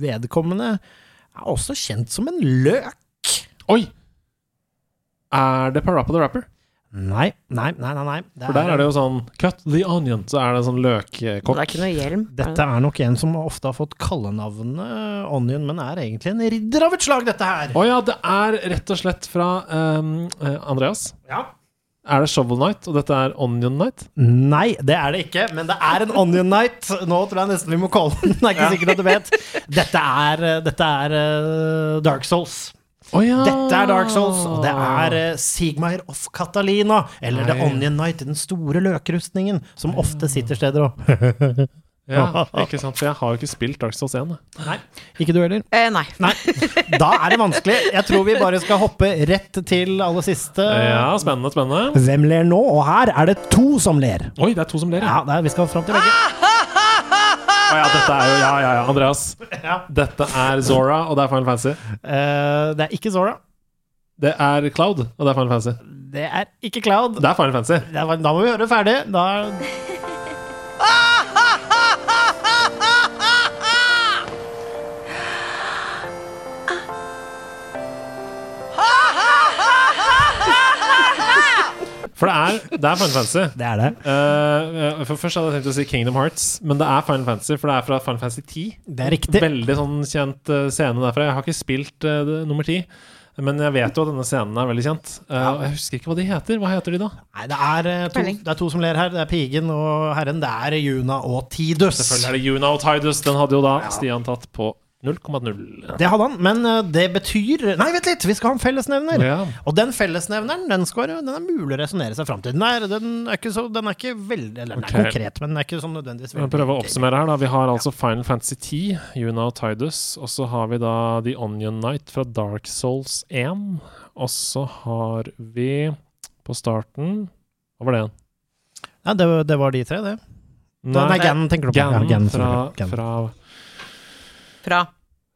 vedkommende er også kjent som en løk. Oi! Er det Parappa the Rapper? Nei, nei, nei. nei, nei. For der er det jo sånn Cut the onion, så er det en sånn Det er ikke noe hjelm. Dette er nok en som ofte har fått kallenavnet Onion, men er egentlig en ridder av et slag, dette her. Å ja, det er rett og slett fra ehm, eh, Andreas. Ja. Er det Shovel Night, og dette er Onion Night? Nei, det er det ikke, men det er en Onion Night. Nå tror jeg nesten vi må calle den. Det er ikke sikkert at du vet. Dette er, eh, dette er uh, Dark Souls. Å ja! Dette er Dark Souls, og det er uh, Sigmair of Catalina, eller The Onion Knight, den store løkrustningen, som ofte sitter steder og Ja, ikke sant, for jeg har jo ikke spilt Dark Souls 1. Nei, ikke du heller? Eh, nei. Nei. Da er det vanskelig. Jeg tror vi bare skal hoppe rett til aller siste. Ja, spennende, spennende. Hvem ler nå? Og her er det to som ler. Oi, det er to som ler, ja. Ja, er, vi skal fram til begge. Å ja, dette er jo Ja, ja, ja. Andreas. Ja. Dette er Zora, og det er Final Fantasy. Eh, det er ikke Zora. Det er Cloud, og det er Final Fantasy. Det er ikke Cloud. Det er Final Fantasy. Det er- Da må vi høre det ferdig. Da For det er, det er Final Fantasy. Det er det. Uh, for Først hadde jeg tenkt å si Kingdom Hearts, men det er Final Fantasy, for det er fra Final Fantasy 10. Det er riktig. Veldig sånn kjent eh, scene derfra. Jeg har ikke spilt uh, det, nummer 10, men jeg vet jo at denne scenen er veldig kjent. Uh, ja. jeg husker ikke hva de heter. Hva heter de, da? Nei, det er, to, det er to som ler her. Det er pigen og herren. Det er Juna og Tidus. Selvfølgelig er det Juna og Tidus. Den hadde jo da Stian tatt på 0,0. Det hadde han, men eh, det betyr Nei, vent litt! Vi skal ha en fellesnevner. Ja. Og den fellesnevneren den, skal, den er mulig å resonnere seg fram til. Den er, den er, ikke, så, den er ikke veldig Eller den er konkret, men den er ikke sånn nødvendigvis Vi må prøve å oppsummere her. da Vi har altså Final Fantasy 10, Yuna og Tidus. Og så har vi da The Onion Knight fra Dark Souls 1. Og så har vi på starten Hva var det igjen? Ja, det, det var de tre, det. Nei, nei tenker du på. Ganon ja, fra, fra Fra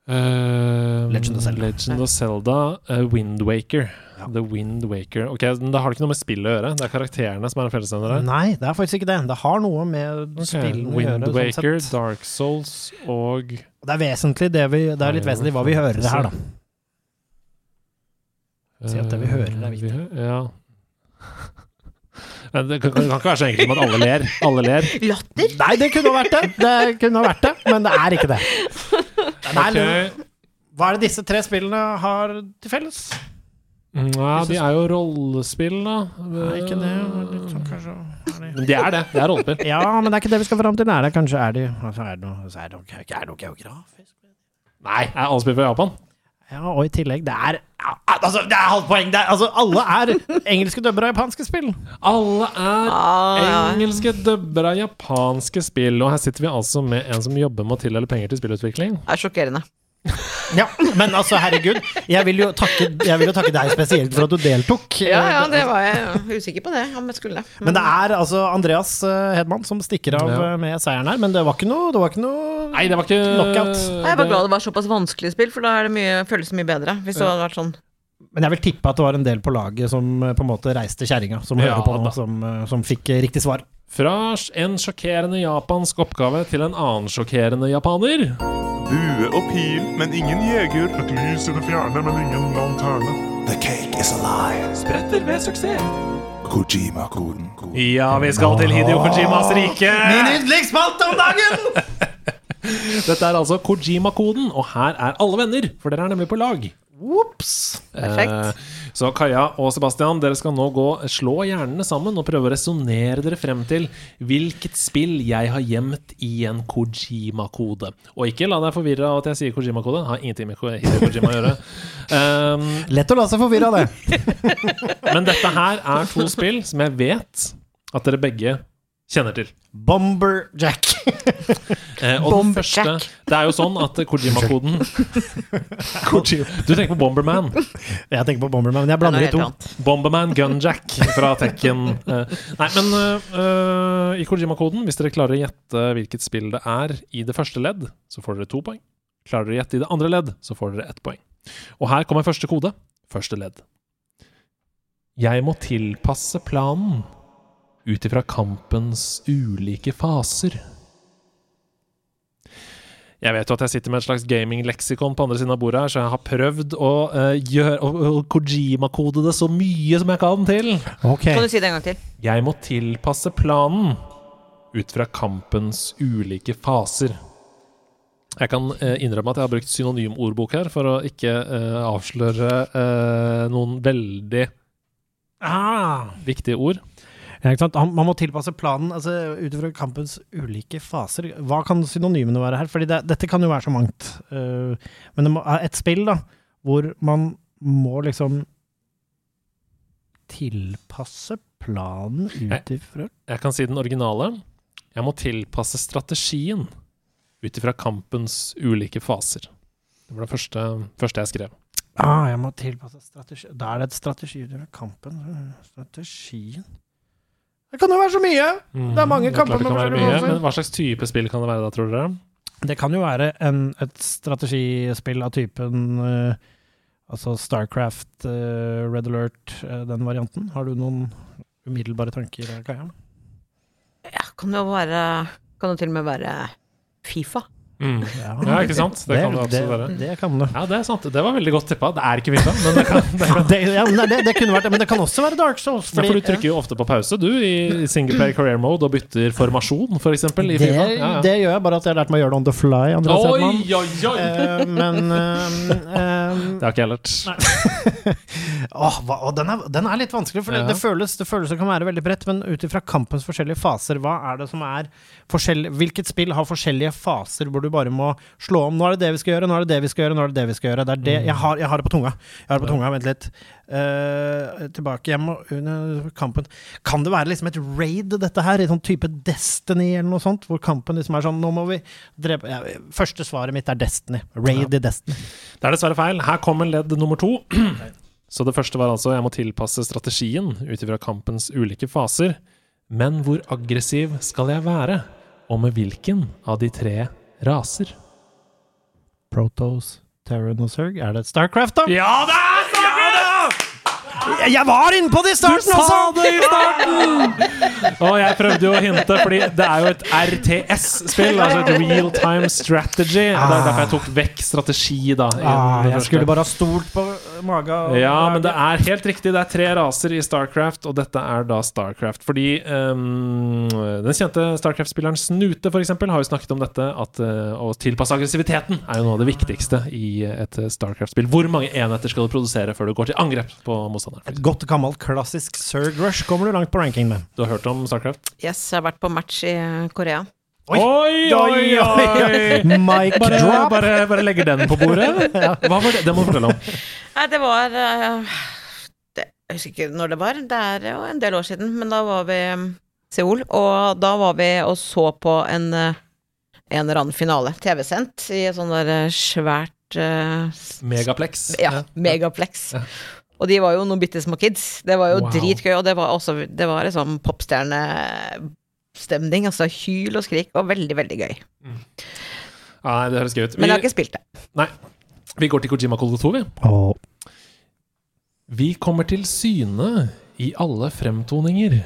Uh, Legend of Zelda. Legend of Zelda uh, Wind Waker. Ja. The Wind Waker. Ok, men Da har det ikke noe med spillet å gjøre? Det er karakterene som er en fellesnevner her? Nei, det er faktisk ikke det. Det har noe med Ok, spillene å Wind gjøre. Wind Waker, sånn Dark Souls og Det er vesentlig det vi Det er litt vesentlig hva vi hører det her, da. Si at det vi hører er viktig. Eh, vi Ja. Men det kan, kan ikke være så enkelt som at alle ler. Alle ler. Latter? Nei, det kunne vært det, det kunne vært det, men det er ikke det. Nei, Ok. Hva er det disse tre spillene har til felles? Ja, de er jo rollespill, da. Er ikke det litt sånn, kanskje er Men de er det. Det er rollespill. Ja, men det er ikke det vi skal fram til. Nei, det kanskje er de altså, Er det noe, er det noe, er det noe geografisk? Nei, er alle spill fra Japan? Ja, og i tillegg Det er Altså, det er halvt poeng! Det er, altså, alle er engelske dubber av japanske spill. Alle er Ah, engelske dubber av japanske spill. Og her sitter vi altså med en som jobber med å tildele penger til spillutvikling. Det er sjokkerende. Ja, Men altså, herregud. Jeg vil jo takke, jeg vil jo takke deg spesielt for at du deltok. Ja, ja, det var jeg usikker på det, om jeg skulle. Men det er altså Andreas eh, Hedman som stikker av Ja. eh, med seieren her. Men det var ikke noe, det var ikke noe Nei, det var ikke Knockout. Jeg var glad det var såpass vanskelig spill, for da er det mye, føles det mye bedre. Hvis det hadde vært sånn Men jeg vil tippe at det var en del på laget som eh, på en måte reiste kjerringa, som Ja, hører på nå, som, som fikk riktig svar. Fra en sjokkerende japansk oppgave til en annen sjokkerende japaner. Bue og pil, men ingen jeger. Et lys i det fjerne, men ingen lanterne. The cake is alive. Spretter ved suksess. Kojima-koden. Ja, vi skal til Hidio Kojimas rike. Min yndlingsspalte om dagen! Dette er altså Kojima-koden, og her er alle venner, for dere er nemlig på lag. Ops! Perfekt. Eh, så Kaja og Sebastian, dere skal nå gå slå hjernene sammen og prøve å resonnere dere frem til hvilket spill jeg har gjemt i en Kojima-kode. Og ikke la deg forvirre av at jeg sier Kojima-kode. Har ingenting med Hideo Kojima å gjøre. Um, Lett å la seg forvirre av det. men dette her er to spill som jeg vet at dere begge kjenner til. Bomber Jack. Eh, og den første Jack. Det er jo sånn at Kojima-koden Kojima. Du tenker på Bomberman. Jeg tenker på Bomberman, men jeg blander de to. annet. Bomberman Gunjack fra Tekken. Eh, nei, men øh, øh, i Kojima-koden, hvis dere klarer å gjette hvilket spill det er i det første ledd, så får dere to poeng. Klarer dere å gjette i det andre ledd, så får dere ett poeng. Og her kommer første kode. Første ledd. Jeg må tilpasse planen ut ifra kampens ulike faser. Jeg vet jo at jeg sitter med et slags gaming-leksikon på andre siden av bordet her, så jeg har prøvd å, uh, gjøre, å, Kojima-kode det så mye som jeg kan til. Okay. Kan du si det en gang til? Jeg må tilpasse planen ut fra kampens ulike faser. Jeg kan uh, innrømme at jeg har brukt synonymordbok her for å ikke uh, avsløre eh, noen veldig Ah. viktige ord. Ja, Man må tilpasse planen altså, ut ifra kampens ulike faser. Hva kan synonymene være her? Fordi det, dette kan jo være så mangt. Uh, men det er et spill da, hvor man må liksom tilpasse planen ut ifra Jeg kan si den originale. Jeg må tilpasse strategien ut ifra kampens ulike faser. Det var det første, første jeg skrev. ah, Jeg må tilpasse strategi Da er det et strategi ut ifra kampen. Strategien Det kan jo være så mye! Det er mange Mm, kamper med forskjellige mye. Men hva slags type spill kan det være da, tror dere? Det kan jo være en, et strategispill av typen uh, Altså Starcraft, uh, Red Alert, uh, den varianten. Har du noen umiddelbare tanker, Kaja? Ja, kan jo være Kan jo til og med være Fifa. Mm. Ja, Ja, ikke sant? Det kan det absolutt være. Det, det kan det. Ja, det er sant. Det var veldig godt tippa. Det er ikke FIFA, men det kan, det kan. Det, ja, det, det kunne vært det, men det kan også være Dark Souls. Ja, for du trykker jo ofte på pause, du, i singleplayer career mode, og bytter formasjon, for eksempel, i det, FIFA. Ja, det gjør jeg, bare at jeg har lært meg å gjøre det on the fly. Oi, oi, oi! Uh, men uh, eh, Det har ikke jeg lært. Åh, hva, og den, er, den er litt vanskelig, for det, det, føles, det føles som kan være veldig bredt. Men ut ifra kampens forskjellige faser, hva er det som er forskjell, Hvilket spill har forskjellige faser hvor du bare må slå om? Nå er det det vi skal gjøre, nå er det det vi skal gjøre, nå er det det vi skal gjøre. Det er det, jeg, har, jeg har det på tunga. Jeg har det på tunga, Vent litt. Uh, tilbake hjem under kampen. Kan det være liksom et raid, dette her? I sånn type Destiny eller noe sånt? Hvor kampen liksom er sånn Nå må vi drepe ja, Første svaret mitt er Destiny. Raid i Destiny. Det er dessverre feil. Her kommer ledd nummer to. Så det første var altså jeg må tilpasse strategien ut ifra kampens ulike faser. Men hvor aggressiv skal jeg være? Og med hvilken av de tre raser? Protos, Terran og Zerg. Er det Starcraft, da? Ja, det er Jeg, var inne på det i starten også! Du sa det i starten! Og jeg prøvde jo å hinte, fordi det er jo et RTS-spill, altså et real time strategy. Det er derfor jeg tok vekk strategi, da. Ah, jeg skulle bare ha stolt på maga. og Ja, men det er helt riktig. Det er tre raser i Starcraft, og dette er da Starcraft. Fordi um, den kjente Starcraft-spilleren Snute, for eksempel, har jo snakket om dette, at uh, å tilpasse aggressiviteten er jo noe av det viktigste i et Starcraft-spill. Hvor mange enheter skal du produsere før du går til angrep på motstanderen? Et godt gammelt klassisk Zerg Rush kommer du langt på ranking med. Du har hørt om Starcraft? Yes, jeg har vært på match i Korea. Oi. oi, oi! oi. Mic Bare, drop! bare, bare legger den på bordet. Hva var det? Det må du fortelle om. Nei, det var eh, det, Jeg husker ikke når det var. Det er jo en del år siden, men da var vi i Seoul, og da var vi og så på en eh, en eller annen finale, TV-sendt, i et sånn der eh, svært eh, Megaplex. Ja, Megaplex. Ja. Og de var jo noen bitte små kids. Det var jo Wow. dritgøy, og det var også Det var liksom popstjernestemning. Altså hyl og skrik, og veldig, veldig gøy. Ja, nei, det høres gøy ut. Men jeg har ikke spilt det. Nei. vi går til Kojima Kodo 2, vi. Oh. Vi kommer til syne i alle fremtoninger.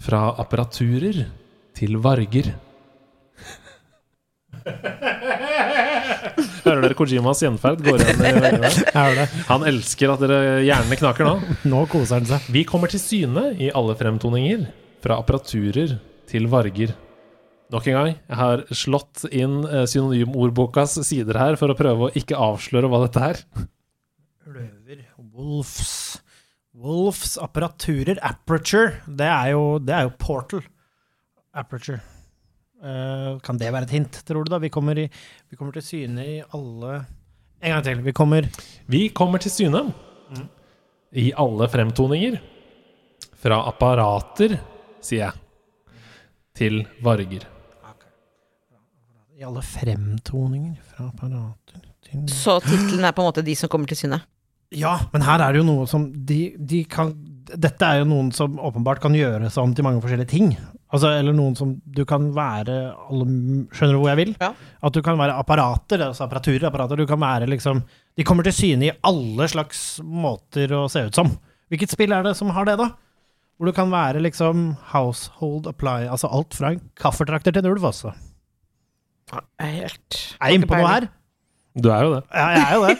Fra apparaturer til varger. Hører dere Kojimas gjenferd går igjen i veggene? er? Han elsker at dere hjernene knaker nå. Nå koser han seg. Vi kommer til syne i alle fremtoninger. Fra apparaturer til varger. Nok en gang, jeg har slått inn eh, synonymordbokas sider her for å prøve å ikke avsløre hva dette er. Løver, wolves Wolves, apparaturer, aperture. Det er jo, det er jo portal. Aperture. Eh, kan det være et hint, tror du, da? Vi kommer, i, vi kommer til syne i alle En gang til. Vi kommer Vi kommer til syne i alle fremtoninger. Fra apparater, sier jeg, til varger. i alle fremtoninger fra apparater til Så tittelen er på en måte de som kommer til syne. Ja, men her er det jo noe som de, de kan Dette er jo noen som åpenbart kan gjøres om til mange forskjellige ting. Altså, eller noen som du kan være alle, Skjønner du hvor jeg vil? Ja. At du kan være apparater, altså apparaturer, apparater. Du kan være liksom De kommer til syne i alle slags måter å se ut som. Hvilket spill er det som har det, da? Hvor du kan være liksom household apply Altså alt fra en kaffetrakter til en ulv, altså. Jeg er helt Er jeg inne på noe her? Du er jo det. Ja, jeg er jo det.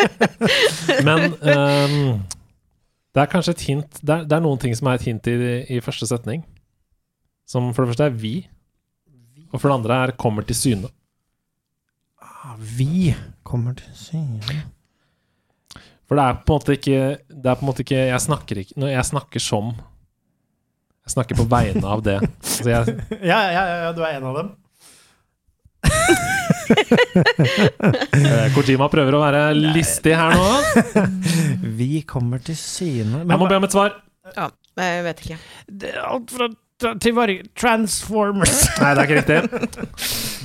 Men um, det er kanskje et hint det er, det er noen ting som er et hint i, i første setning. Som for det første er vi, og for det andre er 'kommer til syne'. Ah, Vi kommer til syne For det er på en måte ikke Det er på en måte ikke Jeg snakker ikke Når jeg snakker som Jeg snakker på vegne av det. Så jeg, Ja, ja, ja, ja, du er en av dem. eh, Kojima prøver å være listig her nå. Vi kommer til syne Jeg må be om et svar. Ja, jeg vet ikke. Det er alt fra Transformers. Nei, det er ikke riktig.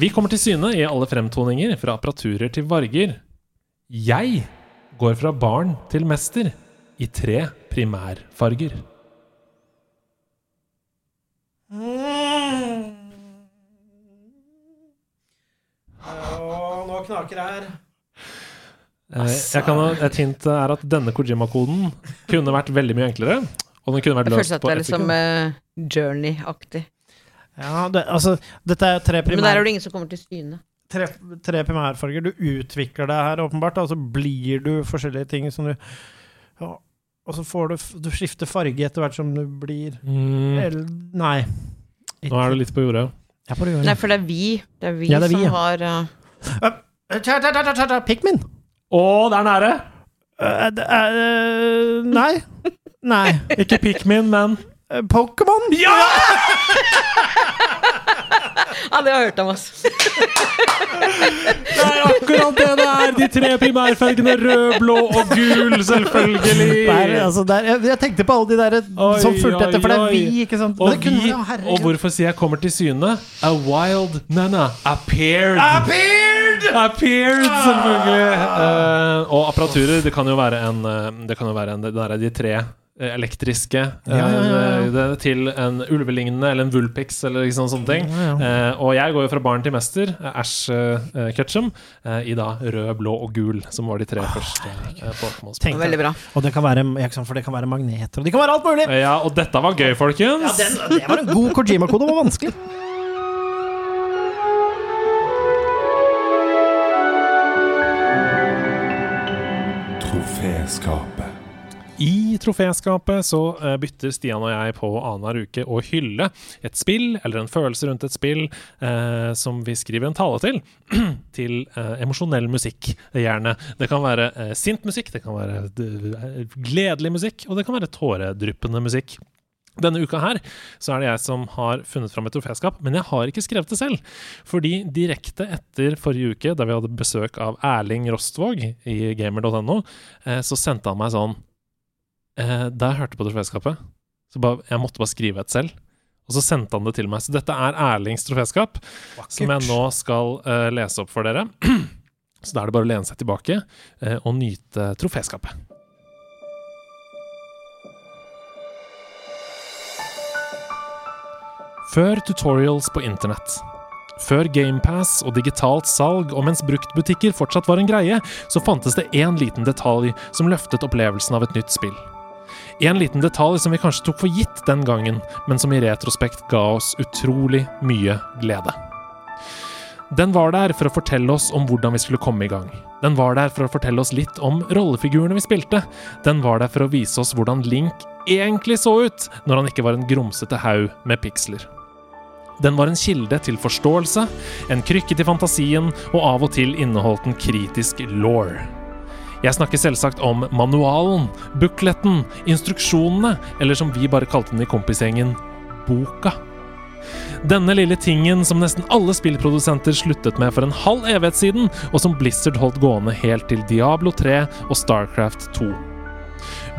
Vi kommer til syne i alle fremtoninger, fra apparaturer til varger. Jeg går fra barn til mester i tre primærfarger. Åh, nå knaker det her. Eh, jeg kan, et hint er at denne Kojima-koden kunne vært veldig mye enklere. Og den kunne vært Det føles løst at på det er ett liksom sekund. eh, Journey-aktig. Ja, det, altså, dette er tre, Men der er det ingen som kommer til syne. tre, tre primærfarger. Du utvikler det her, åpenbart, og så blir du forskjellige ting som du ja, Og så får du Du skifter farge etter hvert som du blir mm, Eller Nei. Nå er du litt på jordet. Jeg er på jordet. Nei, for det er vi. Det er vi, Ja, det er vi, som ja. har uh... Pikmin! Å, det er nære! Uh, det eh, nei. Nei. Ikke Pikmin, men Eh, Pokémon! Ja! Ja, det har jeg hørt om, altså. Det er akkurat det det er! De tre primærfargene rød, blå og gul, selvfølgelig! Der, altså, der, jeg, jeg tenkte på alle de der Oi, som fulgte etter, for det er vi, ikke sant? Og, vi, være, og hvorfor sier jeg 'kommer til syne'? A wild nana appeared. Appeared! Appeared, selvfølgelig! Uh, og apparaturer, det kan jo være en eh, Det kan jo være en, det der er de tre eh, elektriske eh, Ja, ja, ja, ja. til en ulvelignende eller en vulpix eller sånn, sånne ting. Ja, ja. Eh, og jeg går jo fra barn til mester, eh, Ash eh, Ketchum, eh, i da rød, blå og gul, som var de tre første eh, Tenk. Veldig bra. Og det kan være, for det kan være magneter, og det kan være alt mulig! Eh, Ja, og dette var gøy, folkens! Ja, den, det var en god Kojima-kode, det var vanskelig. Troféskapet. I troféskapet så eh, bytter Stian og jeg på annenhver uke å hylle et spill, eller en følelse rundt et spill, eh, som vi skriver en tale til, til eh, emosjonell musikk, gjerne. Det kan være eh, sint musikk, det kan være eh, gledelig musikk, og det kan være tåredryppende musikk. Denne uka her så er det jeg som har funnet fram et troféskap, men jeg har ikke skrevet det selv. Fordi direkte etter forrige uke, da vi hadde besøk av Erling Rostvåg i gamer.no, eh, så sendte han meg sånn eh, Da jeg hørte på troféskapet, så bare, jeg måtte bare skrive et selv. Og så sendte han det til meg. Så dette er Erlings troféskap, som jeg nå skal eh, lese opp for dere. så da er det bare å lene seg tilbake eh, og nyte troféskapet. Før tutorials på internett. Før GamePass og digitalt salg, og mens bruktbutikker fortsatt var en greie, så fantes det én liten detalj som løftet opplevelsen av et nytt spill. En liten detalj som vi kanskje tok for gitt den gangen, men som i retrospekt ga oss utrolig mye glede. Den var der for å fortelle oss om hvordan vi skulle komme i gang. Den var der for å fortelle oss litt om rollefigurene vi spilte. Den var der for å vise oss hvordan Link egentlig så ut når han ikke var en grumsete haug med piksler. Den var en kilde til forståelse, en krykke til fantasien, og av og til inneholdt den kritisk law. Jeg snakker selvsagt om manualen, bukletten, instruksjonene, eller som vi bare kalte den i kompisgjengen, boka. Denne lille tingen som nesten alle spillprodusenter sluttet med for en halv evighet siden, og som Blizzard holdt gående helt til Diablo 3 og Starcraft 2.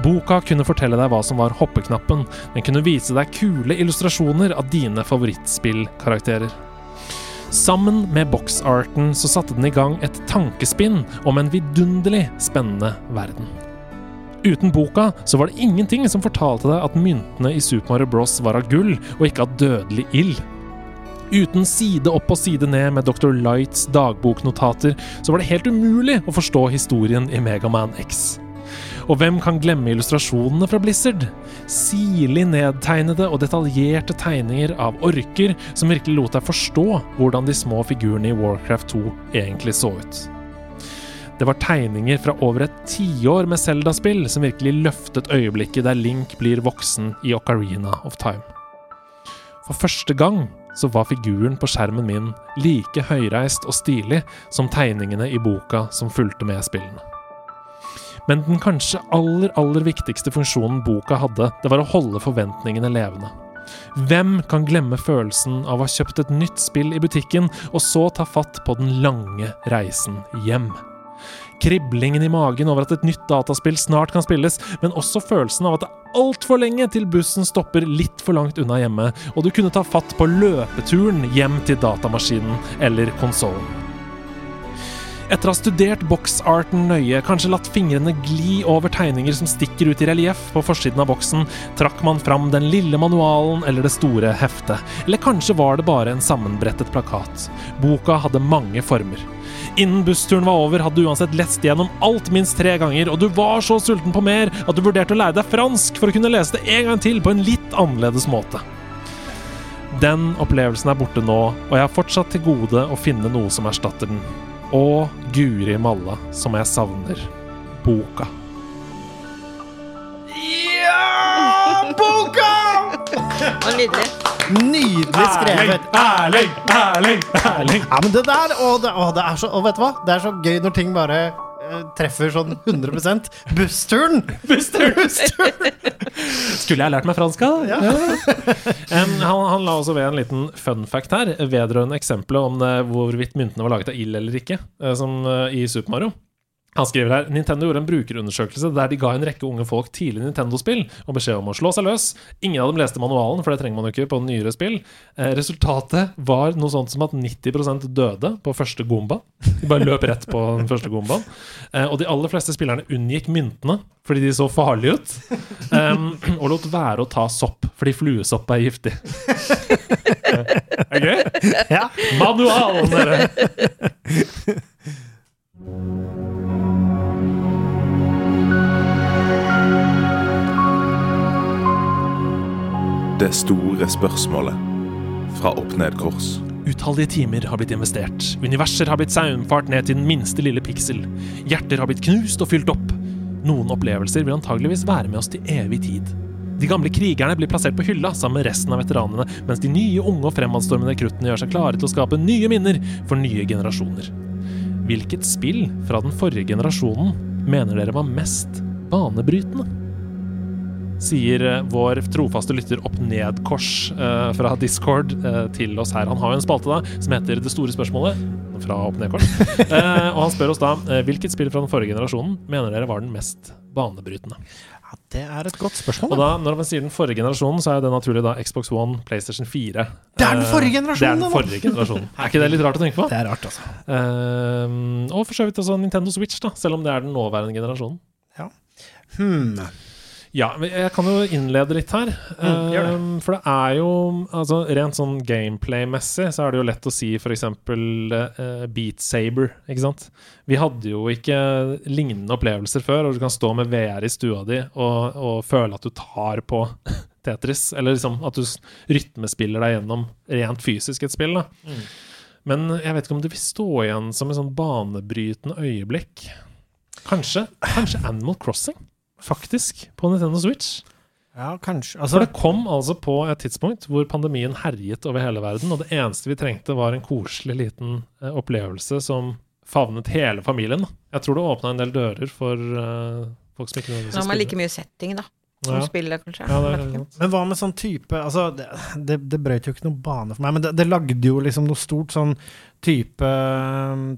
Boka kunne fortelle deg hva som var hoppeknappen. Den kunne vise deg kule illustrasjoner av dine favorittspillkarakterer. Sammen med boxarten så satte den i gang et tankespinn om en vidunderlig spennende verden. Uten boka så var det ingenting som fortalte deg at myntene i Super Mario Bros var av gull og ikke av dødelig ild. Uten side opp og side ned med Dr. Lights dagboknotater så var det helt umulig å forstå historien i Megaman X. Og hvem kan glemme illustrasjonene fra Blizzard? Sirlig nedtegnede og detaljerte tegninger av orker som virkelig lot deg forstå hvordan de små figurene i Warcraft 2 egentlig så ut. Det var tegninger fra over et tiår med Zelda-spill som virkelig løftet øyeblikket der Link blir voksen i Ocarina of Time. For første gang så var figuren på skjermen min like høyreist og stilig som tegningene i boka som fulgte med spillene. Men den kanskje aller, aller viktigste funksjonen boka hadde, det var å holde forventningene levende. Hvem kan glemme følelsen av å ha kjøpt et nytt spill i butikken, og så ta fatt på den lange reisen hjem? Kriblingen i magen over at et nytt dataspill snart kan spilles, men også følelsen av at det er altfor lenge til bussen stopper litt for langt unna hjemme, og du kunne ta fatt på løpeturen hjem til datamaskinen eller konsollen. Etter å ha studert boksarten nøye, kanskje latt fingrene gli over tegninger som stikker ut i relieff på forsiden av boksen, trakk man fram den lille manualen eller det store heftet. Eller kanskje var det bare en sammenbrettet plakat. Boka hadde mange former. Innen bussturen var over, hadde du uansett lest gjennom alt minst tre ganger, og du var så sulten på mer at du vurderte å lære deg fransk for å kunne lese det en gang til på en litt annerledes måte. Den opplevelsen er borte nå, og jeg har fortsatt til gode å finne noe som erstatter den. Og guri malla som jeg savner boka. Ja! Boka! Nydelig. Nydelig skrevet. Erling, Erling, Erling! Ja, men det der, og det, og det er så, og vet du hva? Det er så gøy når ting bare treffer sånn 100 Bussturen! Bussturen! Skulle jeg lært meg fransk, da? Ja. um, han, han la også ved en liten fun fact her, vedrørende eksempelet om det, hvorvidt myntene var laget av ild eller ikke, eh, som eh, i Super Mario. Han skriver her Nintendo gjorde en brukerundersøkelse der de ga en rekke unge folk tidlig Nintendo-spill og beskjed om å slå seg løs. Ingen av dem leste manualen, for det trenger man jo ikke på nyere spill. Eh, resultatet var noe sånt som at 90% døde på første gomba. De bare løp rett på den første gombaen. Eh, og de aller fleste spillerne unngikk myntene fordi de så farlige ut. Um, og lot være å ta sopp, fordi fluesopp er giftig. er det gøy? Ja. Manualen, dere! Det store spørsmålet fra Opp Ned Kors. Utallige timer har blitt investert. Universer har blitt saumfart ned til den minste lille piksel. Hjerter har blitt knust og fylt opp. Noen opplevelser vil antageligvis være med oss til evig tid. De gamle krigerne blir plassert på hylla sammen med resten av veteranene, mens de nye, unge og fremadstormende kruttene gjør seg klare til å skape nye minner for nye generasjoner. Hvilket spill fra den forrige generasjonen mener dere var mest banebrytende? Sier eh, vår trofaste lytter opp ned-kors eh, fra Discord eh, til oss her. Han har jo en spalte da som heter Det store spørsmålet fra opp ned-kors. Eh, og han spør oss da eh, hvilket spill fra den forrige generasjonen mener dere var den mest banebrytende. Ja, det er et godt spørsmål. Og da, når man sier den forrige generasjonen, så er det naturlig da Xbox One, PlayStation 4. Det er den Eh, forrige generasjonen, Det er den forrige generasjonen. Er ikke det litt rart å tenke på? Det er rart, altså. Og for så vidt også Nintendo Switch, da, selv om det er den nåværende generasjonen. Ja. Hmm. Ja, jeg kan jo innlede litt her. Mm, det. Um, for det er jo altså, Rent sånn gameplay-messig så er det jo lett å si f.eks. Uh, Beat Saber, ikke sant? Vi hadde jo ikke lignende opplevelser før, og du kan stå med VR i stua di og, og føle at du tar på Tetris. Eller liksom at du rytmespiller deg gjennom rent fysisk et spill. da Men jeg vet ikke om det vil stå igjen som et sånn banebrytende øyeblikk. Kanskje, kanskje Animal Crossing, faktisk, på Nintendo Switch. Ja, kanskje. For Altså, det kom altså på et tidspunkt hvor pandemien herjet over hele verden, og det eneste vi trengte, var en koselig liten eh, opplevelse som favnet hele familien. Jeg tror det åpna en del dører for eh, folk som ikke nødvendigvis Nå har man like mye setting, da. Som Ja. spiller, kanskje. Ja, det men hva med sånn type Altså, det, det, det brøt jo ikke noe bane for meg, men det, det lagde jo liksom noe stort sånn type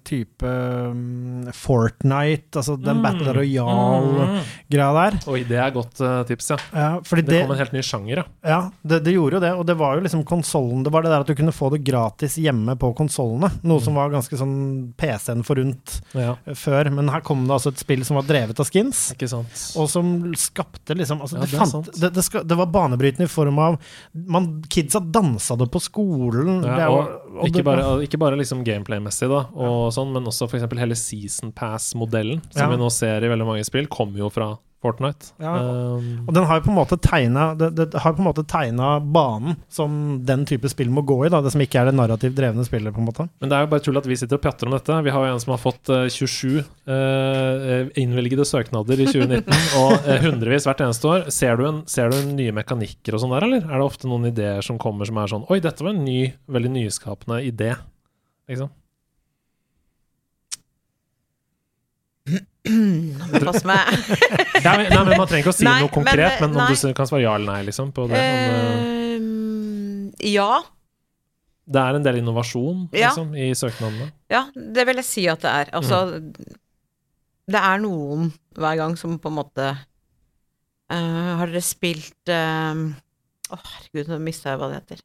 Type um, Fortnite, altså den Mm. Battle Royale-greia Mm. der. Oi, det er godt uh, tips, ja. Ja, fordi Det det, kom en helt ny sjanger, ja. ja, det, det gjorde jo det, og det var jo liksom konsollen Det var det der at du kunne få det gratis hjemme på konsollene, noe som var ganske sånn PC-en forunt ja. eh, før, men her kom det altså et spill som var drevet av skins. Ikke sant. Og som skapte liksom altså Ja, det, det fant, det, det, ska, det var banebrytende i form av man, Kidsa dansa det på skolen. Ja, det og, og ikke, det- bare, ikke bare liksom gameplay-messig, da, og sånn, men også f.eks. hele Season Pass-modellen, som Ja. vi nå ser i veldig mange spill, kommer jo fra Fortnite. Ja. Um, Og den har jo på en måte tegna det, det har på en måte tegna banen som den type spill må gå i, da, det som ikke er det narrativt drevne spillet. på en måte Men det er jo bare tull at vi sitter og pjatter om dette. Vi har jo en som har fått uh, 27 uh, innvilgede søknader i 2019, og uh, hundrevis hvert eneste år. Ser du, en, ser du en nye mekanikker og sånn der, eller? Er det ofte noen ideer som kommer som er sånn Oi, dette var en ny, veldig nyskapende idé. Liksom. Pass meg. Nei, men- nei, men Man trenger ikke å si Nei, noe konkret, men, men, om nei. du kan svare ja eller nei liksom, på det. Om, Ehm, ja. det er en del innovasjon Ja. liksom, i søknadene. Ja, det vil jeg si at det er. Altså, det er noen hver gang som på en måte uh, Har dere spilt Å, uh, oh, herregud, nå mista jeg hva det heter.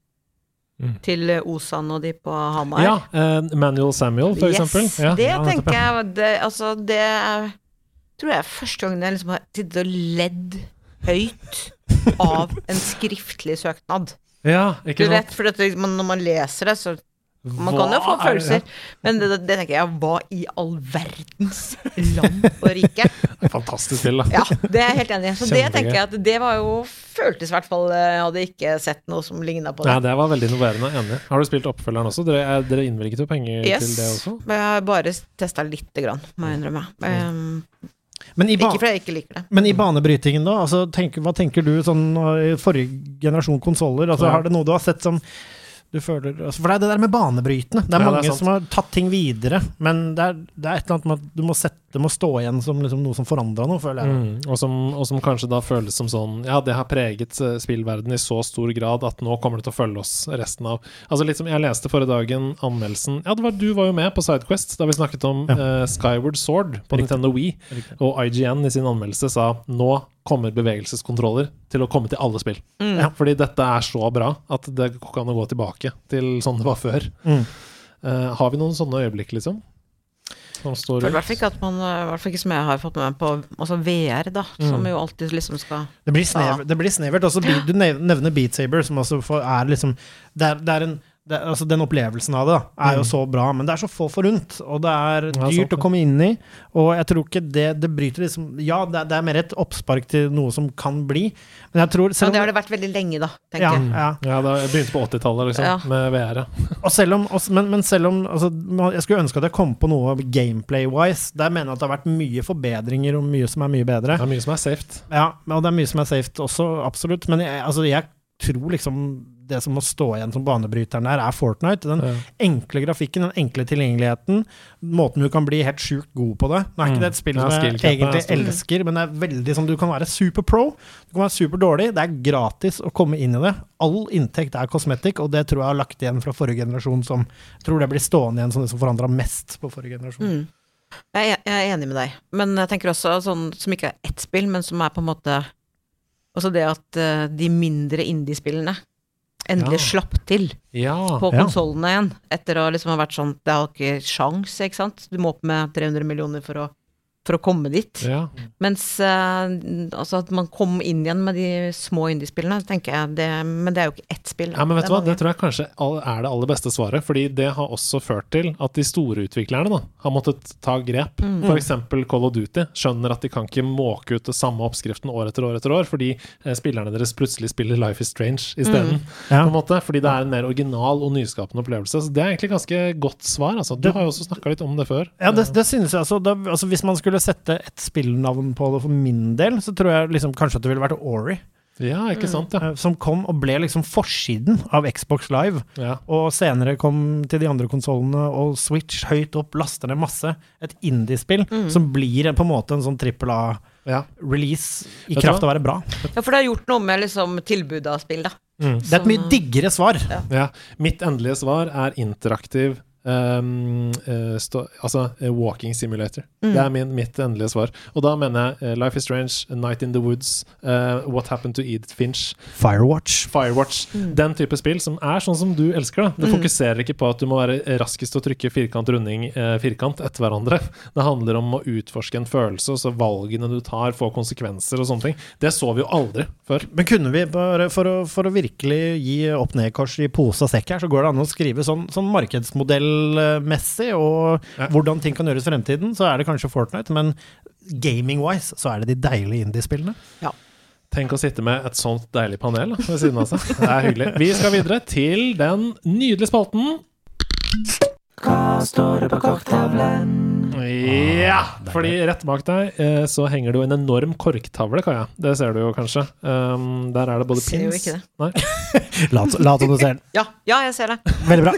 Mm. Til eh, Osan og de på Hamar. Ja, uh, Manuel Samuel, for yes, eksempel. Ja, det ja, tenker jeg det, Altså, det er- tror jeg er første gangen jeg liksom har sittet og ledd høyt av en skriftlig søknad. Ja, ikke Du sant? vet, for dette, man, når man leser det, så Man kan jo få er følelser, men det, det tenker jeg, hva i all verdens land og rike? Fantastisk spill, da. Ja, det er jeg helt enig i. Så det tenker jeg at det var jo Føltes i hvert fall eh, Jeg hadde ikke sett noe som ligna på det. det. det var veldig innoverende. Enig. Har du spilt oppfølgeren også? Dere, er- dere innvilget jo penger Yes. til det også? Men jeg har bare testa lite grann, må jeg innrømme. Um, Men i, ikke fordi jeg ikke liker det. men i banebrytingen, da? Altså, tenk, hva tenker du sånn i forrige generasjon konsoller? Altså, Ja. Har det noe du har sett som føler altså, For det er det der med banebrytende. Det er Ja, det er mange som har tatt ting videre, men det er, det er et eller annet med at du må sette det må stå igjen som liksom noe som forandra noe, føler jeg. Mm, og, som, og som kanskje da føles som sånn Ja, det har preget spillverdenen spillverden i så stor grad at nå kommer det til å følge oss resten av Altså litt som jeg leste forrige dagen anmeldelsen Ja, det var, du var jo med på Sidequest da vi snakket om eh, Skyward Sword på Riktig. Nintendo Wii, og IGN i sin anmeldelse sa nå kommer bevegelseskontroller til å komme til alle spill. Mm. Ja, fordi dette er så bra at det kan gå tilbake til sånn det var før. Mm. Uh, har vi noen sånne øyeblikk, liksom? Som står i ut? hvert fall ikke at man I hvert fall ikke som jeg har fått med meg på altså VR, da. Som jo alltid liksom skal Det blir, snever, det blir snevert. Også, du nevner Beat Saber, som også er liksom det er, det er en det altså Den opplevelsen av det da, er jo Mm. så bra, men det er så få forunt. Og det er dyrt å komme inn i. Og jeg tror ikke det Det bryter liksom Ja, det er, det er mer et oppspark til noe som kan bli, men jeg tror Ja, det har det vært veldig lenge, da, tenker ja, jeg. ja. Ja, det begynte på 80-tallet, liksom, Ja. med VR. ja. Og selv om, også, men, men selv om altså, Jeg skulle ønske at jeg kom på noe gameplay-wise. Der mener jeg at det har vært mye forbedringer og mye som er mye bedre. Det er mye som er safe. Ja, og det er mye som er safe også, absolutt. Men jeg, altså, jeg tror liksom det som må stå igjen som banebryteren der, er Fortnite. Den Ja. enkle grafikken, den enkle tilgjengeligheten, måten du kan bli helt sjukt god på det. Nå er Mm. ikke det et spill Ja, som jeg egentlig elsker, men det er veldig sånn du kan være super pro, du kan være super dårlig. Det er gratis å komme inn i det. All inntekt er kosmetikk, og det tror jeg har lagt igjen fra forrige generasjon som jeg tror det blir stående igjen som det som forandra mest på forrige generasjon. Mm. Jeg, er- jeg er enig med deg, men jeg tenker også sånn som ikke er ett spill, men som er på en måte Også det at eh, de mindre indie-spillene endelig Ja. slapp til Ja. på konsollene igjen, etter å liksom ha vært sånn Det har ikke sjans, ikke sant? Du må opp med 300 millioner for å, for å komme dit. ja. Mens eh, altså at man kom inn igjen med de små indiespillene, tenker jeg det, Men det er jo ikke ett spill. Ja, men vet du hva, det tror jeg kanskje er det aller beste svaret. Fordi det har også ført til at de store utviklerne da, har måttet ta grep. Mm. For eksempel Call of Duty skjønner at de kan ikke måke ut det samme oppskriften år etter år etter år, fordi eh, spillerne deres plutselig spiller Life is Strange isteden. Ja. På en måte, fordi det er en mer original og nyskapende opplevelse. Så det er egentlig ganske godt svar. Altså. Du har jo også snakka litt om det før. Ja, det, det synes jeg altså, da, altså Hvis man skulle sette et spillnavn på det for min del, så tror jeg liksom kanskje at det ville vært Ori. Ja, ikke sant? Ja. eh, Som kom og ble liksom forsiden av Xbox Live. ja. Og senere kom til de andre konsollene, og Switch høyt opp, laster ned masse. Et indiespill som blir på en måte en sånn trippel. A-release i kraft av å være bra. Ja, for det har gjort noe med liksom tilbudet av spill, da. Mm. Det er et mye diggere svar. Ja, mitt endelige svar er interaktiv ehm, uh, stå, altså uh, walking simulator. Det er min, mitt endelige svar. Og da mener jeg uh, Life is Strange, Night in the Woods, eh, What Happened to Edith Finch, Firewatch. Firewatch. Den type spill som er sånn som du elsker. da Det fokuserer ikke på at du må være raskest til å trykke firkant, runding, firkant etter hverandre. Det handler om å utforske en følelse, og så valgene du tar, får konsekvenser og sånne ting. Det så vi jo aldri før. Men kunne vi bare, for å, for å virkelig gi opp-ned-kors i pose og sekk her, så går det an å skrive sånn, sånn markedsmodellmessig, og Ja. hvordan ting kan gjøres i fremtiden, så er det kanskje Fortnite, men gaming-wise så er det de deilige indie-spillene. Ja. Tenk å sitte med et sånt deilig panel ved siden av seg. Det er hyggelig. Vi skal videre til den nydelige spalten. Hva står det på korktavlen? Ja! Fordi rett bak deg eh, så henger det jo en enorm korktavle, Kaja. Det ser du jo kanskje. Um, der er det både Ser jo pins ikke det. Nei. Lat lat som du ser den. Ja, ja, jeg ser det. Veldig bra.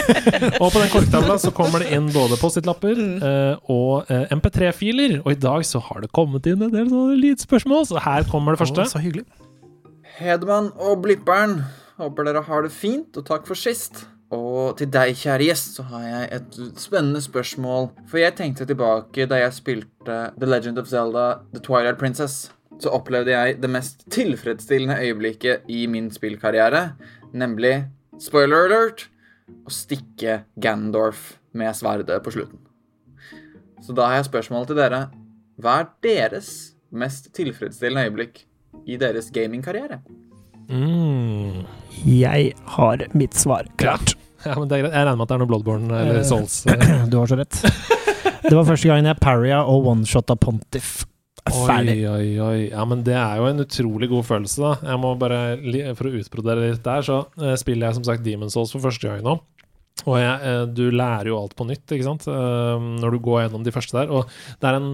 Og på den korktavla så kommer det inn både Post-It-lapper Mm. eh, og eh, MP3-filer. Og i dag så har det kommet inn en del sånne lydspørsmål, så her kommer det første. Oh, så hyggelig. Hedman og Blipperen, håper dere har det fint, og takk for sist. Og til deg, kjære gjest, så har jeg et spennende spørsmål. For jeg tenkte tilbake da jeg spilte The Legend of Zelda The Twilight Princess. Så opplevde jeg det mest tilfredsstillende øyeblikket i min spillkarriere, nemlig, spoiler alert, å stikke Gandorf med sverdet på slutten. Så da har jeg spørsmål til dere. Hva er deres mest tilfredsstillende øyeblikk i deres gamingkarriere? Mm. Jeg har mitt svar klart. Ja, men. Jeg regner med at det er noe Bloodborne eller Eh, Souls. eh. Du har så rett. Det var første gangen jeg parrya og one-shotta Pontiff. Ferdig. Oi, oi, oi. Ja, men det er jo en utrolig god følelse, da. Jeg må bare, For å utbrodere litt der, så eh, spiller jeg som sagt Demon Souls for første gang nå. Og jeg, du lærer jo alt på nytt, ikke sant, når du går gjennom de første der. Og det er en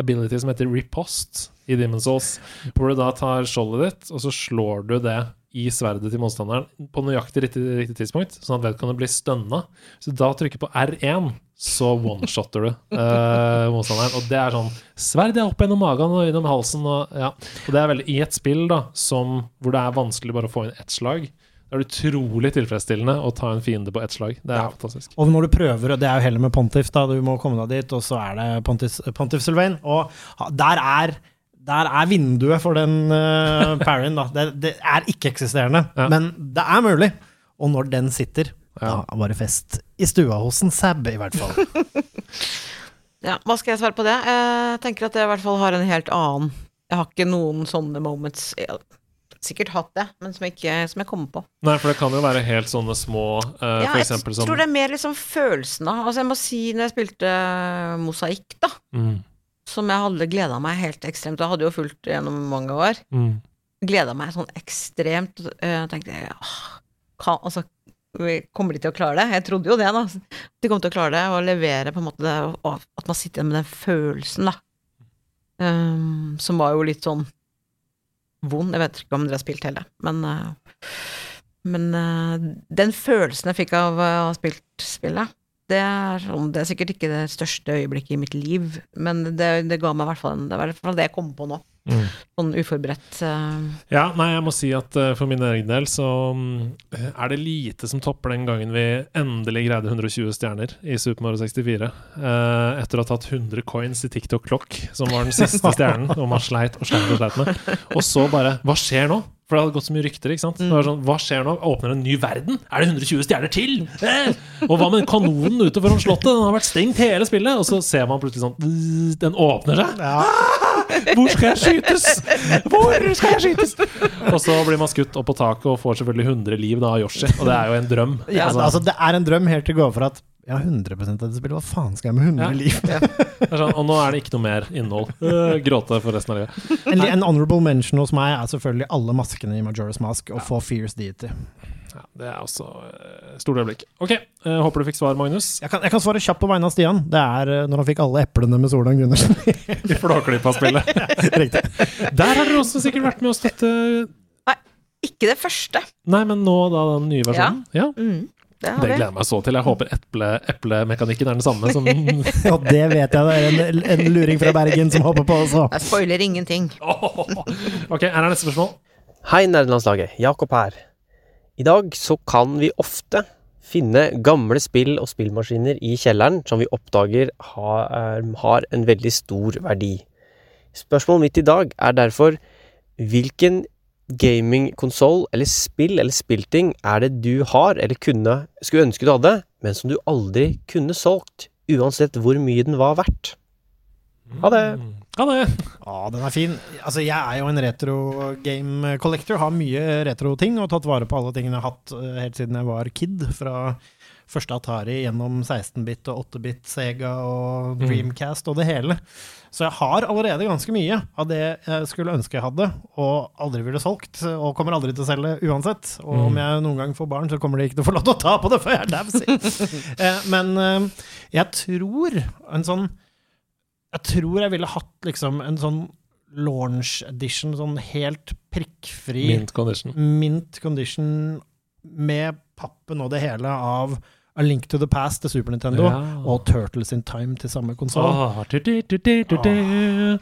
ability som heter repost i Demon Souls, hvor du da tar skjoldet ditt, og så slår du det i sverdet til motstanderen på nøyaktig riktig, riktig tidspunkt, sånn at vedkommende blir stønna. Så da trykker på R1, så one-shotter du eh, motstanderen. Og det er sånn Sverd er opp gjennom magen og gjennom halsen, og ja. Og det er veldig i et spill da, som, hvor det er vanskelig bare å få inn ett slag. Det er utrolig tilfredsstillende å ta en fiende på ett slag. Det er Ja. fantastisk. Og når du prøver, og det er jo heller med Pontiff, da, du må komme deg dit, og så er det Pontiff, Pontiff Sylvain, og der er der er vinduet for den uh, parryen, da. Det, det er ikke-eksisterende, Ja. men det er mulig. Og når den sitter, Ja. da var det fest i stua hos en Sab, i hvert fall. Ja, hva skal jeg svare på det? Jeg tenker at jeg i hvert fall har en helt annen Jeg har ikke noen sånne moments Jeg har sikkert hatt det, men som jeg, ikke, som jeg kommer på. Nei, for det kan jo være helt sånne små, uh, Ja, for jeg eksempel som tror det er mer liksom følelsen av Altså, jeg må si, når jeg spilte Mosaikk, da, mm, som jeg hadde gleda meg helt ekstremt Jeg hadde jo fulgt gjennom mange år. mm. Gleda meg sånn ekstremt. Jeg tenkte kan, altså, Kommer de til å klare det? Jeg trodde jo det, da. De kom til å klare det, og levere på en måte det, og at man sitter igjen med den følelsen, da. Um, som var jo litt sånn vond. Jeg vet ikke om dere har spilt heller, men uh, Men uh, den følelsen jeg fikk av uh, å ha spilt spillet, det er, sånn, det er sikkert ikke det største øyeblikket i mitt liv, men det, det ga meg i hvert fall det det jeg kom på nå. Mm. Sånn uforberedt. uh, Ja, nei, jeg må si at eh, for min egen del så mm, er det lite som topper den gangen vi endelig greide 120 stjerner i Super Mario 64. eh, etter å ha tatt 100 coins i TikTok Clock, som var den siste stjernen, og man sleit og sleit og sleit med. Og så bare Hva skjer nå? For det hadde gått så mye rykter. ikke sant? Det var sånn, Hva skjer nå? Åpner en ny verden? Er det 120 stjerner til? Eh! Og hva med kanonen ute foran slottet? Den har vært stengt hele spillet. Og så ser man plutselig sånn Den åpner seg. Hvor skal jeg skytes? Hvor skal jeg skytes? Og så blir man skutt opp på taket og får selvfølgelig 100 liv da av Yoshi. Og det er jo en drøm. Ja, Altså, altså, det er en drøm helt til å gå for at ja, 100 av dette spillet, hva faen skal jeg med 100 Ja. liv? det er sånn, og nå er det ikke noe mer innhold. Øh, gråte for resten av livet. En, en honorable mention hos meg er selvfølgelig alle maskene i Majora's Mask og få Fierce Deity. Ja, det er også et stort øyeblikk. Ok, jeg håper du fikk svar, Magnus. Jeg kan, jeg kan svare kjapt på vegne av Stian. Det er eh, når han fikk alle eplene med Solan Gundersen. I Flåklypa-spillet. Riktig. Der har dere også sikkert vært med å støtte Ikke det første. Nei, men nå da den nye versjonen? Ja. Mm, det har Det gleder jeg meg så til. Jeg håper eplemekanikken er den samme som Ja, det vet jeg det er en, en luring fra Bergen som hopper på også. Jeg spoiler ingenting. Ok, her er neste spørsmål. Hei, nerdelandslaget. Jakob her. I dag så kan vi ofte finne gamle spill og spillmaskiner i kjelleren som vi oppdager har, er- har en veldig stor verdi. Spørsmålet mitt i dag er derfor hvilken gamingkonsoll eller spill eller spillting er det du har eller kunne, skulle ønske du hadde, men som du aldri kunne solgt, uansett hvor mye den var verdt? Ha det! Ha det! Ja, den er fin. Altså, jeg er jo en retro game collector. Har mye retro ting og tatt vare på alle tingene jeg har hatt eh, helt siden jeg var kid. Fra første Atari gjennom 16-bit og 8-bit Sega og Mm. Dreamcast og det hele. Så jeg har allerede ganske mye av det jeg skulle ønske jeg hadde, og aldri ville solgt. Og kommer aldri til å selge uansett. Og om Mm. jeg noen gang får barn, så kommer de ikke til å få lov til å ta på det før jeg er dau, si. Eh, Men eh, jeg tror en sånn jeg tror jeg ville hatt liksom en sånn launch edition, sånn helt prikkfri Mint condition. mint condition med pappen og det hele av A Link to the Past til Super Nintendo Ja. og Turtles in Time til samme konsoll. Na.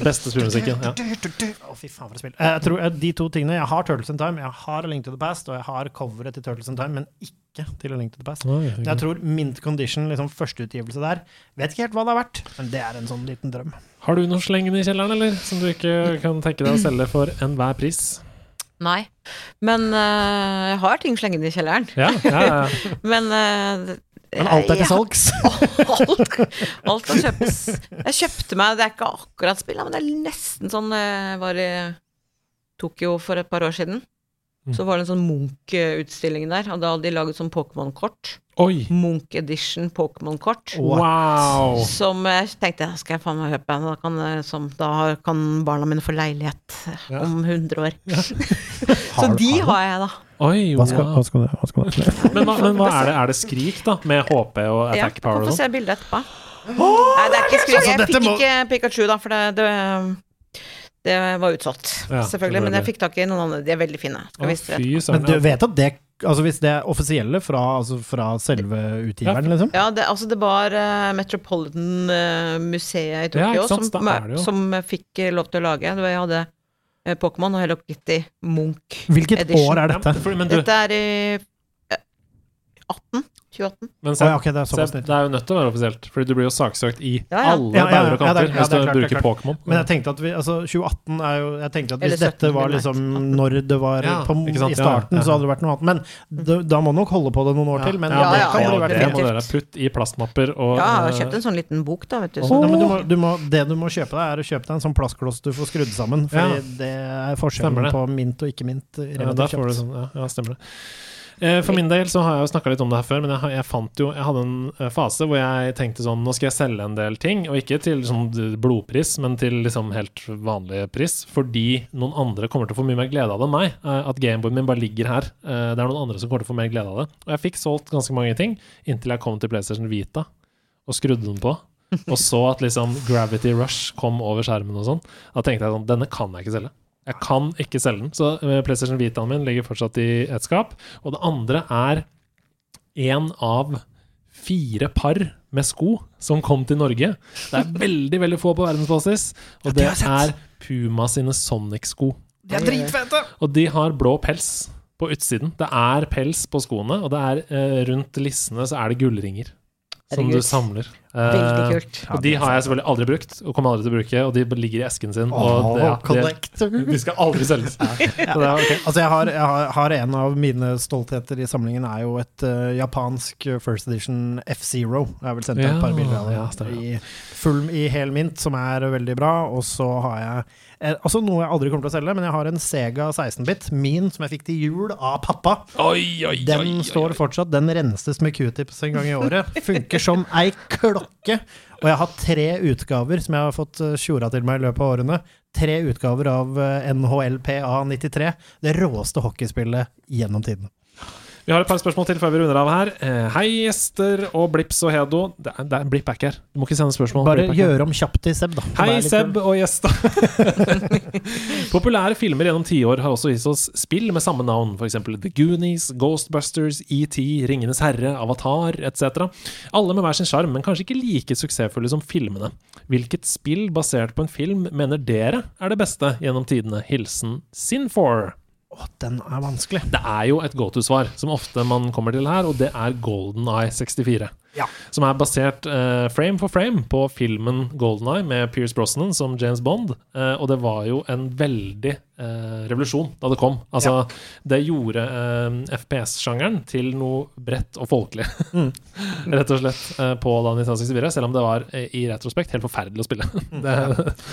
Beste spillmusikken. Ja. Oh, fy faen, for et spill. Eh, Jeg tror eh, De to tingene Jeg har Turtles in Time, jeg har A Link to the Past, og jeg har coveret til Turtles in Time, men ikke til A Link to the Past. Oh, Jeg tror Mint Condition, liksom førsteutgivelse der, vet ikke helt hva det har vært, men det er en sånn liten drøm. Har du noe slengende i kjelleren, eller? Som du ikke kan tenke deg å selge for enhver pris? Nei. Men øh, jeg har ting slengende i kjelleren. Ja, ja, ja. Men øh, Men alt er til salgs. alt, alt kan kjøpes. Jeg kjøpte meg Det er ikke akkurat spill, men det er nesten sånn Jeg var i Tokyo for et par år siden. Så var det en sånn Munch-utstilling der, og da hadde de laget sånn Pokémon-kort. Oi! Munch Edition Pokémon-kort. Wow! Som jeg tenkte skal jeg faen meg kjøpe. Da kan, eh, som, da kan barna mine få leilighet Ja. om 100 år. Ja. så de har jeg, da. Oi, Hva skal, hva skal? Hva skal? Men, hva, men hva er det? Er det Skrik, da? Med HP og attack ja, power Ja, få se bildet etterpå. Nei, det er ikke skrik. Altså, Jeg fikk må- ikke Pikachu, da, for det, det, det var utsolgt. Ja, selvfølgelig. Men jeg fikk tak i noen andre. De er veldig fine. Skal Å, fy Men du vet at det Altså Hvis det er offisielle fra, altså fra selve utgiveren, liksom? Ja, det, altså det var uh, Metropolitan-museet i Tokyo ja, sant, som, som fikk eh, lov til å lage. Det var, jeg hadde uh, Pokémon og Hello Kitty Munch Hvilket Edition. år er dette? Ja, for, men du, Dette er i eh, 18? 2018? men se, Seb, ja, ok, det er se, det er jo nødt til å være offisielt, Fordi du blir jo saksøkt i Ja, ja. alle Ja, ja, ja, bauger og ja, det kanter er- hvis du er bruker. Pokémon. Men jeg tenkte at vi, altså 2018 er jo Jeg tenkte at hvis 17 dette var liksom når det var Ja, på, i starten, ja. så hadde det vært noe annet. Men da, da må nok holde på det noen år Ja. til. Men ja, Ja, det kan ja, bli det verdt må dere putte i plastmapper og Ja, jeg har eh, kjøpt en sånn liten bok, da, vet du. Men du må, du må, det du må kjøpe deg, er å kjøpe deg en sånn plastkloss du får skrudd sammen. Fordi Ja. det er forskjellen på mint og ikke mint. ja, da får du sånn, ja, ja, stemmer det. Eh, For min del så har jeg jo snakka litt om det her før, men jeg, jeg fant jo Jeg hadde en eh, fase hvor jeg tenkte sånn Nå skal jeg selge en del ting, og ikke til sånn blodpris, men til liksom helt vanlig pris, fordi noen andre kommer til å få mye mer glede av det enn meg. Eh, At Gameboyen min bare ligger her. Det er noen andre som kommer til å få mer glede av det. Og jeg fikk solgt ganske mange ting inntil jeg kom til PlayStation Vita og skrudde den på. Og så at liksom Gravity Rush kom over skjermen og sånn. Da tenkte jeg sånn Denne kan jeg ikke selge. Jeg kan ikke selge den. Så eh, PlayStation Vitaen min ligger fortsatt i et skap. Og det andre er en av fire par med sko som kom til Norge. Det er veldig, veldig få på verdensbasis. Og det er Puma sine Sonic-sko. De er dritfete! Og de har blå pels på utsiden. Det er pels på skoene, og det er eh, rundt lissene så er det gullringer. Som du samler. Veldig Eh, kult. og de har jeg selvfølgelig aldri brukt, og kommer aldri til å bruke, og de ligger i esken sin. Og det, ja, de, de skal aldri selges. ja. det er. Altså jeg har, jeg har, har en av mine stoltheter i samlingen er jo et uh, japansk First Edition F-Zero. Jeg har vel sendt ja, et par bilder av det. ja. I full i hel mint, som er veldig bra. Og så har jeg eh, altså noe jeg aldri kommer til å selge, men jeg har en Sega 16-bit, min, som jeg fikk til jul av pappa. Oi, oi, Den oi, står fortsatt. Den renses med q-tips en gang i året. Funker som ei klokke. Og jeg har tre utgaver som jeg har fått eh, tjora til meg i løpet av årene. Tre utgaver av eh, NHLPA 93. Det råeste hockeyspillet gjennom tiden. Vi har et par spørsmål til før vi runder av her. Eh, hei, gjester og Blips og Hedo. Det er, det er Blipp er her. Du må ikke sende spørsmål. Bare gjør om kjapt til Seb, da. Hei, Seb og gjester. Populære filmer gjennom tiår har også gitt oss spill med samme navn, f.eks. The Goonies, Ghostbusters, ET, Ringenes herre, Avatar etc. Alle med hver sin sjarm, men kanskje ikke like suksessfulle som filmene. Hvilket spill basert på en film mener dere er det beste gjennom tidene? Hilsen Sin4. Å, den er vanskelig. Det er jo et go-to-svar, som ofte man kommer til her, og det er Golden Eye 64. Ja. Som er basert eh, frame for frame på filmen Golden Eye med Pierce Brosnan som James Bond. Eh, og det var jo en veldig eh, revolusjon da det kom. Altså, det gjorde eh, FPS-sjangeren til noe bredt og folkelig, Mm. rett og slett, eh, på da 1964. Selv om det var eh, i retrospekt helt forferdelig å spille. det, eh,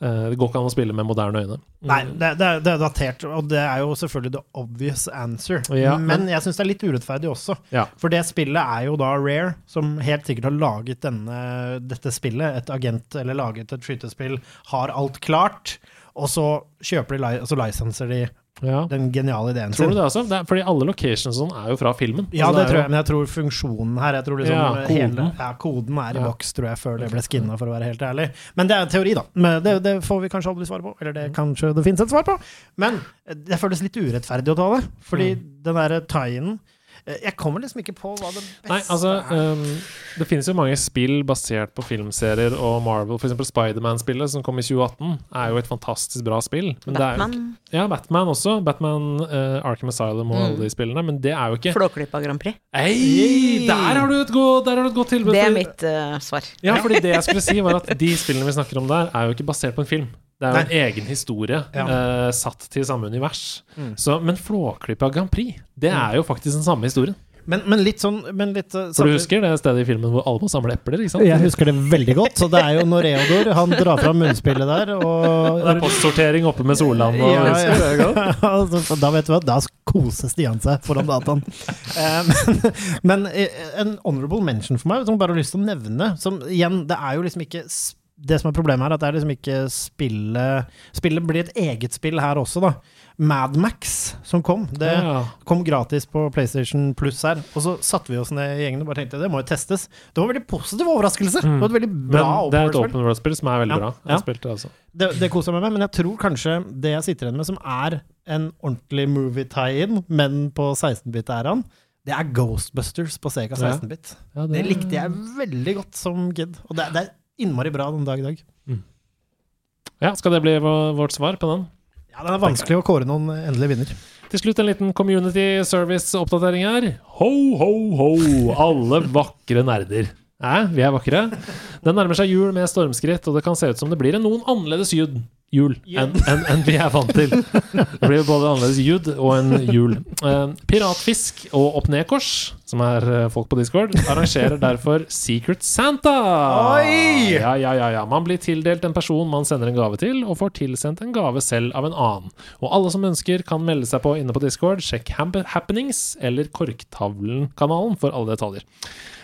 det går ikke an å spille med moderne øyne. Nei, det, det, er- det er datert, og det er jo selvfølgelig the obvious answer. Ja, men men- jeg syns det er litt urettferdig også. Ja. For det spillet er jo da Rare, som helt sikkert har laget denne, dette spillet. Et agent eller laget et skytespill, har alt klart. Og så kjøper de, så lisenser de Ja. den geniale ideen Tror du det også? Det er, fordi alle locations sånn er jo fra filmen. Ja, Altså, det det tror jeg, men jeg tror funksjonen her jeg tror liksom Ja, hele, koden. ja, koden er i Ja. boks, tror jeg, før det ble skinna, for å være helt ærlig. Men det er teori, da. Men det, det får vi kanskje aldri svare på. Eller det kanskje det finnes et svar på. Men eh, det føles litt urettferdig å ta det. Fordi den derre eh, Jeg kommer liksom ikke på hva det beste Nei, altså er. um, Det finnes jo mange spill basert på filmserier og Marvel. For eksempel Spiderman-spillet som kom i 2018, er jo et fantastisk bra spill. Men det er jo Batman. ikke, ja, Batman også. Batman, uh, Arkham Asylum og alle de spillene. Men det er jo ikke Flåklypa Grand Prix. Ei, der har du et godt, der har du et godt tilbud! Det er mitt uh, svar. Ja, fordi det jeg skulle si var at de spillene vi snakker om der, er jo ikke basert på en film. Det er jo en egen historie Ja. uh, satt til samme univers. Mm. Så, men Flåklypa Grand Prix, det er jo faktisk den samme historien. Men, men litt sånn men litt, uh, For du husker det stedet i filmen hvor alle må samle epler? ikke sant? Jeg husker det veldig godt. Så det er jo Noreodor. Reodor han drar fram munnspillet der, og Det er postsortering oppe med Solland og Ja, ja, ja. Altså, da vet du hva, da koser Stian seg foran dataen. Eh, men, men eh, en honorable mention for meg, som jeg bare har lyst til å nevne som, Igjen, det er jo liksom ikke Det som er problemet her, at det er liksom ikke spillet Spillet blir et eget spill her også, da. Madmax som kom, det Ja. kom gratis på PlayStation Pluss her. Og så satte vi oss ned i gjengen og bare tenkte det må jo testes. Det var en veldig positiv overraskelse. Det var et veldig bra Men det er et open world-spill. som er veldig Ja, bra. Jeg ja. spilte spilt det også. Det, det koser jeg meg med, men jeg tror kanskje det jeg sitter igjen med som er en ordentlig movie tie-in, men på 16-bit-æraen, det er Ghostbusters på Sega 16-bit. Ja, Det likte jeg veldig godt som kid, og det, det er innmari bra den dag i dag. Ja, Skal det bli vårt svar på den? Ja, Det er vanskelig å kåre noen endelig vinner. Til slutt en liten community service-oppdatering her. Ho, ho, ho, alle vakre nerder. Hæ, vi er vakre. Den nærmer seg jul med stormskritt, og det kan se ut som det blir en noen annerledes jul, jul enn en, en vi er vant til. Det blir både annerledes jud og en jul. Eh, Piratfisk og Opp-ned-kors, som er eh, folk på Discord, arrangerer derfor Secret Santa. Oi! Ja, ja, ja, ja. Man blir tildelt en person man sender en gave til, og får tilsendt en gave selv av en annen. Og alle som ønsker, kan melde seg på inne på Discord. Sjekk Happenings eller Korktavlen-kanalen for alle detaljer.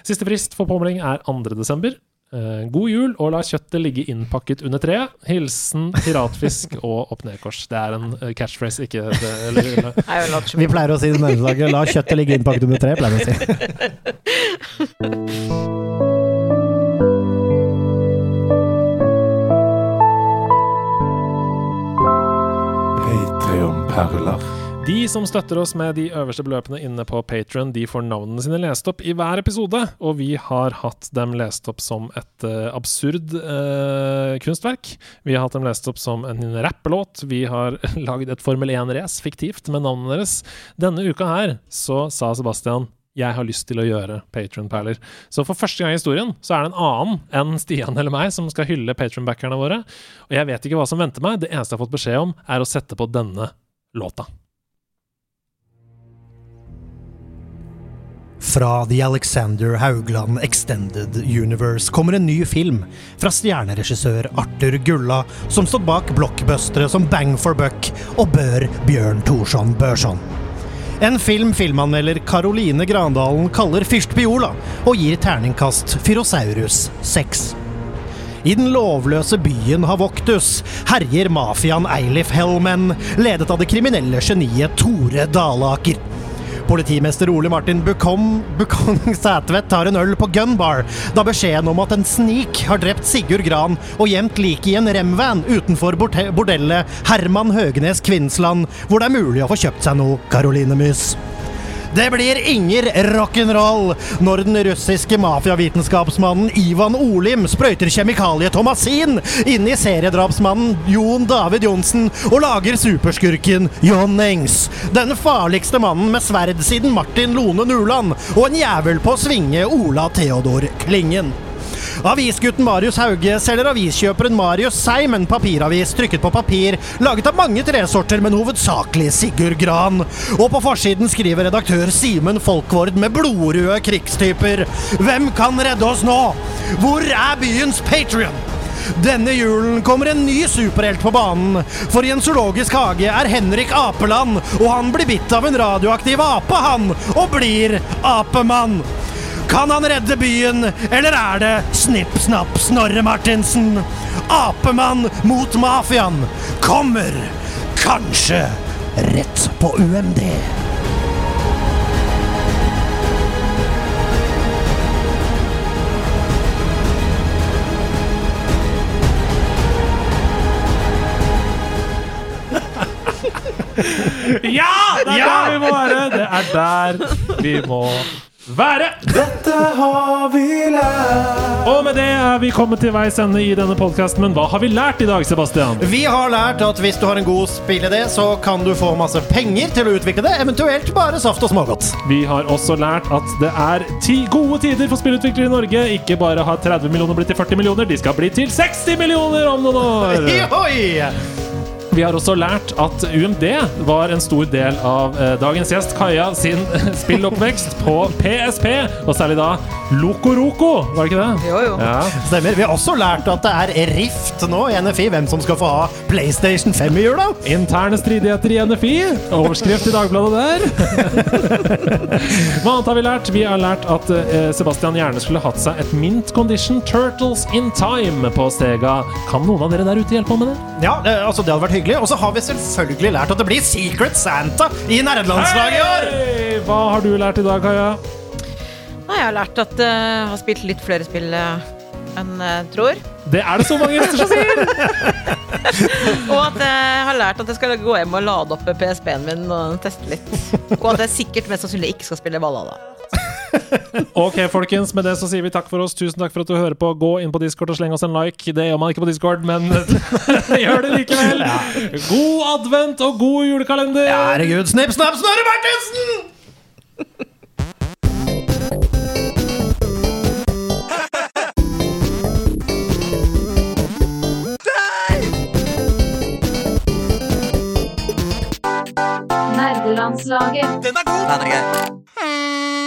Siste frist for påmelding er 2. Eh, god jul, og la kjøttet ligge innpakket under treet. Hilsen piratfisk og opp-ned-kors. Det er en eh, catchphrase, ikke det, eller, eller. Vi pleier å si det nærmeste. La kjøttet ligge innpakket under tre, pleier vi å si. Patreon-perler. De som støtter oss med de øverste beløpene inne på Patron, de får navnene sine lest opp i hver episode, og vi har hatt dem lest opp som et uh, absurd uh, kunstverk. Vi har hatt dem lest opp som en rappelåt. Vi har lagd et Formel 1-race fiktivt med navnene deres. Denne uka her så sa Sebastian jeg har lyst til å gjøre Patron-perler. Så for første gang i historien så er det en annen enn Stian eller meg som skal hylle Patron-backerne våre. Og jeg vet ikke hva som venter meg. Det eneste jeg har fått beskjed om, er å sette på denne låta. Fra The Alexander Haugland Extended Universe kommer en ny film fra stjerneregissør Arthur Gulla, som stod bak blockbustere som Bang for Buck og Bør Bjørn Thorsson Børson. En film filmanmelder Caroline Grandalen kaller Fyrst Biola, og gir terningkast Fyrosaurus 6. I den lovløse byen Havoktus herjer mafiaen Eilif Hellman, ledet av det kriminelle geniet Tore Dalaker. Politimester Ole Martin Bukong, Bukong Sætvedt tar en øl på Gunbar da beskjeden om at en snik har drept Sigurd Gran og gjemt liket i en remvan utenfor bordellet Herman Høgenes Kvinnsland, hvor det er mulig å få kjøpt seg noe Karoline Mys. Det blir inger rock'n'roll når den russiske mafiavitenskapsmannen Ivan Olim sprøyter kjemikalie-Thomasin inn i seriedrapsmannen Jon David Johnsen og lager superskurken John Engs. Den farligste mannen med sverd siden Martin Lone Nuland, og en jævel på å svinge Ola Theodor Klingen. Avisgutten Marius Hauge selger aviskjøperen Marius Seim en papiravis trykket på papir, laget av mange tresorter, men hovedsakelig Sigurd Gran. Og på forsiden skriver redaktør Simen Folkvord med blodrøde krigstyper. Hvem kan redde oss nå? Hvor er byens Patrion? Denne julen kommer en ny superhelt på banen. For i en zoologisk hage er Henrik Apeland, og han blir bitt av en radioaktiv ape, han, og blir apemann. Kan han redde byen, eller er det Snipp Snapp Snorre Martinsen? Apemann mot mafiaen kommer kanskje rett på UMD. Ja! Det er der vi må være! Det er der vi må være! Dette har vi lært. Og med det er vi kommet til veis ende i denne podkasten. Men hva har vi lært i dag, Sebastian? Vi har lært at hvis du har en god spillidé, så kan du få masse penger til å utvikle det, eventuelt bare saft og smågodt. Vi har også lært at det er ti gode tider for spillutviklere i Norge. Ikke bare har 30 millioner blitt til 40 millioner, de skal bli til 60 millioner om noen år! Oi! Vi har også lært at UMD var en stor del av eh, dagens gjest Kaja sin spilloppvekst på PSP, og særlig da Loco Roco, var det ikke det? Jo, jo. Ja. Stemmer. Vi har også lært at det er rift nå i NFI, hvem som skal få ha PlayStation 5 i jula. Interne stridigheter i NFI. Overskrift i Dagbladet der. Hva annet har vi lært? Vi har lært at eh, Sebastian gjerne skulle hatt seg et Mint Condition Turtles in Time på Stega. Kan noen av dere der ute hjelpe ham med det? Ja, det, altså det hadde vært hyggelig. Og så har vi selvfølgelig lært at det blir Secret Santa i nerdelandslaget i år! Hei! Hva har du lært i dag, Kaja? Nei, jeg har lært at eh, jeg har spilt litt flere spill eh, enn jeg tror. Det er det så mange gjester som sier! Og at jeg har lært at jeg skal gå hjem og lade opp PSP-en min og teste litt. Og at jeg sikkert mest sannsynlig ikke skal spille Valhalla. Ok, folkens, med det så sier vi takk for oss. Tusen takk for at du hører på. Gå inn på Discord og sleng oss en like. Det gjør man ikke på Discord, men gjør det likevel. God advent og god julekalender! Herregud, snipp, snapp, Snorre Martinsen! Nerdelandslaget. Den er grei.